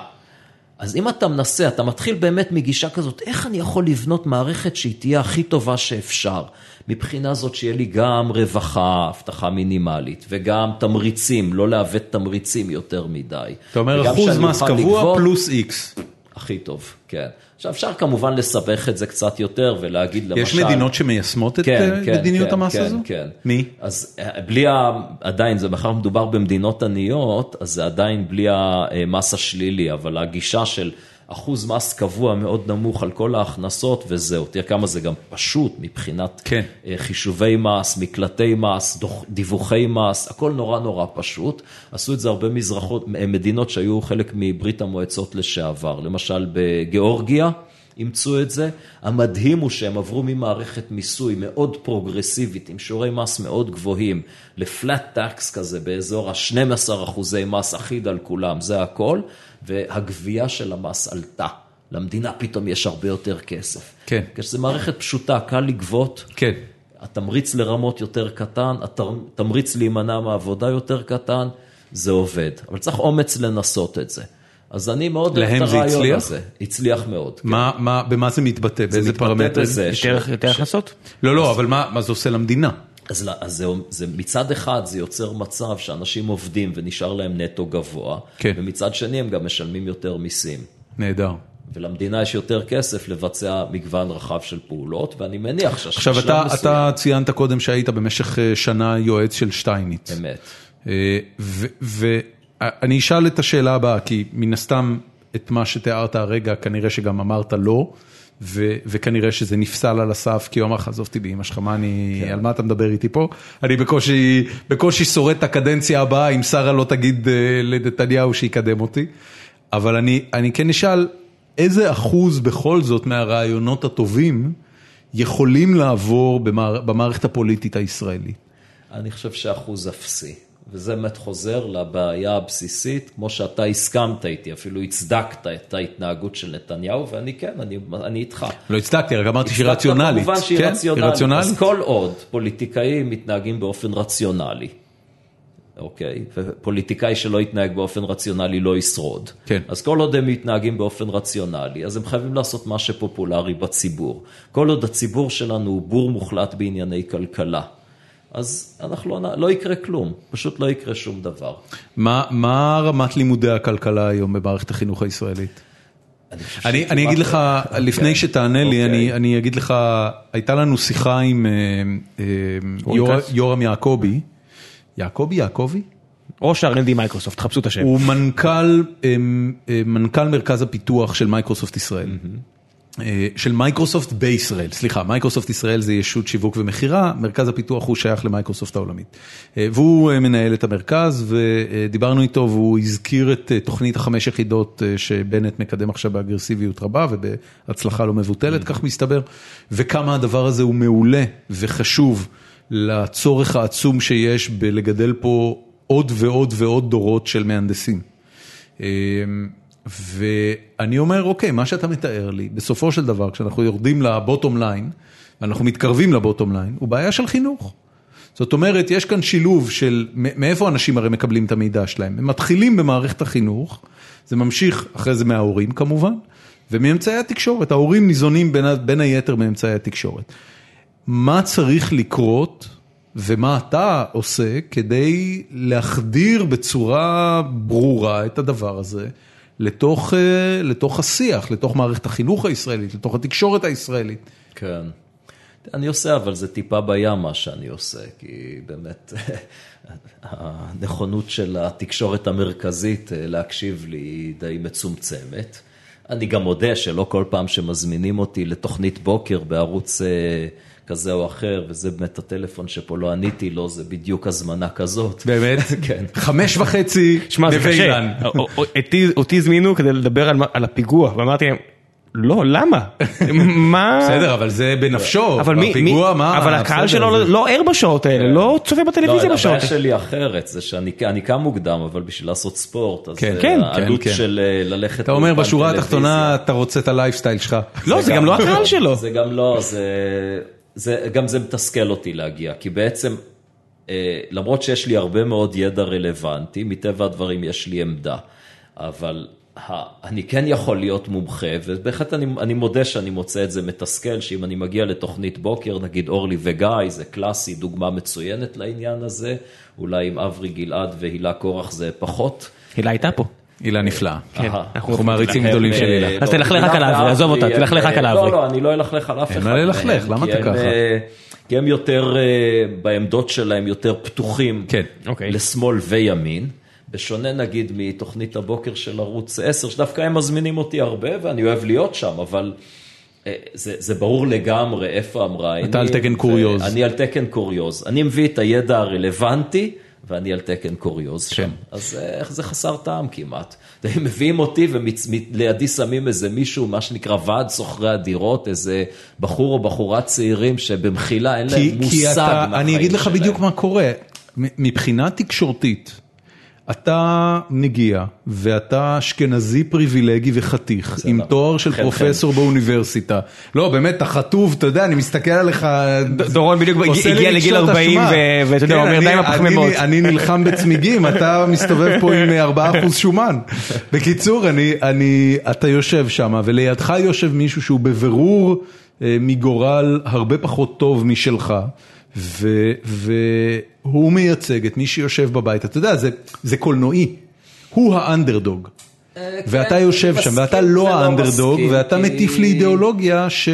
אז אם אתה מנסה, אתה מתחיל באמת מגישה כזאת, איך אני יכול לבנות מערכת שהיא תהיה הכי טובה שאפשר? מבחינה זאת שיהיה לי גם רווחה, הבטחה מינימלית, וגם תמריצים, לא לעוות תמריצים יותר מדי. אתה אומר אחוז מס קבוע לגבות- פלוס איקס. הכי טוב, כן. עכשיו אפשר כמובן לסבך את זה קצת יותר ולהגיד למשל... יש מדינות שמיישמות את כן, אה, כן, מדיניות כן, המס כן, הזו? כן. מי? אז אה, בלי ה... עדיין, זה מאחר מדובר במדינות עניות, אז זה עדיין בלי המס השלילי, אבל הגישה של אחוז מס קבוע מאוד נמוך על כל ההכנסות וזהו. תראה כמה זה גם פשוט מבחינת כן. אה, חישובי מס, מקלטי מס, דוח, דיווחי מס, הכל נורא נורא פשוט. עשו את זה הרבה מזרחות, אה, מדינות שהיו חלק מברית המועצות לשעבר. למשל בגיאורגיה. אימצו את זה. המדהים הוא שהם עברו ממערכת מיסוי מאוד פרוגרסיבית, עם שיעורי מס מאוד גבוהים, לפלט טקס כזה באזור ה-12 אחוזי מס אחיד על כולם, זה הכל, והגבייה של המס עלתה. למדינה פתאום יש הרבה יותר כסף. כן. כשזו מערכת פשוטה, קל לגבות. כן. התמריץ לרמות יותר קטן, התמריץ להימנע מעבודה יותר קטן, זה עובד. אבל צריך אומץ לנסות את זה. אז אני מאוד אוהב להם את זה הרעיון הצליח? הזה. הצליח מאוד. כן. מה, מה, במה זה מתבטא? באיזה מתבטא פרמטרים? בזה ש- יותר יותר הכנסות? לא, לא, אבל מה מה זה עושה למדינה? אז, לא- אז זה, זה, מצד אחד זה יוצר מצב שאנשים עובדים ונשאר להם נטו גבוה, כן. ומצד שני הם גם משלמים יותר מיסים. נהדר. ולמדינה יש יותר כסף לבצע מגוון רחב של פעולות, ואני מניח שהשלב עכשיו, אתה, מסוים, אתה ציינת קודם שהיית במשך אה, שנה יועץ של שטייניץ. אמת. ואני אשאל את השאלה הבאה, כי מן הסתם את מה שתיארת הרגע, כנראה שגם אמרת לא, וכנראה שזה נפסל על הסף, כי הוא אמר לך, עזוב אותי באמא שלך, מה אני, כן. על מה אתה מדבר איתי פה? אני בקושי, בקושי שורד את הקדנציה הבאה, אם שרה לא תגיד אה, לנתניהו שיקדם אותי. אבל אני, אני כן אשאל, איזה אחוז בכל זאת מהרעיונות הטובים יכולים לעבור במער, במערכת הפוליטית הישראלית? אני חושב שאחוז אפסי. וזה באמת חוזר לבעיה הבסיסית, כמו שאתה הסכמת איתי, אפילו הצדקת את ההתנהגות של נתניהו, ואני כן, אני, אני איתך. לא הצדקתי, רק אמרתי שהיא רציונלית. כמובן שהיא כן? רציונלית. רציונלית. אז כל עוד פוליטיקאים מתנהגים באופן רציונלי, אוקיי? ופוליטיקאי שלא יתנהג באופן רציונלי לא ישרוד. כן. אז כל עוד הם מתנהגים באופן רציונלי, אז הם חייבים לעשות מה שפופולרי בציבור. כל עוד הציבור שלנו הוא בור מוחלט בענייני כלכלה. אז אנחנו לא, לא יקרה כלום, פשוט לא יקרה שום דבר. מה, מה רמת לימודי הכלכלה היום במערכת החינוך הישראלית? אני, אני אגיד לך, לפני כן. שתענה לי, אוקיי. אני, אני אגיד לך, הייתה לנו שיחה עם אה, אה, יור? יורם יעקבי, יעקבי, יעקבי? או שה-R&D מייקרוסופט, תחפשו את השם. הוא מנכ"ל, אה, אה, מנכ"ל מרכז הפיתוח של מייקרוסופט ישראל. אה, של מייקרוסופט בישראל, סליחה, מייקרוסופט ישראל זה ישות שיווק ומכירה, מרכז הפיתוח הוא שייך למייקרוסופט העולמית. אה, והוא אה, מנהל את המרכז ודיברנו איתו והוא הזכיר את אה, תוכנית החמש יחידות אה, שבנט מקדם עכשיו באגרסיביות רבה ובהצלחה לא מבוטלת, כך מסתבר, וכמה הדבר הזה הוא מעולה וחשוב לצורך העצום שיש בלגדל פה עוד ועוד ועוד דורות של מהנדסים. ואני אומר, אוקיי, מה שאתה מתאר לי, בסופו של דבר, כשאנחנו יורדים ל bottom line, ואנחנו מתקרבים ל bottom line, הוא בעיה של חינוך. זאת אומרת, יש כאן שילוב של, מאיפה אנשים הרי מקבלים את המידע שלהם? הם מתחילים במערכת החינוך, זה ממשיך אחרי זה מההורים כמובן, ומאמצעי התקשורת, ההורים ניזונים בין, בין היתר מאמצעי התקשורת. מה צריך לקרות ומה אתה עושה כדי להחדיר בצורה ברורה את הדבר הזה אה, לתוך השיח, לתוך מערכת החינוך הישראלית, לתוך התקשורת הישראלית. כן. אני עושה, אבל זה טיפה בים מה שאני עושה, כי באמת <laughs> הנכונות של התקשורת המרכזית אה, להקשיב לי היא די מצומצמת. אני גם מודה שלא כל פעם שמזמינים אותי לתוכנית בוקר בערוץ אה, כזה או אחר, וזה באמת הטלפון שפה לא עניתי לו, זה בדיוק הזמנה כזאת. באמת? <laughs> כן. חמש וחצי, שמע, זה קשה. אותי- הזמינו כדי לדבר על הפיגוע, ואמרתי להם, לא, למה? <laughs> מה? בסדר, אבל זה בנפשו, אבל מי, הפיגוע, מה? אבל הקהל שלו לא ער בשעות האלה, לא צופה בטלוויזיה לא, בשעות הבעיה האלה. שלי אחרת, זה שאני אני קם מוקדם, אבל בשביל לעשות ספורט, אז כן, אה, כן, העלות כן, כן. של אה, ללכת... אתה אומר בשורה התחתונה אתה רוצה את הלייפסטייל שלך. לא, זה גם לא הקהל <laughs> שלו. זה גם לא, זה, זה, גם זה מתסכל אותי להגיע, כי בעצם, אה, למרות שיש לי הרבה מאוד ידע רלוונטי, מטבע הדברים יש לי עמדה, אבל אני כן יכול להיות מומחה, ובהחלט אני, אני מודה שאני מוצא את זה מתסכל, שאם אני מגיע לתוכנית בוקר, נגיד אורלי וגיא, זה קלאסי, דוגמה מצוינת לעניין הזה, אולי עם אברי גלעד והילה קורח זה פחות. הילה הייתה פה. הילה נפלאה. כן. אנחנו מעריצים גדולים של הילה. אז תלכלך רק על האברי, עזוב אותה, תלכלך רק על האברי. לא, לא, אני לא אלכלך על אף אחד. מה ללכלך? למה אתה ככה? אה, כי הם יותר, אה, בעמדות שלהם, יותר פתוחים כן. אוקיי. לשמאל וימין. בשונה נגיד מתוכנית הבוקר של ערוץ 10, שדווקא הם מזמינים אותי הרבה ואני אוהב להיות שם, אבל אה, זה, זה ברור לגמרי איפה המראיינים. אתה על תקן קוריוז. אני על תקן קוריוז. אני מביא את הידע הרלוונטי. ואני על תקן קוריוז כן. שם. אז אה, זה חסר טעם כמעט. <laughs> הם מביאים אותי ולידי שמים איזה מישהו, מה שנקרא ועד שוכרי הדירות, איזה בחור או בחורה צעירים שבמחילה אין להם מושג מהחיים אני אגיד לך שלהם. בדיוק מה קורה. מבחינה תקשורתית, אתה מגיע ואתה אשכנזי פריבילגי וחתיך, עם. תואר של חן, פרופסור באוניברסיטה. לא, באמת, אתה חטוב, אתה יודע, אני מסתכל עליך... דורון בדיוק הגיע לגיל רגשות 40 אשמה. ו- ואתה יודע, כן, אומר, די עם הפחמימות. אני- נלחם בצמיגים, אתה מסתובב פה עם 4% שומן. בקיצור, אני, אני, אתה יושב שם, ולידך יושב מישהו שהוא בבירור אה, מגורל הרבה פחות טוב משלך, והוא מייצג את מי שיושב בבית. אתה יודע, זה, זה קולנועי, הוא האנדרדוג. ואתה יושב שם, ואתה לא ולא האנדרדוג, מסכים, ואתה כי- מטיף לאידיאולוגיה ש...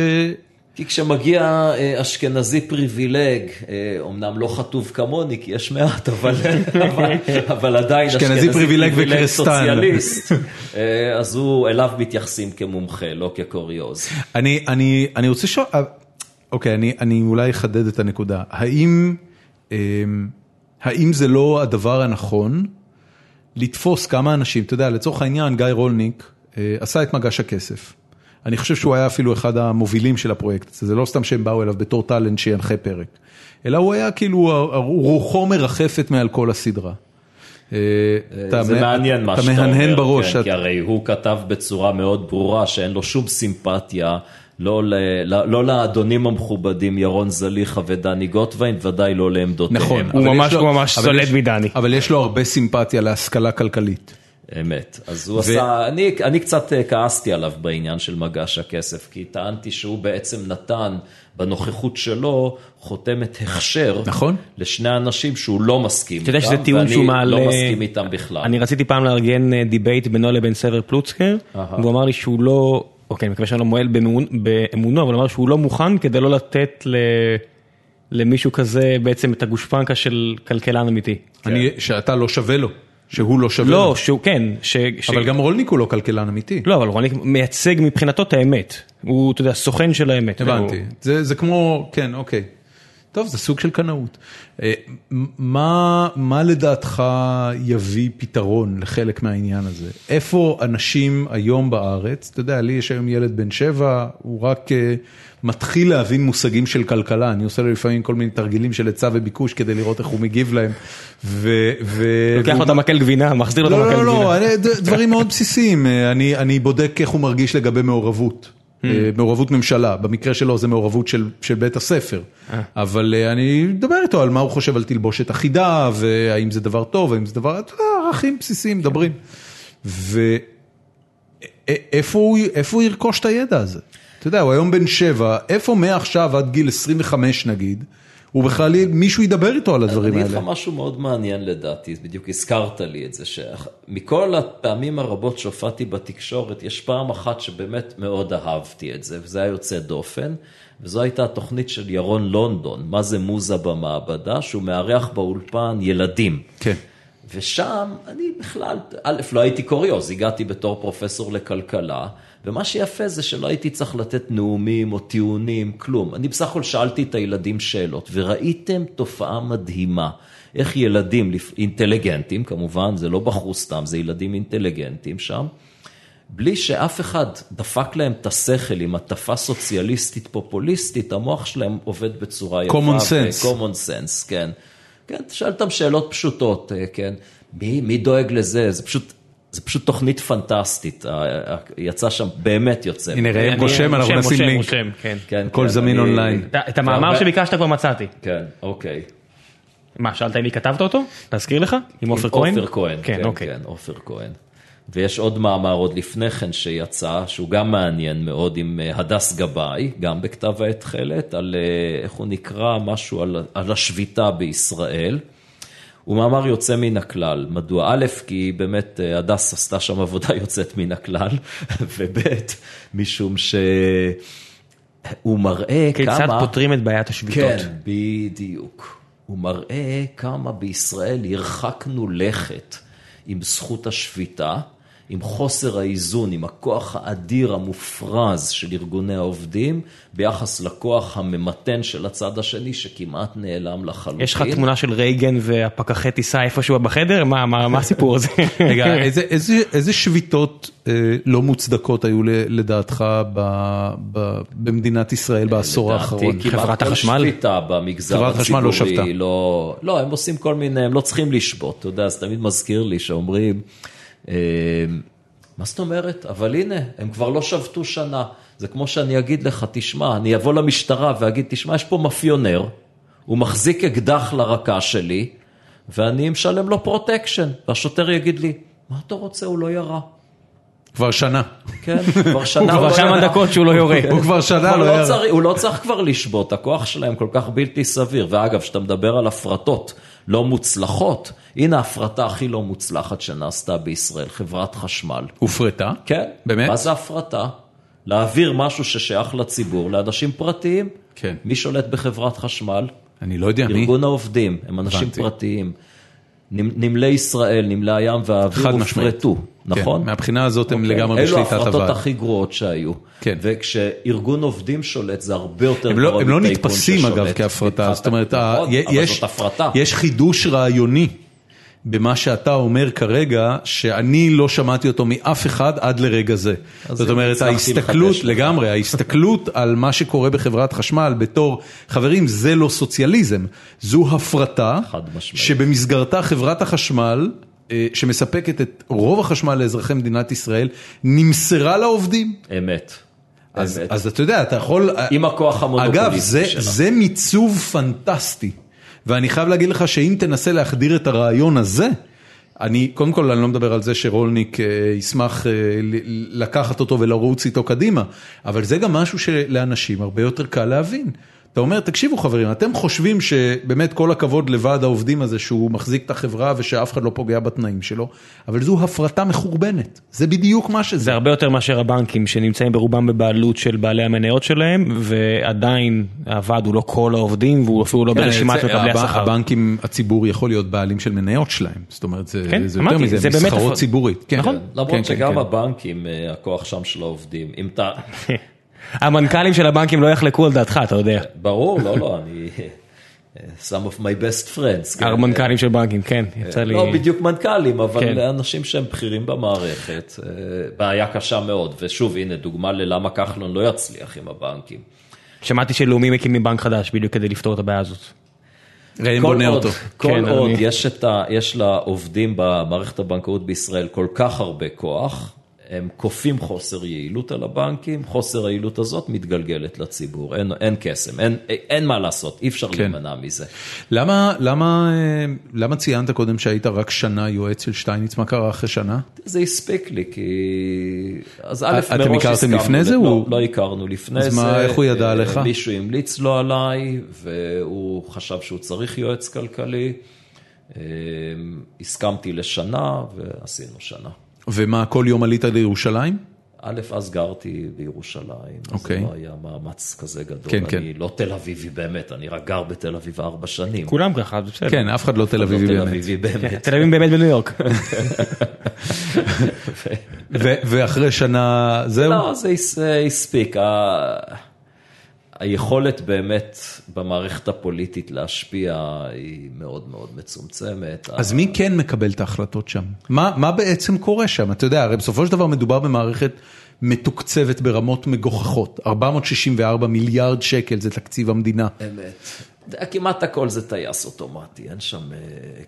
כי כשמגיע אה, אשכנזי פריבילג, אה, אמנם לא חטוב כמוני, כי יש מעט, אבל, <laughs> אבל, אבל עדיין אשכנזי פריבילג וקריסטן. סוציאליסט, אה, אז הוא, אליו מתייחסים כמומחה, לא כקוריוז. אני, אני, אני רוצה לשאול, אה, אוקיי, אני, אני אולי אחדד את הנקודה. האם, אמ, האם זה לא הדבר הנכון לתפוס כמה אנשים, אתה יודע, לצורך העניין, גיא רולניק אה, עשה את מגש הכסף. אני חושב שהוא היה אפילו אחד המובילים של הפרויקט הזה, זה לא סתם שהם באו אליו בתור טאלנט שינחה פרק, אלא הוא היה כאילו, רוחו מרחפת מעל כל הסדרה. אה, זה מעניין מה אתה שאתה אומר, מהנהן בראש. כן, אתה- כי הרי הוא כתב בצורה מאוד ברורה שאין לו שום סימפתיה, לא, ל, לא, לא לאדונים המכובדים ירון זליכה ודני גוטווין, ודאי לא לעמדותיהם. נכון, הוא ממש- לו- הוא ממש אבל סולד יש- מדני. אבל יש לו הרבה סימפתיה להשכלה כלכלית. אמת. אז הוא עשה, אני, אני קצת אה, כעסתי עליו בעניין של מגש הכסף, כי טענתי שהוא בעצם נתן בנוכחות שלו חותמת הכשר, נכון. לשני אנשים שהוא לא מסכים איתם, שזה טיעון ואני שהוא מעלה... לא מסכים איתם בכלל. אני רציתי פעם לארגן אה, debate בינו לבין סבר פלוצקר. והוא אמר לי שהוא לא, אוקיי, אני מקווה שאני לא מועל באמונו, אבל הוא אמר שהוא לא מוכן כדי לא לתת ל... למישהו כזה בעצם את הגושפנקה של כלכלן אמיתי. אני, שאתה לא שווה לו, שהוא לא שווה לו. לא, שהוא, כן, ש... ש- אבל גם רולניק הוא לא כלכלן אמיתי. לא, אבל רולניק מייצג מבחינתו את האמת. הוא, אתה יודע, סוכן של האמת. הבנתי. הוא- זה, זה כמו, כן, אוקיי. טוב, זה סוג של קנאות. אה, מה, מה לדעתך יביא פתרון לחלק מהעניין הזה? איפה אנשים היום בארץ, אתה יודע, לי יש היום ילד בן שבע, הוא רק אה, מתחיל להבין מושגים של כלכלה, אני עושה לו לפעמים כל מיני תרגילים של היצע וביקוש כדי לראות איך הוא מגיב להם. ו, ו, לוקח לו את המקל גבינה, מחזיר לו את לא, המקל לא, לא, גבינה. אני- ד- דברים מאוד בסיסיים, אה, אני, אני בודק איך הוא מרגיש לגבי מעורבות, מעורבות ממשלה, במקרה שלו זה מעורבות של, של בית הספר, אה. אבל אה, אני מדבר איתו על מה הוא חושב על תלבושת אחידה, והאם זה דבר טוב, האם זה דבר, אתה יודע, ערכים בסיסיים, מדברים. ואיפה הוא, איפה הוא ירכוש את הידע הזה? אתה יודע, הוא היום בן שבע, איפה מעכשיו עד גיל 25 נגיד, הוא בכלל, מישהו ידבר איתו על הדברים אני אגיד האלה. לך משהו מאוד מעניין לדעתי, בדיוק הזכרת לי את זה, שמכל הפעמים הרבות שהופעתי בתקשורת, יש פעם אחת שבאמת מאוד אהבתי את זה, וזה היה יוצא דופן, וזו הייתה התוכנית של ירון לונדון, מה זה מוזה במעבדה, שהוא מארח באולפן ילדים. כן. ושם אני בכלל, א', לא הייתי קוריוז, הגעתי בתור פרופסור לכלכלה, ומה שיפה זה שלא הייתי צריך לתת נאומים או טיעונים, כלום. אני בסך הכל שאלתי את הילדים שאלות, וראיתם תופעה מדהימה. איך ילדים אינטליגנטים, כמובן, זה לא בחרו סתם, זה ילדים אינטליגנטים שם, בלי שאף אחד דפק להם את השכל עם הטפה סוציאליסטית פופוליסטית, המוח שלהם עובד בצורה יפה. Common sense. common sense, כן. כן, תשאל אותם שאלות פשוטות, אה, כן. מי, מי דואג לזה? זה פשוט, זה פשוט תוכנית פנטסטית. יצא שם, באמת יוצא. הנה, ראם רושם, אנחנו נשים לינק. רושם, כן. כן, הכל כן, זמין אונליין. את- המאמר שביקשת כבר מצאתי. כן, אוקיי. מה, שאלת אם מי כתבת אותו? להזכיר לך? עם עופר כהן? עופר כהן, כן, אוקיי. כן, עופר כהן. ויש עוד מאמר עוד לפני כן שיצא, שהוא גם מעניין מאוד עם אה, הדס גבאי, גם בכתב העת תכלת, על אה, איך הוא נקרא, משהו על, על השביתה בישראל. הוא מאמר יוצא מן הכלל. מדוע? א', כי באמת אה, הדס עשתה שם עבודה <laughs> יוצאת מן הכלל, <laughs> וב', משום שהוא מראה כמה... כיצד פותרים את בעיית השביתות? כן, בדיוק. הוא מראה כמה בישראל הרחקנו לכת עם זכות השביתה, עם חוסר האיזון, עם הכוח האדיר המופרז של ארגוני העובדים, ביחס לכוח הממתן של הצד השני, שכמעט נעלם לחלוטין. יש לך תמונה של רייגן והפקחי טיסה איפשהו בחדר? מה, מה, מה הסיפור הזה? <laughs> רגע, איזה, איזה, איזה שביתות אה, לא מוצדקות היו לדעתך ב, ב, במדינת ישראל בעשור האחרון? לדעתי כמעט חברת כל החשמל? שביתה במגזר חברת החשמל לא הציבורי, שבתה. לא, לא, הם עושים כל מיני, הם לא צריכים לשבות, אתה יודע, זה תמיד מזכיר לי שאומרים, מה זאת אומרת? אבל הנה, הם כבר לא שבתו שנה. זה כמו שאני אגיד לך, תשמע, אני אבוא למשטרה ואגיד, תשמע, יש פה מאפיונר, הוא מחזיק אקדח לרקה שלי, ואני משלם לו protection, והשוטר יגיד לי, מה אתה רוצה? הוא לא ירה. כבר שנה. כן, כבר <laughs> שנה הוא כבר לא כמה ירה. דקות שהוא לא יורה. <laughs> הוא כבר שנה כבר לא לא. צריך, הוא לא צריך כבר לשבות, הכוח שלהם כל כך בלתי סביר. ואגב, כשאתה מדבר על הפרטות לא מוצלחות, הנה ההפרטה הכי לא מוצלחת שנעשתה בישראל, חברת חשמל. הופרטה? כן. באמת? מה זה הפרטה? להעביר משהו ששייך לציבור לאנשים פרטיים. כן. מי שולט בחברת חשמל? אני לא יודע מי. ארגון העובדים, הם אנשים הבנתי. פרטיים. נמ- נמלי ישראל, נמלי הים והאוויר. הופרטו, נכון? כן, מהבחינה הזאת הם אוקיי. לגמרי אלו בשליטת ההפרטות הוועד. הכי גרועות שהיו. כן. וכשארגון עובדים שולט זה הרבה יותר הם לא, גרוע הם לא מטייקון נתפסים ששולט. אגב כהפרטה, זאת אומרת, נכון. יש חידוש רעיוני במה שאתה אומר כרגע, שאני לא שמעתי אותו מאף אחד עד לרגע זה. זאת אומרת, ההסתכלות. לגמרי, ההסתכלות על מה שקורה בחברת חשמל בתור, חברים, זה לא סוציאליזם, זו הפרטה. שבמסגרתה חברת החשמל, אה, שמספקת את רוב החשמל לאזרחי מדינת ישראל, נמסרה לעובדים. אמת. אז. אז אתה יודע, אתה יכול... עם הכוח המונופוליסטי אגב, זה, שלה. זה מיצוב פנטסטי, ואני חייב להגיד לך שאם תנסה להחדיר את הרעיון הזה, אני, קודם כל אני לא מדבר על זה שרולניק אה, ישמח אה, לקחת אותו ולרוץ איתו קדימה, אבל זה גם משהו שלאנשים הרבה יותר קל להבין. אתה אומר, תקשיבו חברים, אתם חושבים שבאמת כל הכבוד לוועד העובדים הזה שהוא מחזיק את החברה ושאף אחד לא פוגע בתנאים שלו, אבל זו הפרטה מחורבנת, זה בדיוק מה שזה. זה הרבה יותר מאשר הבנקים שנמצאים ברובם בבעלות של בעלי המניות שלהם, ועדיין הוועד הוא לא כל העובדים והוא אפילו לא כן, ברשימת מקבלי השכר. הבנקים, הציבור יכול להיות בעלים של מניות שלהם, זאת אומרת, זה כן, זה יותר מזה, זה מסחרות הפר- ציבורית. כן. נכון. כן, למרות כן, שגם כן. הבנקים, אה, הכוח שם של העובדים. אם אתה... <laughs> המנכ"לים של הבנקים לא יחלקו על דעתך, אתה יודע. ברור, לא, לא, אני... some of my best friends. כן. המנכ"לים של בנקים, כן, יצא לי... לא בדיוק מנכ"לים, אבל כן. אנשים שהם בכירים במערכת, אה, בעיה קשה מאוד. ושוב, הנה, דוגמה ללמה כחלון לא יצליח עם הבנקים. שמעתי שלאומי מקימים בנק חדש בדיוק כדי לפתור את הבעיה הזאת. ראם כל בונה אותו. כל כן, עוד אני- יש, את ה, יש לעובדים במערכת הבנקאות בישראל כל כך הרבה כוח, הם כופים חוסר יעילות על הבנקים, חוסר היעילות הזאת מתגלגלת לציבור, אין, אין קסם, אין, אין מה לעשות, אי אפשר כן. להימנע מזה. למה, למה, אה, למה ציינת קודם שהיית רק שנה יועץ של שטייניץ, מה קרה אחרי שנה? זה הספיק לי, כי... אז א', אתם מראש הכרתם הסכמנו לפני ל- זה? לא, הוא- לא הכרנו לפני אז זה. מה, איך הוא ידע אה, עליך? מישהו המליץ לו עליי, והוא חשב שהוא צריך יועץ כלכלי. אה, הסכמתי לשנה, ועשינו שנה. ומה, כל יום עלית לירושלים? א', אז גרתי בירושלים, אז אוקיי. זה לא היה מאמץ כזה גדול. כן, כן. אני לא תל אביבי באמת, אני רק גר בתל אביב ארבע שנים. כולם ככה, זה בסדר. כן, אף אחד לא תל לא אביבי תל באמת. אביבי באמת. תל אביב באמת בניו יורק. <laughs> ואחרי שנה, זהו? לא, זה זה הספיק. היכולת באמת במערכת הפוליטית להשפיע היא מאוד מאוד מצומצמת. אז מי כן מקבל את ההחלטות שם? מה, מה בעצם קורה שם? אתה יודע, הרי בסופו של דבר מדובר במערכת מתוקצבת ברמות מגוחכות. 464 מיליארד שקל זה תקציב המדינה. אמת. כמעט הכל זה טייס אוטומטי, אין שם אה,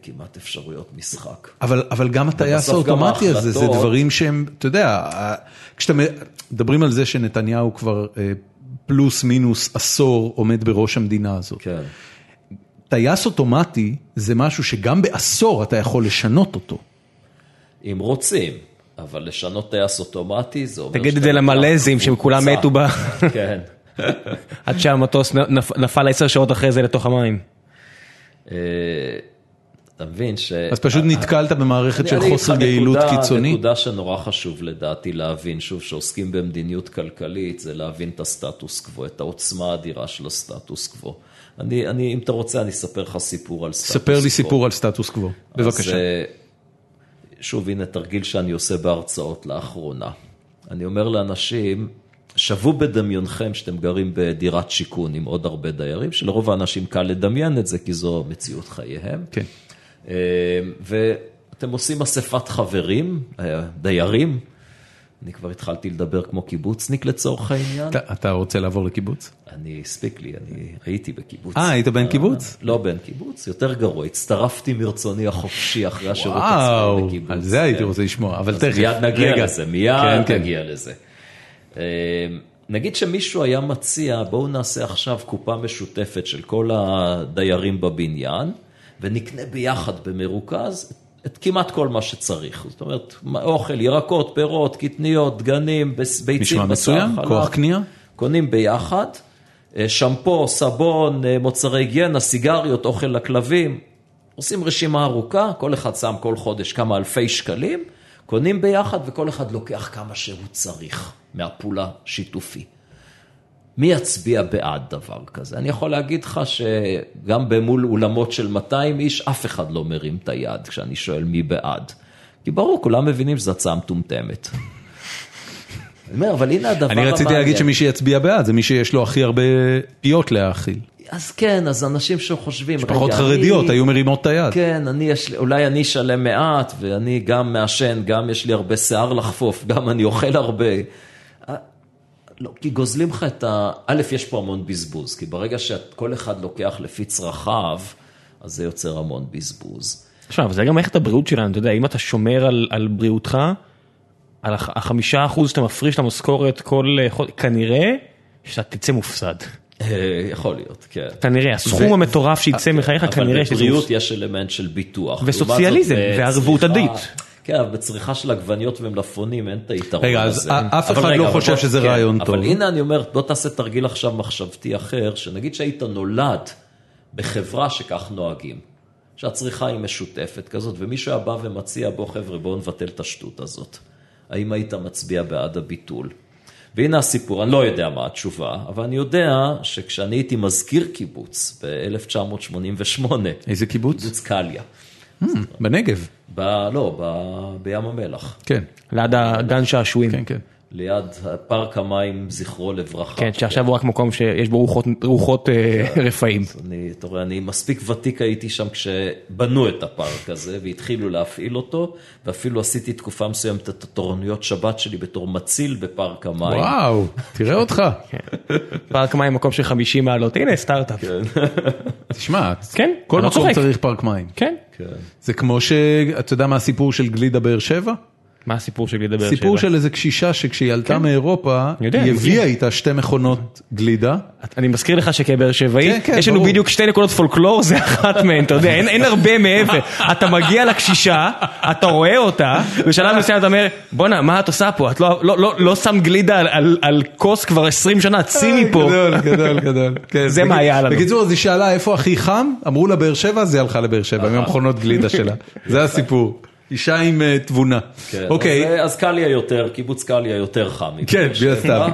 כמעט אפשרויות משחק. אבל, אבל גם הטייס ובסוף גם האוטומטי הזה, זה דברים שהם, אתה יודע, כשאתם מדברים על זה שנתניהו כבר אה, פלוס מינוס עשור עומד בראש המדינה הזאת. כן. טייס אוטומטי זה משהו שגם בעשור אתה יכול לשנות אותו. אם רוצים, אבל לשנות טייס אוטומטי זה אומר... תגיד את זה למלזים שהם כולם. מתו ב... <laughs> כן. <laughs> עד שהמטוס נפ- נפל עשר שעות אחרי זה לתוך המים. אתה מבין ש... אז פשוט נתקלת במערכת של חוסר יעילות קיצוני? נקודה שנורא חשוב לדעתי להבין, שוב, שעוסקים במדיניות כלכלית, זה להבין את הסטטוס קוו, את העוצמה האדירה של הסטטוס קוו. אני, אני, אם אתה רוצה, אני אספר לך סיפור על סטטוס קוו. ספר לי סיפור על סטטוס קוו, בבקשה. אז, אה, שוב, הנה תרגיל שאני עושה בהרצאות לאחרונה. אני אומר לאנשים, שוו בדמיונכם שאתם גרים בדירת שיכון עם עוד הרבה דיירים, שלרוב האנשים קל לדמיין את זה, כי זו מציאות חייהם. כן. ואתם עושים אספת חברים, אה, דיירים, אני כבר התחלתי לדבר כמו קיבוצניק לצורך העניין. אתה- אתה רוצה לעבור לקיבוץ? אני, הספיק לי, אני הייתי בקיבוץ. אה, היית בן קיבוץ? לא בן קיבוץ, יותר גרוע, הצטרפתי מרצוני החופשי אחרי השירות הצבאי וואו, בקיבוץ. על זה הייתי. רוצה לשמוע, אבל תכף. מיד נגיע רגע. לזה, מיד כן, כן. נגיע לזה. אה, נגיד שמישהו היה מציע, בואו נעשה עכשיו קופה משותפת של כל הדיירים בבניין, ונקנה ביחד במרוכז את כמעט כל מה שצריך. זאת אומרת, אוכל, ירקות, פירות, קטניות, דגנים, ביצ- ביצים, נשמע מצוין. כוח קנייה. קונים ביחד, אה, שמפו, סבון, אה, מוצרי היגיינה, סיגריות, אוכל לכלבים. עושים רשימה ארוכה, כל אחד שם כל חודש כמה אלפי שקלים, קונים ביחד וכל אחד לוקח כמה שהוא צריך מהפעולה שיתופי. מי יצביע בעד דבר כזה? אני יכול להגיד לך שגם במול אולמות של 200 איש, אף אחד לא מרים את היד כשאני שואל מי בעד. כי ברור, כולם מבינים שזו הצעה מטומטמת. אני אומר, אבל הנה הדבר אני רציתי המעניין. להגיד שמי שיצביע בעד זה מי שיש לו הכי הרבה פיות להאכיל. אז כן, אז אנשים שחושבים, משפחות רגע, חרדיות אני- היו מרימות את היד. כן, אני יש לי, אולי אני אשלם מעט, ואני גם מעשן, גם יש לי הרבה שיער לחפוף, גם אני אוכל הרבה. אה, לא, כי גוזלים לך את ה... א', יש פה המון בזבוז, כי ברגע שכל אחד לוקח לפי צרכיו, אז זה יוצר המון בזבוז. עכשיו, זה גם מערכת הבריאות שלנו, אתה יודע, אם אתה שומר על, על בריאותך, על הח- החמישה אחוז שאתה מפריש למשכורת כל אה, חודש, כנראה שאתה תצא מופסד. אה, יכול להיות, כן. כנראה, הסכום המטורף שיצא מחייך כנראה אבל בבריאות יש אלמנט של ביטוח. וסוציאליזם, וערבות הדדית. כן, בצריכה של עגבניות ומלפפונים אין את היתרון רגע, אז הזה. אף אחד לא חושב שזה כן, רעיון טוב. אבל הנה אני אומר, בוא תעשה תרגיל עכשיו מחשבתי אחר, שנגיד שהיית נולד בחברה שכך נוהגים, שהצריכה היא משותפת כזאת, ומישהו היה בא ומציע, בוא חבר'ה, בואו נבטל את השטות הזאת. האם היית מצביע בעד הביטול? והנה הסיפור, אני לא יודע מה התשובה, אבל אני יודע שכשאני הייתי מזכיר קיבוץ ב-1988, איזה קיבוץ? קיבוץ קליה, בנגב. ב... לא, ב... בים המלח, כן, ליד הגן שעשועים. כן, כן. ליד פארק המים, זכרו לברכה. כן, שעכשיו הוא רק מקום שיש בו רוחות, רוחות אה, רפאים. אני, אתה רואה, אני מספיק ותיק הייתי שם כשבנו את הפארק הזה והתחילו להפעיל אותו, ואפילו עשיתי תקופה מסוימת את התורנויות שבת שלי בתור מציל בפארק המים. וואו, תראה <laughs> אותך. פארק מים מקום של 50 מעלות, הנה סטארט-אפ. <laughs> תשמע, כן, כל לא מקום. צריך פארק מים. כן. כן. זה כמו ש... אתה יודע מה הסיפור של גלידה באר שבע? מה הסיפור של לדבר שבע? סיפור של איזה קשישה שכשהיא עלתה מאירופה, אני יודע, היא הביאה. איתה שתי מכונות גלידה. אני מזכיר לך שכבאר שבעי, כן, כן, יש לנו. בדיוק שתי נקודות פולקלור, זה אחת מהן, אתה יודע, אין, הרבה מעבר. אתה מגיע לקשישה, אתה רואה אותה, בשלב מסוים אתה אומר, בואנה, מה את עושה פה? את לא, לא, לא, לא שם גלידה על, כוס כבר 20 שנה, צאי מפה. גדול, גדול, גדול. <laughs> כן, זה מה היה לנו. בקיצור, אז היא שאלה איפה הכי חם, אמרו לה באר שבע, אז היא הלכה לבאר שבע, <laughs> עם המכונות גלידה שלה. זה הסיפור. אישה עם אה, תבונה. כן, אוקיי, אז, אז קליה יותר, קיבוץ קליה יותר חם. כן. מן הסתם.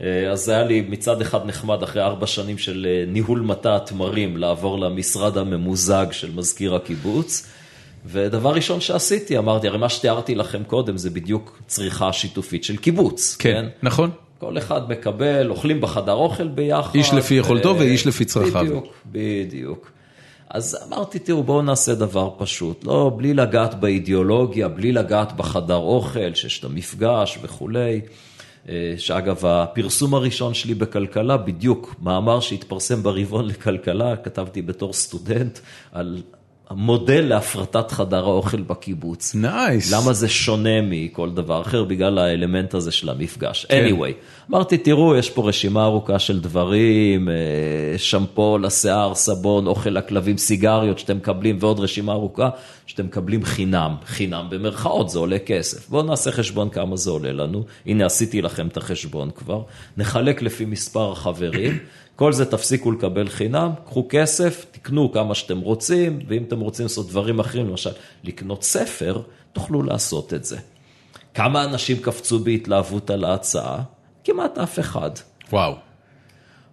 אה, אז היה לי מצד אחד נחמד אחרי ארבע שנים של אה, ניהול מטע התמרים, לעבור למשרד הממוזג של מזכיר הקיבוץ. ודבר ראשון שעשיתי, אמרתי, הרי מה שתיארתי לכם קודם זה בדיוק צריכה שיתופית של קיבוץ. כן, נכון. כל אחד מקבל, אוכלים בחדר אוכל ביחד. איש לפי יכולתו ואיש לפי צרכיו. בדיוק, בדיוק. אז אמרתי, תראו, בואו נעשה דבר פשוט. לא, בלי לגעת באידיאולוגיה, בלי לגעת בחדר אוכל, שיש את המפגש וכולי. אה, שאגב, הפרסום הראשון שלי בכלכלה, בדיוק מאמר שהתפרסם ברבעון לכלכלה, כתבתי בתור סטודנט על המודל להפרטת חדר האוכל בקיבוץ. נייס. למה זה שונה מכל דבר אחר בגלל האלמנט הזה של המפגש. כן. anyway, אמרתי, תראו, יש פה רשימה ארוכה של דברים, אה, שמפו לשיער, סבון, אוכל לכלבים, סיגריות שאתם מקבלים ועוד רשימה ארוכה שאתם מקבלים חינם. חינם במרכאות, זה עולה כסף. בואו נעשה חשבון כמה זה עולה לנו. הנה, עשיתי לכם את החשבון כבר. נחלק לפי מספר החברים. כל זה תפסיקו לקבל חינם, קחו כסף, תקנו כמה שאתם רוצים, ואם אתם רוצים לעשות דברים אחרים, למשל לקנות ספר, תוכלו לעשות את זה. כמה אנשים קפצו בהתלהבות על ההצעה? כמעט אף אחד. וואו.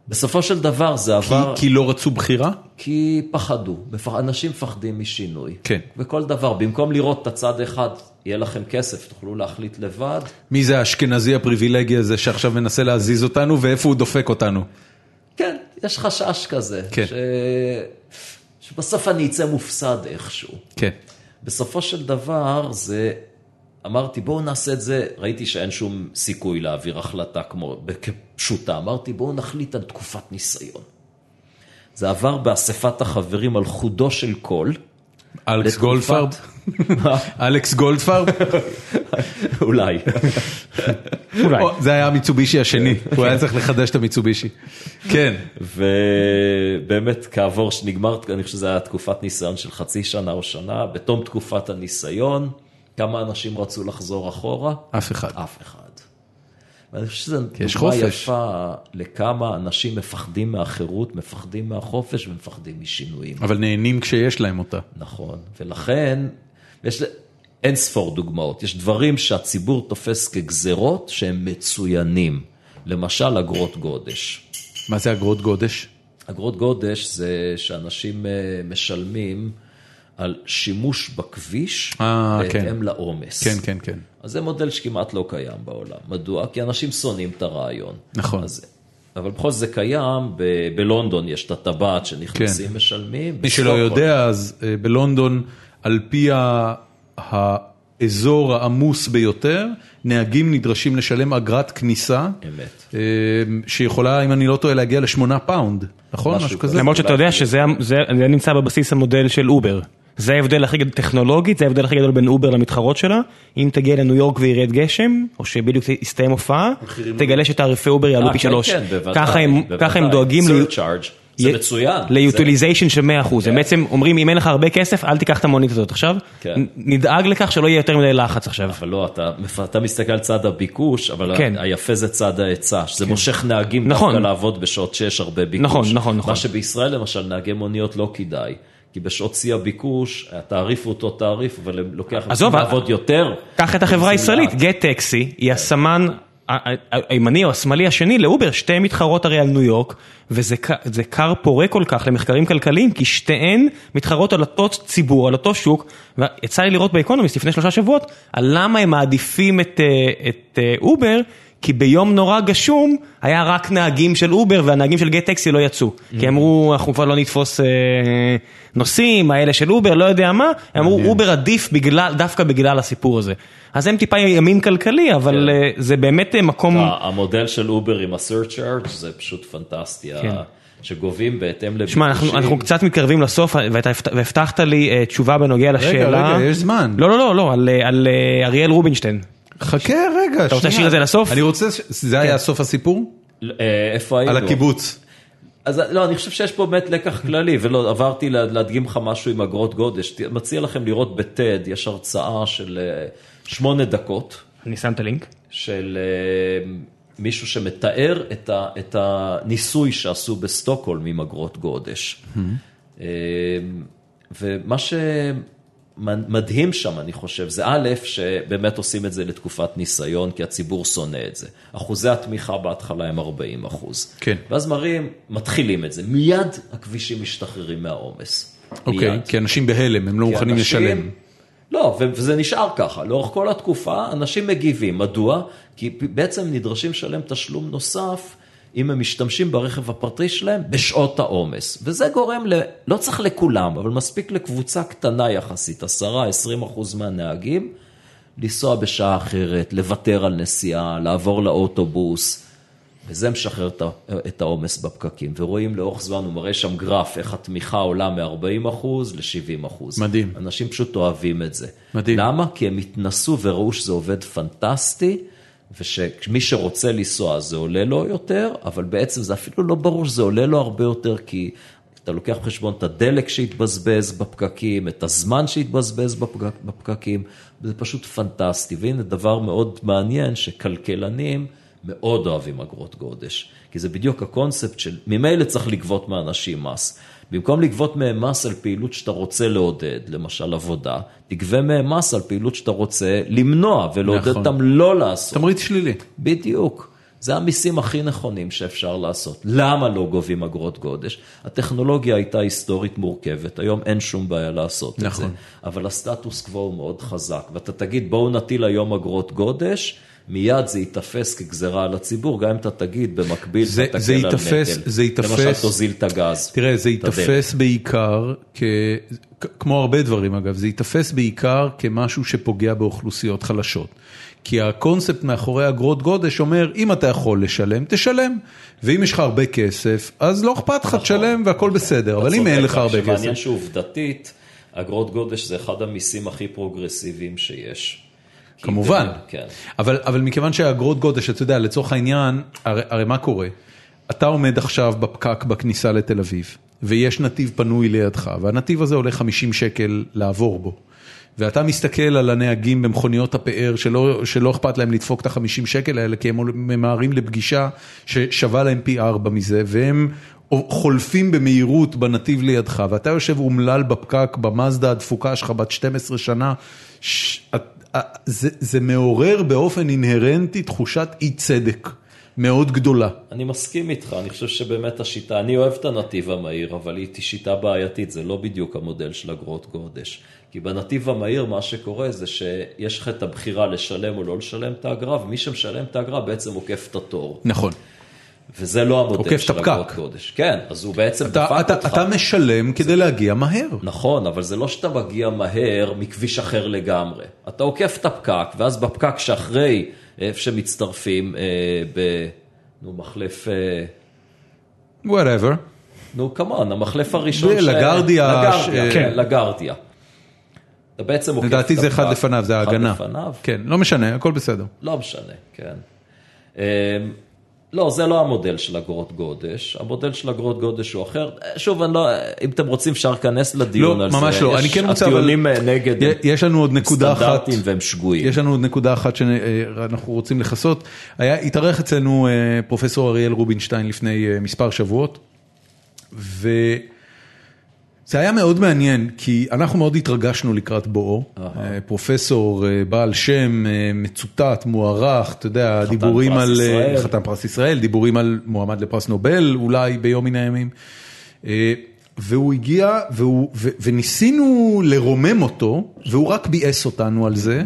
בסופו של דבר זה כי, עבר, כי לא רצו בחירה? כי פחדו, אנשים מפחדים משינוי. כן. וכל דבר, במקום לראות את הצד אחד, יהיה לכם כסף, תוכלו להחליט לבד, מי זה האשכנזי הפריבילגי הזה שעכשיו מנסה להזיז אותנו ואיפה הוא דופק אותנו? כן, יש חשש כזה, כן. ש... שבסוף אני אצא מופסד איכשהו. כן. בסופו של דבר זה, אמרתי בואו נעשה את זה, ראיתי שאין שום סיכוי להעביר החלטה כמו, כפשוטה, אמרתי בואו נחליט על תקופת ניסיון. זה עבר באספת החברים על חודו של קול. אלכס גולדפרב? <laughs> אלכס גולדפרב? אולי. אולי. או, זה היה המיצובישי השני, הוא היה צריך לחדש את המיצובישי. כן. ובאמת כעבור שנגמר, אני חושב שזו הייתה תקופת ניסיון של חצי שנה או שנה, בתום תקופת הניסיון, כמה אנשים רצו לחזור אחורה? אף אחד. אף אחד. ואני חושב שזו יש דוגמה. יפה לכמה אנשים מפחדים מהחירות, מפחדים מהחופש ומפחדים משינויים. אבל נהנים כשיש להם אותה. נכון, ולכן יש אין ספור דוגמאות. יש דברים שהציבור תופס כגזרות שהם מצוינים. למשל אגרות גודש. מה זה אגרות גודש? אגרות גודש זה שאנשים אה, משלמים על שימוש בכביש אה, בהתאם כן. לעומס. כן, כן, כן. אז זה מודל שכמעט לא קיים בעולם. מדוע? כי אנשים שונאים את הרעיון. נכון. אז, אבל בכל זאת זה קיים, ב- בלונדון יש את הטבעת שנכנסים כן. משלמים. מי שלא יודע, אז אה, בלונדון, על פי ה- האזור העמוס ביותר, נהגים נדרשים לשלם אגרת כניסה, אמת. אה, שיכולה, אם אני לא טועה, להגיע לשמונה פאונד, נכון? משהו משהו כזה. למרות שאתה יודע שזה זה- זה נמצא בבסיס המודל של אובר. זה ההבדל הכי גדול, טכנולוגית, זה ההבדל הכי גדול בין אובר למתחרות שלה. אם תגיע לניו יורק וירד גשם, או שבדיוק תסתיים הופעה, תגלה שתעריפי אובר יעלו אה, פי כן, שלוש. כן, ככה הם- דואגים ל- זה מצוין. ל utilization של 100%, הם בעצם אומרים אם אין לך הרבה כסף אל תיקח את המונית הזאת עכשיו, כן. נדאג לכך שלא יהיה יותר מדי לחץ עכשיו. אבל לא, אתה, אתה מסתכל על צד הביקוש, אבל כן. היפה זה צד ההיצע, שזה מושך נהגים נכון. דווקא לעבוד בשעות שיש הרבה ביקוש. נכון, נכון, נכון. מה שבישראל למשל, נהגי מוניות לא כדאי, כי בשעות שיא הביקוש, התעריף הוא אותו תעריף, אבל לוקח לעבוד יותר. קח את החברה הישראלית. גט טקסי היא הסמן ה- ה- הימני או השמאלי השני לאובר, שתיהן מתחרות הרי על ניו יורק, וזה כר פורה כל כך למחקרים כלכליים, כי שתיהן מתחרות על אותו ציבור, על אותו שוק, ויצא לי לראות באקונומיסט לפני שלושה שבועות, על למה הם מעדיפים את אה, אה, אובר. כי ביום נורא גשום היה רק נהגים של אובר והנהגים של גט טקסי לא יצאו. כי אמרו אנחנו כבר לא נתפוס אה, נוסעים, האלה של אובר, לא יודע מה, הם אמרו אובר עדיף בגלל, דווקא בגלל הסיפור הזה. אז הם טיפה ימין כלכלי, אבל אה, זה באמת אה, מקום... ה- המודל של אובר עם ה-surcharge זה פשוט פנטסטי, כן. שגובים בהתאם לביקושים. שמע, אנחנו, אנחנו קצת מתקרבים לסוף, ואתה הבט- והבטחת לי אה, תשובה בנוגע לשאלה... רגע, יש זמן. לא, לא, לא, לא, על, על אה, אריאל רובינשטיין. חכה רגע, אתה רוצה להשאיר את זה לסוף? אני רוצה, ש- זה היה סוף הסיפור? אה, איפה היינו? על הקיבוץ. אז לא, אני חושב שיש פה באמת לקח כללי, ולא, עברתי לה- להדגים לך משהו עם אגרות גודש. מציע לכם לראות בטד, יש הרצאה של אה, שמונה דקות, אני שם את הלינק. של... אה, מישהו שמתאר את, ה, את הניסוי שעשו בסטוקהולם עם אגרות גודש. אה, ומה שמדהים שם, אני חושב, זה א', שבאמת עושים את זה לתקופת ניסיון, כי הציבור שונא את זה. אחוזי התמיכה בהתחלה הם 40 אחוז. כן. ואז מראים, מתחילים את זה, מיד הכבישים משתחררים מהעומס. אוקיי, מיד. כי אנשים בהלם, הם לא מוכנים אנשים- לשלם. לא, וזה נשאר ככה, לאורך כל התקופה אנשים מגיבים, מדוע? כי בעצם נדרשים לשלם תשלום נוסף אם הם משתמשים ברכב הפרטי שלהם בשעות העומס. וזה גורם ל... לא צריך לכולם, אבל מספיק לקבוצה קטנה יחסית, 10-20 אחוז מהנהגים, לנסוע בשעה אחרת, לוותר על נסיעה, לעבור לאוטובוס. וזה משחרר את העומס בפקקים, ורואים לאורך זמן, הוא מראה שם גרף, איך התמיכה עולה מ-40 אחוז ל-70 אחוז. מדהים. אנשים פשוט אוהבים את זה. מדהים. למה? כי הם התנסו וראו שזה עובד פנטסטי, ושמי שרוצה לנסוע זה עולה לו יותר, אבל בעצם זה אפילו לא ברור שזה עולה לו הרבה יותר, כי אתה לוקח בחשבון את הדלק שהתבזבז בפקקים, את הזמן שהתבזבז בפק, בפקקים, זה פשוט פנטסטי. והנה דבר מאוד מעניין, שכלכלנים מאוד אוהבים אגרות גודש, כי זה בדיוק הקונספט של ממילא צריך לגבות מאנשים מס. במקום לגבות מהם מס על פעילות שאתה רוצה לעודד, למשל עבודה, תגבה מהם מס על פעילות שאתה רוצה למנוע ולעודד נכון. אותם לא לעשות. תמריץ שלילי. בדיוק. זה המיסים הכי נכונים שאפשר לעשות. למה לא גובים אגרות גודש? הטכנולוגיה הייתה היסטורית מורכבת, היום אין שום בעיה לעשות נכון. את זה. אבל הסטטוס קוו הוא מאוד חזק, ואתה תגיד בואו נטיל היום אגרות גודש, מיד זה ייתפס כגזרה על הציבור, גם אם אתה תגיד במקביל, זה- אתה זה תקל על ייתפס- נטל. זה ייתפס- למשל תוזיל את הגז. תראה, זה. ייתפס בעיקר, כ... כמו הרבה דברים אגב, זה ייתפס בעיקר כמשהו שפוגע באוכלוסיות חלשות. כי הקונספט מאחורי אגרות גודש אומר, אם אתה יכול לשלם, תשלם. ואם יש לך הרבה כסף, אז לא אכפת לך, תשלם והכל בסדר. אבל אם אין לך הרבה כסף... שעובדתית, אגרות גודש זה אחד המיסים הכי פרוגרסיביים שיש. כמובן, כן. אבל, אבל מכיוון שהאגרות גודש, אתה יודע, לצורך העניין, הרי, הרי מה קורה? אתה עומד עכשיו בפקק בכניסה לתל אביב, ויש נתיב פנוי לידך, והנתיב הזה עולה 50 שקל לעבור בו. ואתה מסתכל על הנהגים במכוניות הפאר שלא, שלא אכפת להם לדפוק את ה-50 שקל האלה, כי הם ממהרים לפגישה ששווה להם פי ארבע מזה, והם חולפים במהירות בנתיב לידך, ואתה יושב אומלל בפקק במאזדה הדפוקה שלך בת 12 שנה, ש... זה, זה מעורר באופן אינהרנטי תחושת אי צדק מאוד גדולה. אני מסכים איתך, אני חושב שבאמת השיטה, אני אוהב את הנתיב המהיר, אבל היא שיטה בעייתית, זה לא בדיוק המודל של אגרות גודש. כי בנתיב המהיר מה שקורה זה שיש לך את הבחירה לשלם או לא לשלם את האגרה, ומי שמשלם את האגרה בעצם עוקף את התור. נכון. וזה לא המודל של. אגרות גודש. כן, אז הוא בעצם אתה, דפק אותך. אתה משלם כדי להגיע מהר. נכון, אבל זה לא שאתה מגיע מהר מכביש אחר לגמרי. אתה עוקף את הפקק, ואז בפקק שאחרי, איפה שמצטרפים, אה, ב... נו, מחלף... אה, whatever. נו, כמובן, המחלף הראשון זה לגרדיה, לגרדיה, ש- כן, לגרדיה. אתה בעצם עוקף את הפקק. לדעתי זה אחד לפניו, זה ההגנה. אחד לפניו? כן, לא משנה, הכל בסדר. לא משנה, כן. לא, זה לא המודל של אגרות גודש, המודל של אגרות גודש הוא אחר. שוב, אני לא, אם אתם רוצים אפשר להיכנס לדיון לא, על זה. ממש לא. אני כן רוצה, אבל- הטיעונים נגד יש לנו עוד נקודה אחת. סטנדרטיים והם שגויים. יש לנו עוד נקודה אחת שאנחנו רוצים לכסות. היה, התארח אצלנו אה, פרופסור אריאל רובינשטיין לפני אה, מספר שבועות, וזה היה מאוד מעניין, כי אנחנו מאוד התרגשנו לקראת בואו. אה, פרופסור אה, בעל שם, אה, מצוטט, מוערך, אתה יודע, דיבורים על... חתן פרס ישראל, דיבורים על מועמד לפרס נובל, אולי ביום מן הימים. והוא הגיע, והוא, ו, וניסינו לרומם אותו, והוא רק ביאס אותנו על זה,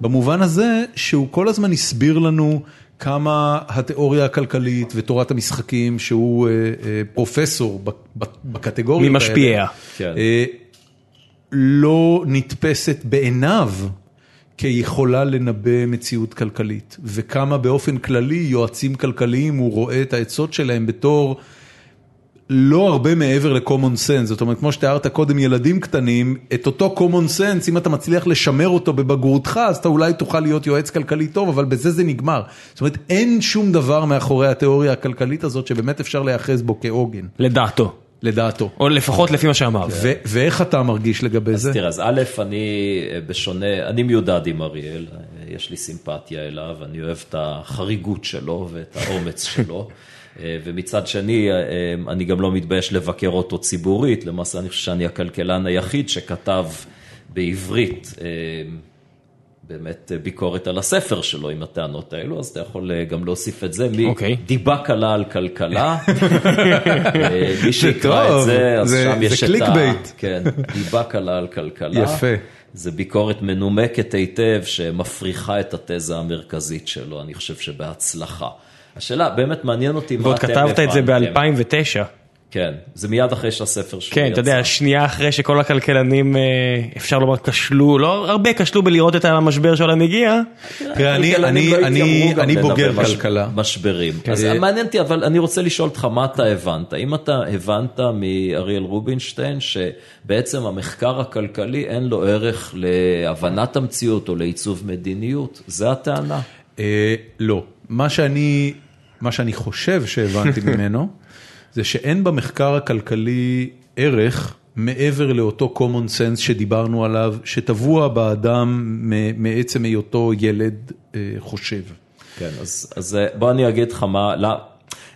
במובן הזה שהוא כל הזמן הסביר לנו כמה התיאוריה הכלכלית ותורת המשחקים, שהוא אה, אה, פרופסור ב- ב- בקטגוריות האלה, ממשפיעיה. כן. אה, לא נתפסת בעיניו כיכולה לנבא מציאות כלכלית, וכמה באופן כללי יועצים כלכליים, הוא רואה את העצות שלהם בתור לא הרבה מעבר ל-common sense, זאת אומרת, כמו שתיארת קודם ילדים קטנים, את אותו common sense, אם אתה מצליח לשמר אותו בבגרותך, אז אתה אולי תוכל להיות יועץ כלכלי טוב, אבל בזה זה נגמר. זאת אומרת, אין שום דבר מאחורי התיאוריה הכלכלית הזאת שבאמת אפשר להיאחז בו כעוגן, לדעתו. לדעתו. או לפחות לפי מה שאמרת. ו- ואיך אתה מרגיש לגבי זה? אז תראה, אז א', אני אה, בשונה, אני מיודד עם אריאל, אה, יש לי סימפתיה אליו, אני אוהב את החריגות שלו ואת האומץ שלו. <laughs> אה, ומצד שני, אה, אני גם לא מתבייש לבקר אותו ציבורית, למעשה אני חושב שאני הכלכלן היחיד שכתב בעברית אה, באמת אה, ביקורת על הספר שלו עם הטענות האלו, אז אתה יכול אה, גם להוסיף את זה, אוקיי. מדיווה קלה על כלכלה, <laughs> אה, מי שיקרא את זה, אז זה- שם זה יש את קליק ה... bait. כן, דיבה קלה על כלכלה. יפה. זה ביקורת מנומקת היטב שמפריחה את התזה המרכזית שלו, אני חושב שבהצלחה. השאלה, באמת מעניין אותי מה ועוד אתם כתבת את זה הבנתם. ב-2009. כן, זה מיד אחרי שהספר שלו כן, אתה יודע, יצא. שנייה אחרי שכל הכלכלנים, אה, אפשר לומר, כשלו, לא הרבה כשלו בלראות את המשבר שהעולם הגיע. תראה, אני- אני- לא אני- אני בוגר מש- כלכלה. משברים. אז אה, מעניין אותי, אבל אני רוצה לשאול אותך מה אתה הבנת. אם אתה הבנת מאריאל רובינשטיין שבעצם המחקר הכלכלי אין לו ערך להבנת המציאות או לעיצוב מדיניות, זה הטענה. אה, לא. מה שאני, מה שאני חושב שהבנתי <laughs> ממנו, זה שאין במחקר הכלכלי ערך מעבר לאותו common sense שדיברנו עליו, שטבוע באדם מעצם היותו ילד אה, חושב. כן, אז, אז אה, בוא אני אגיד לך מה, לא,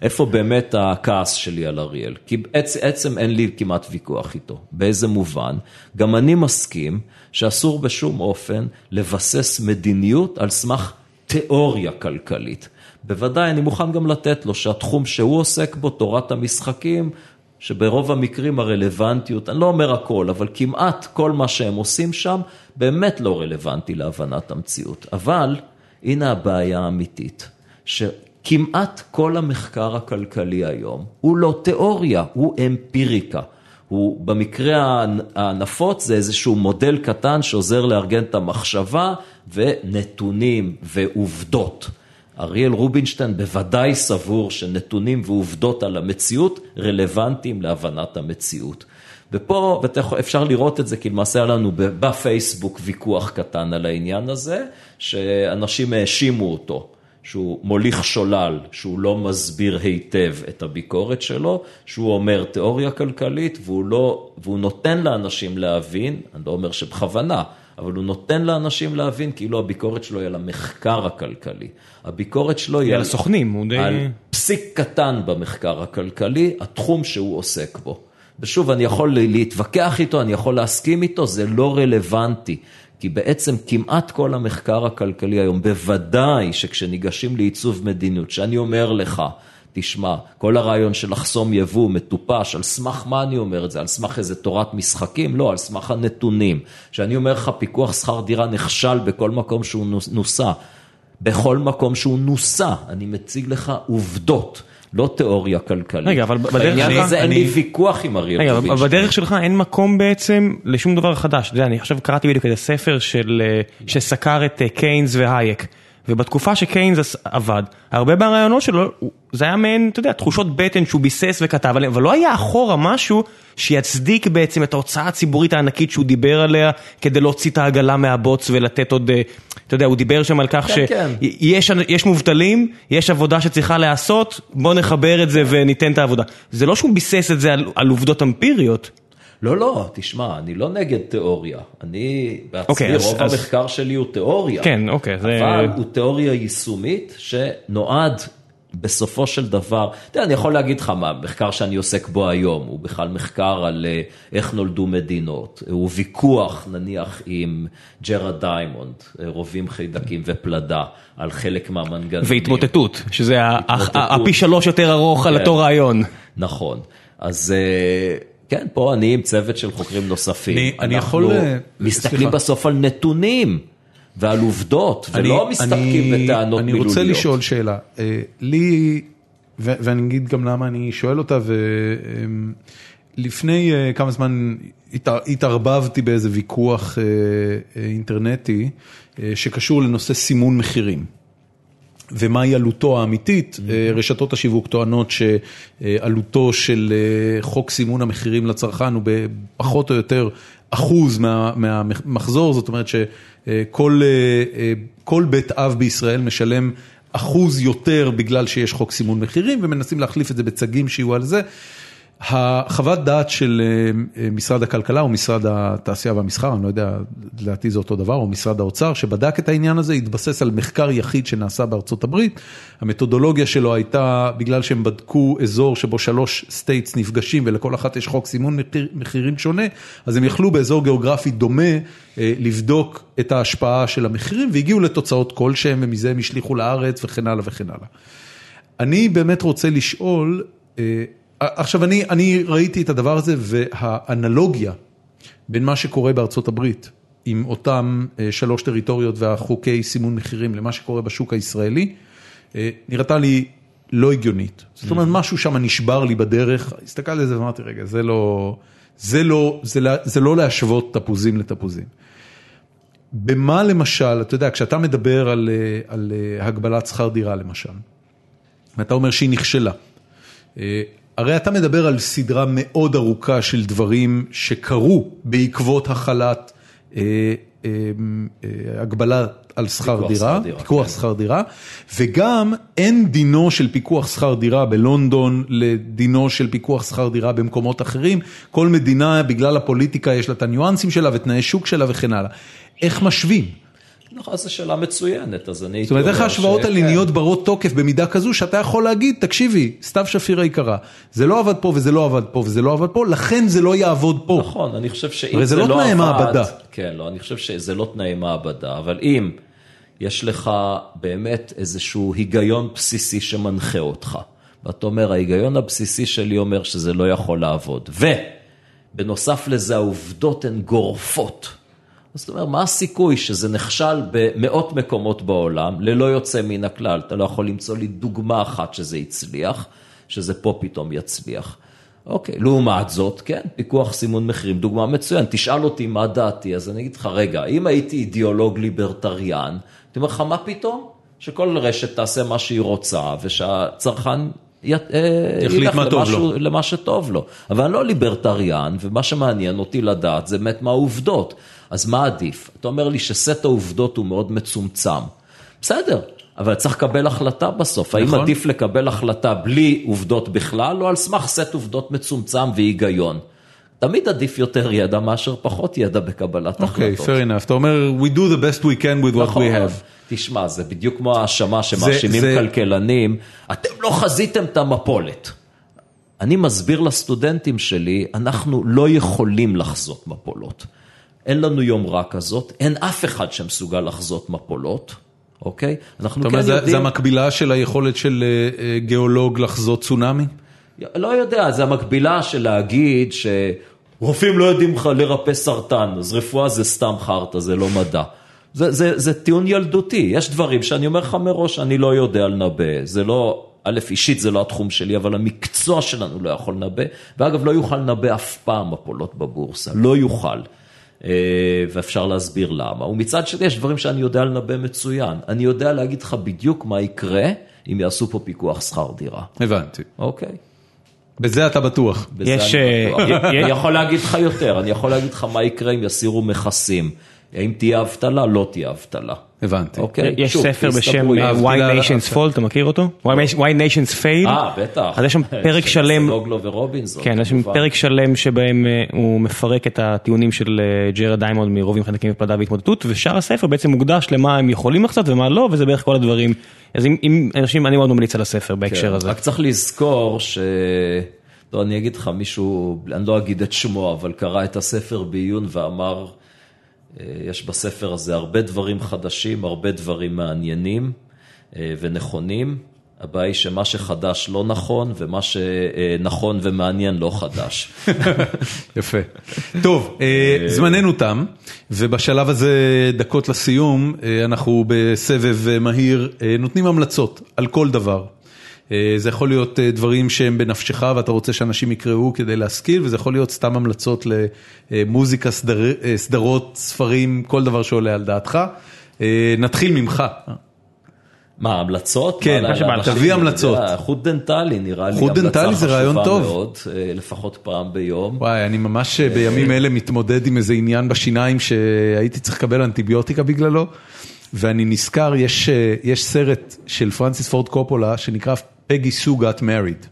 איפה באמת הכעס שלי על אריאל? כי בעצם אין לי כמעט ויכוח איתו. באיזה מובן? גם אני מסכים שאסור בשום אופן לבסס מדיניות על סמך תיאוריה כלכלית. בוודאי, אני מוכן גם לתת לו שהתחום שהוא עוסק בו, תורת המשחקים, שברוב המקרים הרלוונטיות, אני לא אומר הכל, אבל כמעט כל מה שהם עושים שם, באמת לא רלוונטי להבנת המציאות. אבל, הנה הבעיה האמיתית, שכמעט כל המחקר הכלכלי היום הוא לא תיאוריה, הוא אמפיריקה. הוא במקרה הנפוץ זה איזשהו מודל קטן שעוזר לארגן את המחשבה ונתונים ועובדות. אריאל רובינשטיין בוודאי סבור שנתונים ועובדות על המציאות רלוונטיים להבנת המציאות. ופה אפשר לראות את זה, כי למעשה היה לנו בפייסבוק ויכוח קטן על העניין הזה, שאנשים האשימו אותו, שהוא מוליך שולל, שהוא לא מסביר היטב את הביקורת שלו, שהוא אומר תיאוריה כלכלית והוא, לא, והוא נותן לאנשים להבין, אני לא אומר שבכוונה, אבל הוא נותן לאנשים להבין כאילו הביקורת שלו היא על המחקר הכלכלי. הביקורת שלו היא על הסוכנים, הוא די... על פסיק קטן במחקר הכלכלי, התחום שהוא עוסק בו. ושוב, אני יכול להתווכח איתו, אני יכול להסכים איתו, זה לא רלוונטי. כי בעצם כמעט כל המחקר הכלכלי היום, בוודאי שכשניגשים לעיצוב מדיניות, שאני אומר לך, תשמע, כל הרעיון של לחסום יבוא מטופש, על סמך מה אני אומר את זה? על סמך איזה תורת משחקים? לא, על סמך הנתונים. כשאני אומר לך פיקוח שכר דירה נכשל בכל מקום שהוא נוסע, בכל מקום שהוא נוסע, אני מציג לך עובדות. לא תיאוריה כלכלית. רגע, אבל בדרך שלך... בעניין הזה אין לי ויכוח עם אריאל רגע, אבל בדרך שלך אין מקום בעצם לשום דבר חדש. אתה יודע, אני עכשיו קראתי בדיוק איזה ספר אה, שסקר את אה, קיינס והייק. ובתקופה שקיינס עבד, הרבה מהרעיונות שלו, זה היה מעין, אתה יודע, תחושות בטן שהוא ביסס וכתב עליהן, אבל לא היה אחורה משהו שיצדיק בעצם את ההוצאה הציבורית הענקית שהוא דיבר עליה, כדי להוציא את העגלה מהבוץ ולתת עוד, אה, אתה יודע, הוא דיבר שם על כך כן, שיש כן. מובטלים, יש עבודה שצריכה להיעשות, בוא נחבר את זה וניתן את העבודה. זה לא שהוא ביסס את זה על, על עובדות אמפיריות. לא, לא, תשמע, אני לא נגד תיאוריה. אני בעצמי, okay, אוקיי, רוב אז, המחקר אז... שלי הוא תיאוריה. כן, אוקיי. Okay, זה... אבל הוא תיאוריה יישומית שנועד בסופו של דבר, תראה, אני יכול להגיד לך מה, מחקר שאני עוסק בו היום, הוא בכלל מחקר על אה, איך נולדו מדינות, הוא ויכוח נניח עם ג'רד דיימונד, אה, רובים חיידקים ופלדה, על חלק מהמנגנונים. והתמוטטות, שזה הפי שלוש יותר ארוך על כן. אותו רעיון. נכון, אז... אה, כן, פה אני עם צוות של חוקרים נוספים. אני, אני יכול... אנחנו מסתכלים סליחה. בסוף על נתונים ועל עובדות, אני, ולא מסתפקים אני, בטענות אני מילוליות. אני רוצה לשאול שאלה. אה, לי, ו, ואני אגיד גם למה אני שואל אותה, ולפני אה, כמה זמן התערבבתי באיזה ויכוח אה, אינטרנטי שקשור לנושא סימון מחירים. ומהי עלותו האמיתית, mm-hmm. רשתות השיווק טוענות שעלותו של אה, חוק סימון המחירים לצרכן הוא בפחות או יותר אחוז מה, מהמחזור, זאת אומרת שכל אה, בית אב בישראל משלם אחוז יותר בגלל שיש חוק סימון מחירים ומנסים להחליף את זה בצגים שיהיו על זה. החוות דעת של אה, אה, משרד הכלכלה או משרד התעשייה והמסחר, אני לא יודע, לדעתי זה אותו דבר, או משרד האוצר, שבדק את העניין הזה, התבסס על מחקר יחיד שנעשה בארצות הברית. המתודולוגיה שלו הייתה, בגלל שהם בדקו אזור שבו שלוש states נפגשים ולכל אחת יש חוק סימון מחיר, מחירים שונה, אז הם יכלו באזור גיאוגרפי דומה אה, לבדוק את ההשפעה של המחירים והגיעו לתוצאות כלשהם ומזה הם השליכו לארץ וכן הלאה וכן הלאה. אני באמת רוצה לשאול, עכשיו אני אני ראיתי את הדבר הזה והאנלוגיה בין מה שקורה בארצות הברית עם אותם אה, שלוש טריטוריות והחוקי סימון מחירים למה שקורה בשוק הישראלי, אה, נראתה לי לא הגיונית. זאת אומרת, משהו שם נשבר לי בדרך, הסתכלתי על זה ואמרתי, רגע, זה לא, זה לא, זה לא, זה לא להשוות תפוזים לתפוזים. במה למשל, אתה יודע, כשאתה מדבר על, אה, על הגבלת שכר דירה למשל, ואתה אומר שהיא נכשלה, הרי אתה מדבר על סדרה מאוד ארוכה של דברים שקרו בעקבות החלת אה, אה, אה, הגבלה על שכר דירה, פיקוח כן. שכר דירה, וגם אין דינו של פיקוח שכר דירה בלונדון לדינו של פיקוח שכר דירה במקומות אחרים, כל מדינה בגלל הפוליטיקה יש לה את הניואנסים שלה ותנאי שוק שלה וכן הלאה. איך משווים? נכון, זו שאלה מצוינת, אז אני זאת אומרת, איך ההשוואות. הליניות ברות תוקף במידה כזו שאתה יכול להגיד, תקשיבי, סתיו שפיר היקרה, זה לא עבד פה וזה לא עבד פה וזה לא עבד פה, לכן זה לא יעבוד פה. נכון, אני חושב שאם הרי זה זה לא לא תנאי עבד, מעבדה. כן, לא, אני חושב שזה לא תנאי מעבדה, אבל אם יש לך באמת איזשהו היגיון בסיסי שמנחה אותך, ואתה אומר, ההיגיון הבסיסי שלי אומר שזה לא יכול לעבוד, ובנוסף לזה העובדות הן גורפות. אז אתה אומר, מה הסיכוי שזה נכשל במאות מקומות בעולם, ללא יוצא מן הכלל? אתה לא יכול למצוא לי דוגמה אחת שזה הצליח, שזה פה פתאום יצליח. אוקיי, לעומת זאת, כן, פיקוח סימון מחירים, דוגמה מצוין, תשאל אותי מה דעתי, אז אני אגיד לך, רגע, אם הייתי אידיאולוג ליברטריאן, הייתי אומר לך, מה פתאום? שכל רשת תעשה מה שהיא רוצה, ושהצרכן יחליט ילך מה טוב למשהו- לו. למה שטוב לו. אבל אני לא ליברטריאן, ומה שמעניין אותי לדעת זה באמת מה העובדות. אז מה עדיף? אתה אומר לי שסט העובדות הוא מאוד מצומצם. בסדר, אבל צריך לקבל החלטה בסוף. האם נכון. עדיף לקבל החלטה בלי עובדות בכלל, או על סמך סט עובדות מצומצם והיגיון? תמיד עדיף יותר ידע מאשר פחות ידע בקבלת אוקיי, החלטות. fair enough. אתה אומר, we do the best we can with what נכון. we have. תשמע, זה בדיוק כמו ההאשמה שמאשימים זה- כלכלנים, אתם לא חזיתם את המפולת. אני מסביר לסטודנטים שלי, אנחנו לא יכולים לחזות מפולות. אין לנו יומרה כזאת, אין אף אחד שמסוגל לחזות מפולות, אוקיי? אנחנו כן אומר, זה- יודעים... זה המקבילה של היכולת של אה, אה, גיאולוג לחזות צונאמי? לא יודע, זה המקבילה של להגיד שרופאים לא יודעים לרפא סרטן, אז רפואה זה סתם חרטא, זה לא מדע. זה, זה, זה טיעון ילדותי, יש דברים שאני אומר לך מראש, אני לא יודע לנבא, זה לא, א', אישית זה לא התחום שלי, אבל המקצוע שלנו לא יכול לנבא, ואגב, לא יוכל לנבא אף פעם מפולות בבורסה, לא יוכל. אה, ואפשר להסביר למה. ומצד שני, יש דברים שאני יודע לנבא מצוין. אני יודע להגיד לך בדיוק מה יקרה אם יעשו פה פיקוח שכר דירה. הבנתי. אוקיי. בזה אתה בטוח. בזה יש, אני אה, בטוח. אני יכול להגיד לך יותר, אני יכול להגיד לך מה יקרה אם יסירו מכסים. האם תהיה אבטלה? לא תהיה אבטלה. הבנתי. אוקיי? יש שוב, ספר בשם. אה, Why Nations Fall, אתה מכיר אותו? Why Why Nations Fail? אה, בטח. אז יש שם <laughs> פרק של שלם, אסמוגלו ורובינזון. כן, יש שם. פרק שלם שבהם אה, הוא מפרק את הטיעונים של אה, ג'רד דיימונד מרובים חיידקים ופלדה והתמוטטות, ושאר הספר בעצם מוקדש למה הם יכולים לחצות ומה לא, וזה בערך כל הדברים. אז אם- אם אנשים, אני מאוד ממליץ על הספר בהקשר כן, הזה. רק צריך לזכור ש... לא, אני אגיד לך, מישהו, אני לא אגיד את שמו, אבל קרא את הספר בעיון ואמר, יש בספר הזה הרבה דברים חדשים, הרבה דברים מעניינים אה, ונכונים. הבעיה היא שמה שחדש לא נכון, ומה שנכון ומעניין לא חדש. <laughs> יפה. טוב, אה, זמננו תם, ובשלב הזה, דקות לסיום, אה, אנחנו בסבב אה, מהיר, אה, נותנים המלצות על כל דבר. אה, זה יכול להיות אה, דברים שהם בנפשך ואתה רוצה שאנשים יקראו כדי להשכיל, וזה יכול להיות סתם המלצות למוזיקה, סדר, אה, סדרות, ספרים, כל דבר שעולה על דעתך. נתחיל ממך. מה, המלצות? כן, מה, מה שבא? תביא המלצות. חוט דנטלי נראה לי חוט דנטלי זה רעיון טוב. מאוד, לפחות פעם ביום. וואי, אני ממש בימים אלה מתמודד עם איזה עניין בשיניים שהייתי צריך לקבל אנטיביוטיקה בגללו, ואני נזכר, יש, יש סרט של פרנסיס פורד קופולה שנקרא פגי סו גאט מריד.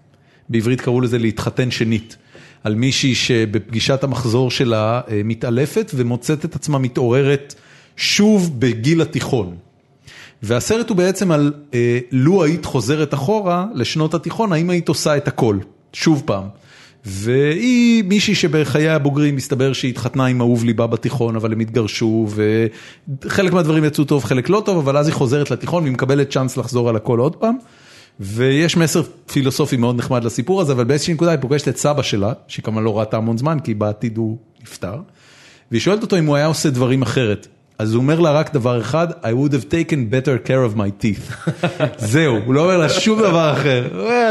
בעברית קראו לזה להתחתן שנית. על מישהי שבפגישת המחזור שלה אה, מתעלפת ומוצאת את עצמה מתעוררת שוב בגיל התיכון. והסרט הוא בעצם על אה, לו היית חוזרת אחורה לשנות התיכון, האם היית עושה את הכל, שוב פעם. והיא מישהי שבחיי הבוגרים מסתבר שהיא התחתנה עם אהוב ליבה בתיכון, אבל הם התגרשו, וחלק מהדברים יצאו טוב, חלק לא טוב, אבל אז היא חוזרת לתיכון והיא מקבלת צ'אנס לחזור על הכל עוד פעם. ויש מסר פילוסופי מאוד נחמד לסיפור הזה, אבל באיזושהי נקודה היא פוגשת את סבא שלה, שהיא כמובן לא ראתה המון זמן, כי בעתיד הוא נפטר, והיא שואלת אותו אם הוא היה עושה דברים אחרת. אז הוא אומר לה רק דבר אחד, I would have taken better care of my teeth. <laughs> זהו, הוא לא אומר לה שום דבר אחר.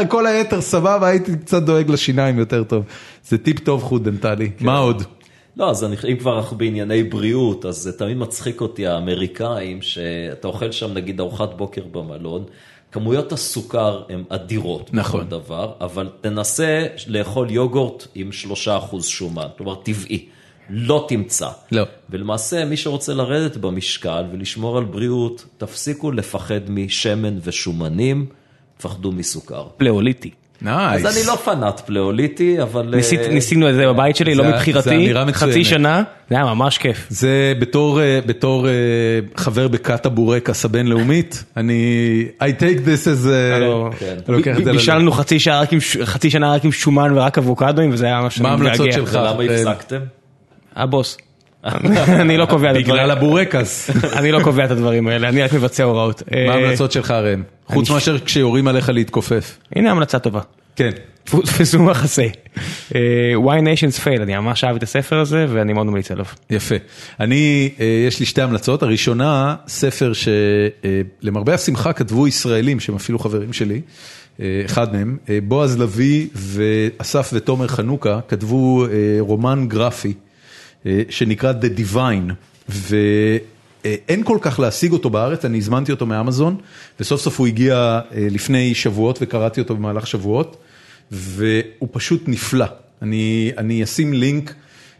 כל היתר סבבה, הייתי קצת דואג לשיניים יותר טוב. זה טיפ טוב חוט דנטלי. מה עוד? לא, אז אני, אם כבר אנחנו בענייני בריאות, אז זה תמיד מצחיק אותי האמריקאים, שאתה אוכל שם נגיד ארוחת בוקר במלון, כמויות הסוכר הן אדירות נכון. בכל דבר, אבל תנסה לאכול יוגורט עם שלושה אחוז שומן, כלומר טבעי, לא תמצא. לא. ולמעשה מי שרוצה לרדת במשקל ולשמור על בריאות, תפסיקו לפחד משמן ושומנים, תפחדו מסוכר. פלאוליטי. nice. אז אני לא פנאט פליאוליטי, אבל... ניסית- אה, ניסינו את זה בבית שלי, לא זה- זה מבחירתי. חצי שנה, זה היה ממש כיף. זה בתור, אה, בתור אה, חבר בכת הבורקס הבינלאומית, אני, I take this as, הלו, כן. אני לוקח את זה ללב. בישלנו חצי חצי שנה רק עם שומן ורק אבוקדוים, וזה היה ממש מה ההמלצות מתגעגע. שלך? ולמה אה, הפסקתם? הבוס. <laughs> אני לא קובע את הדברים. בגלל הבורקס. <laughs> אני לא קובע את הדברים האלה, אני רק מבצע הוראות. מה אה, ההמלצות שלך ראם? חוץ מאשר כשיורים עליך להתכופף. הנה המלצה טובה. כן. תפסו מחסה. אה, Why Nations Fail, אני ממש אהב את הספר הזה ואני מאוד ממליץ עליו. יפה. אני, אה, יש לי שתי המלצות. הראשונה, ספר שלמרבה השמחה כתבו ישראלים, שהם אפילו חברים שלי, אחד מהם, בועז לביא ואסף ותומר חנוכה, כתבו רומן גרפי שנקרא The Divine, ואין כל כך להשיג אותו בארץ, אני הזמנתי אותו מאמזון, וסוף סוף הוא הגיע אה, לפני שבועות וקראתי אותו במהלך שבועות, והוא פשוט נפלא. אני, אני אשים לינק.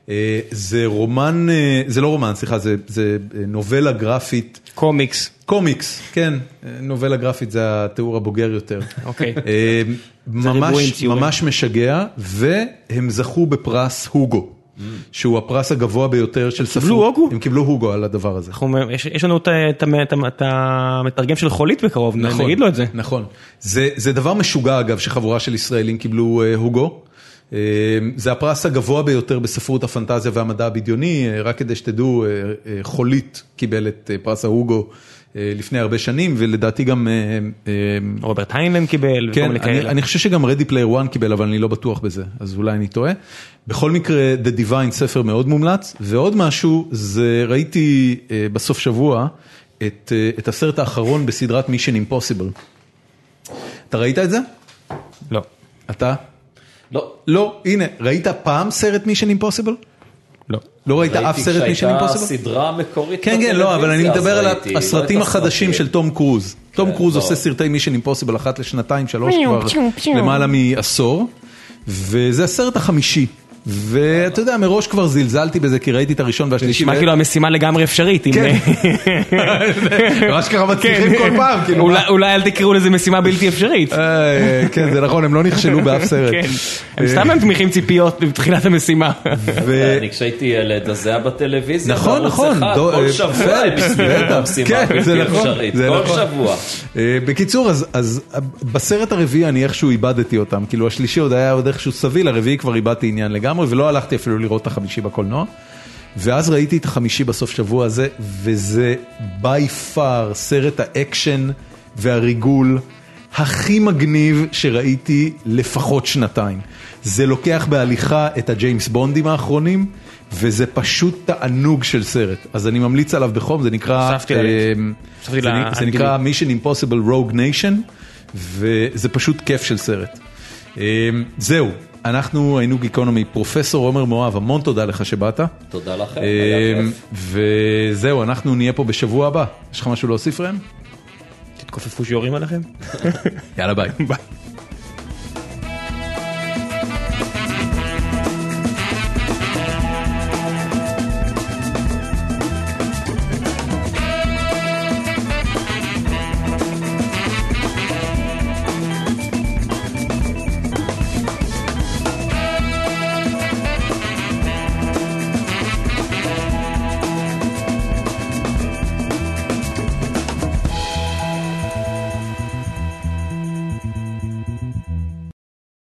אה, זה רומן, אה, זה לא רומן, סליחה, זה, זה אה, נובלה גרפית, קומיקס. קומיקס, כן, אה, נובלה גרפית זה התיאור הבוגר יותר. אוקיי. אה, ממש. ממש משגע, והם זכו בפרס הוגו, שהוא הפרס הגבוה ביותר של ספרות. קיבלו הוגו? הם קיבלו הוגו על הדבר הזה. יש לנו את המתרגם של חולית בקרוב, נכון, נגיד לו את זה. נכון. זה, זה דבר משוגע אגב שחבורה של ישראלים קיבלו אה, הוגו. אה, זה הפרס הגבוה ביותר בספרות הפנטזיה והמדע הבדיוני, אה, רק כדי שתדעו, חולית קיבל את פרס ההוגו לפני הרבה שנים, ולדעתי גם... אה, אה, רוברט היינלנד קיבל, וכל כן, מיני אני, כאלה. אני חושב שגם Ready Player One קיבל, אבל אני לא בטוח בזה, אז אולי אני טועה. בכל מקרה, The Divine ספר מאוד מומלץ, ועוד משהו, זה ראיתי אה, בסוף שבוע את, אה, את הסרט האחרון בסדרת Mission Impossible. אתה ראית את זה? לא. אתה? לא. לא, הנה, ראית פעם סרט Mission Impossible? לא. לא ראית אף סרט Mission כשהייתה Impossible? סדרה מקורית כן, כן, לא, אבל אני מדבר על ראיתי, הסרטים החדשים של. תום קרוז. תום כן, קרוז לא. עושה סרטי מישן אימפוסיבל אחת לשנתיים, שלוש כבר. למעלה מעשור, וזה הסרט החמישי. ואתה יודע, מראש כבר זלזלתי בזה, כי ראיתי את הראשון והשלישי. נשמע כאילו המשימה לגמרי אפשרית. כן. <laughs> ממש ככה מצליחים כל פעם, כאילו. אולי- אל תקראו לזה משימה בלתי אפשרית. אה, כן, זה נכון, הם לא נכשלו באף <laughs> סרט. כן. הם סתם מנמיכים ציפיות בתחילת המשימה. אני כשהייתי ילד, אז זה היה בטלוויזיה, נכון, נכון, כל אה, שבוע הם הסבירו כן, זה הבלתי נכון, אפשרית, כל נכון. שבוע. אה, בקיצור, אז, אז בסרט הרביעי אני איכשהו איבדתי אותם, כאילו השלישי עוד היה עוד איכשהו סביל, הרביעי כבר איבדתי עניין לגמרי, ולא הלכתי אפילו לראות את החמישי בקולנוע. ואז ראיתי את החמישי בסוף שבוע הזה, וזה by far סרט האקשן והריגול הכי מגניב שראיתי לפחות שנתיים. זה לוקח בהליכה את הג'יימס בונדים האחרונים, וזה פשוט תענוג של סרט. אז אני ממליץ עליו בחום, זה נקרא... הוספתי. אה, זה, לאנגלית. זה נקרא Mission Impossible Rogue Nation, וזה פשוט כיף של סרט. אה, זהו, אנחנו היינו גיקונומי, פרופסור עומר מואב, המון תודה לך שבאת. תודה לכם, אה, היה כיף. וזהו, אנחנו נהיה פה בשבוע הבא. יש לך משהו להוסיף ראם? תתכופפו שיורים עליכם. <laughs> יאללה ביי. <laughs> ביי.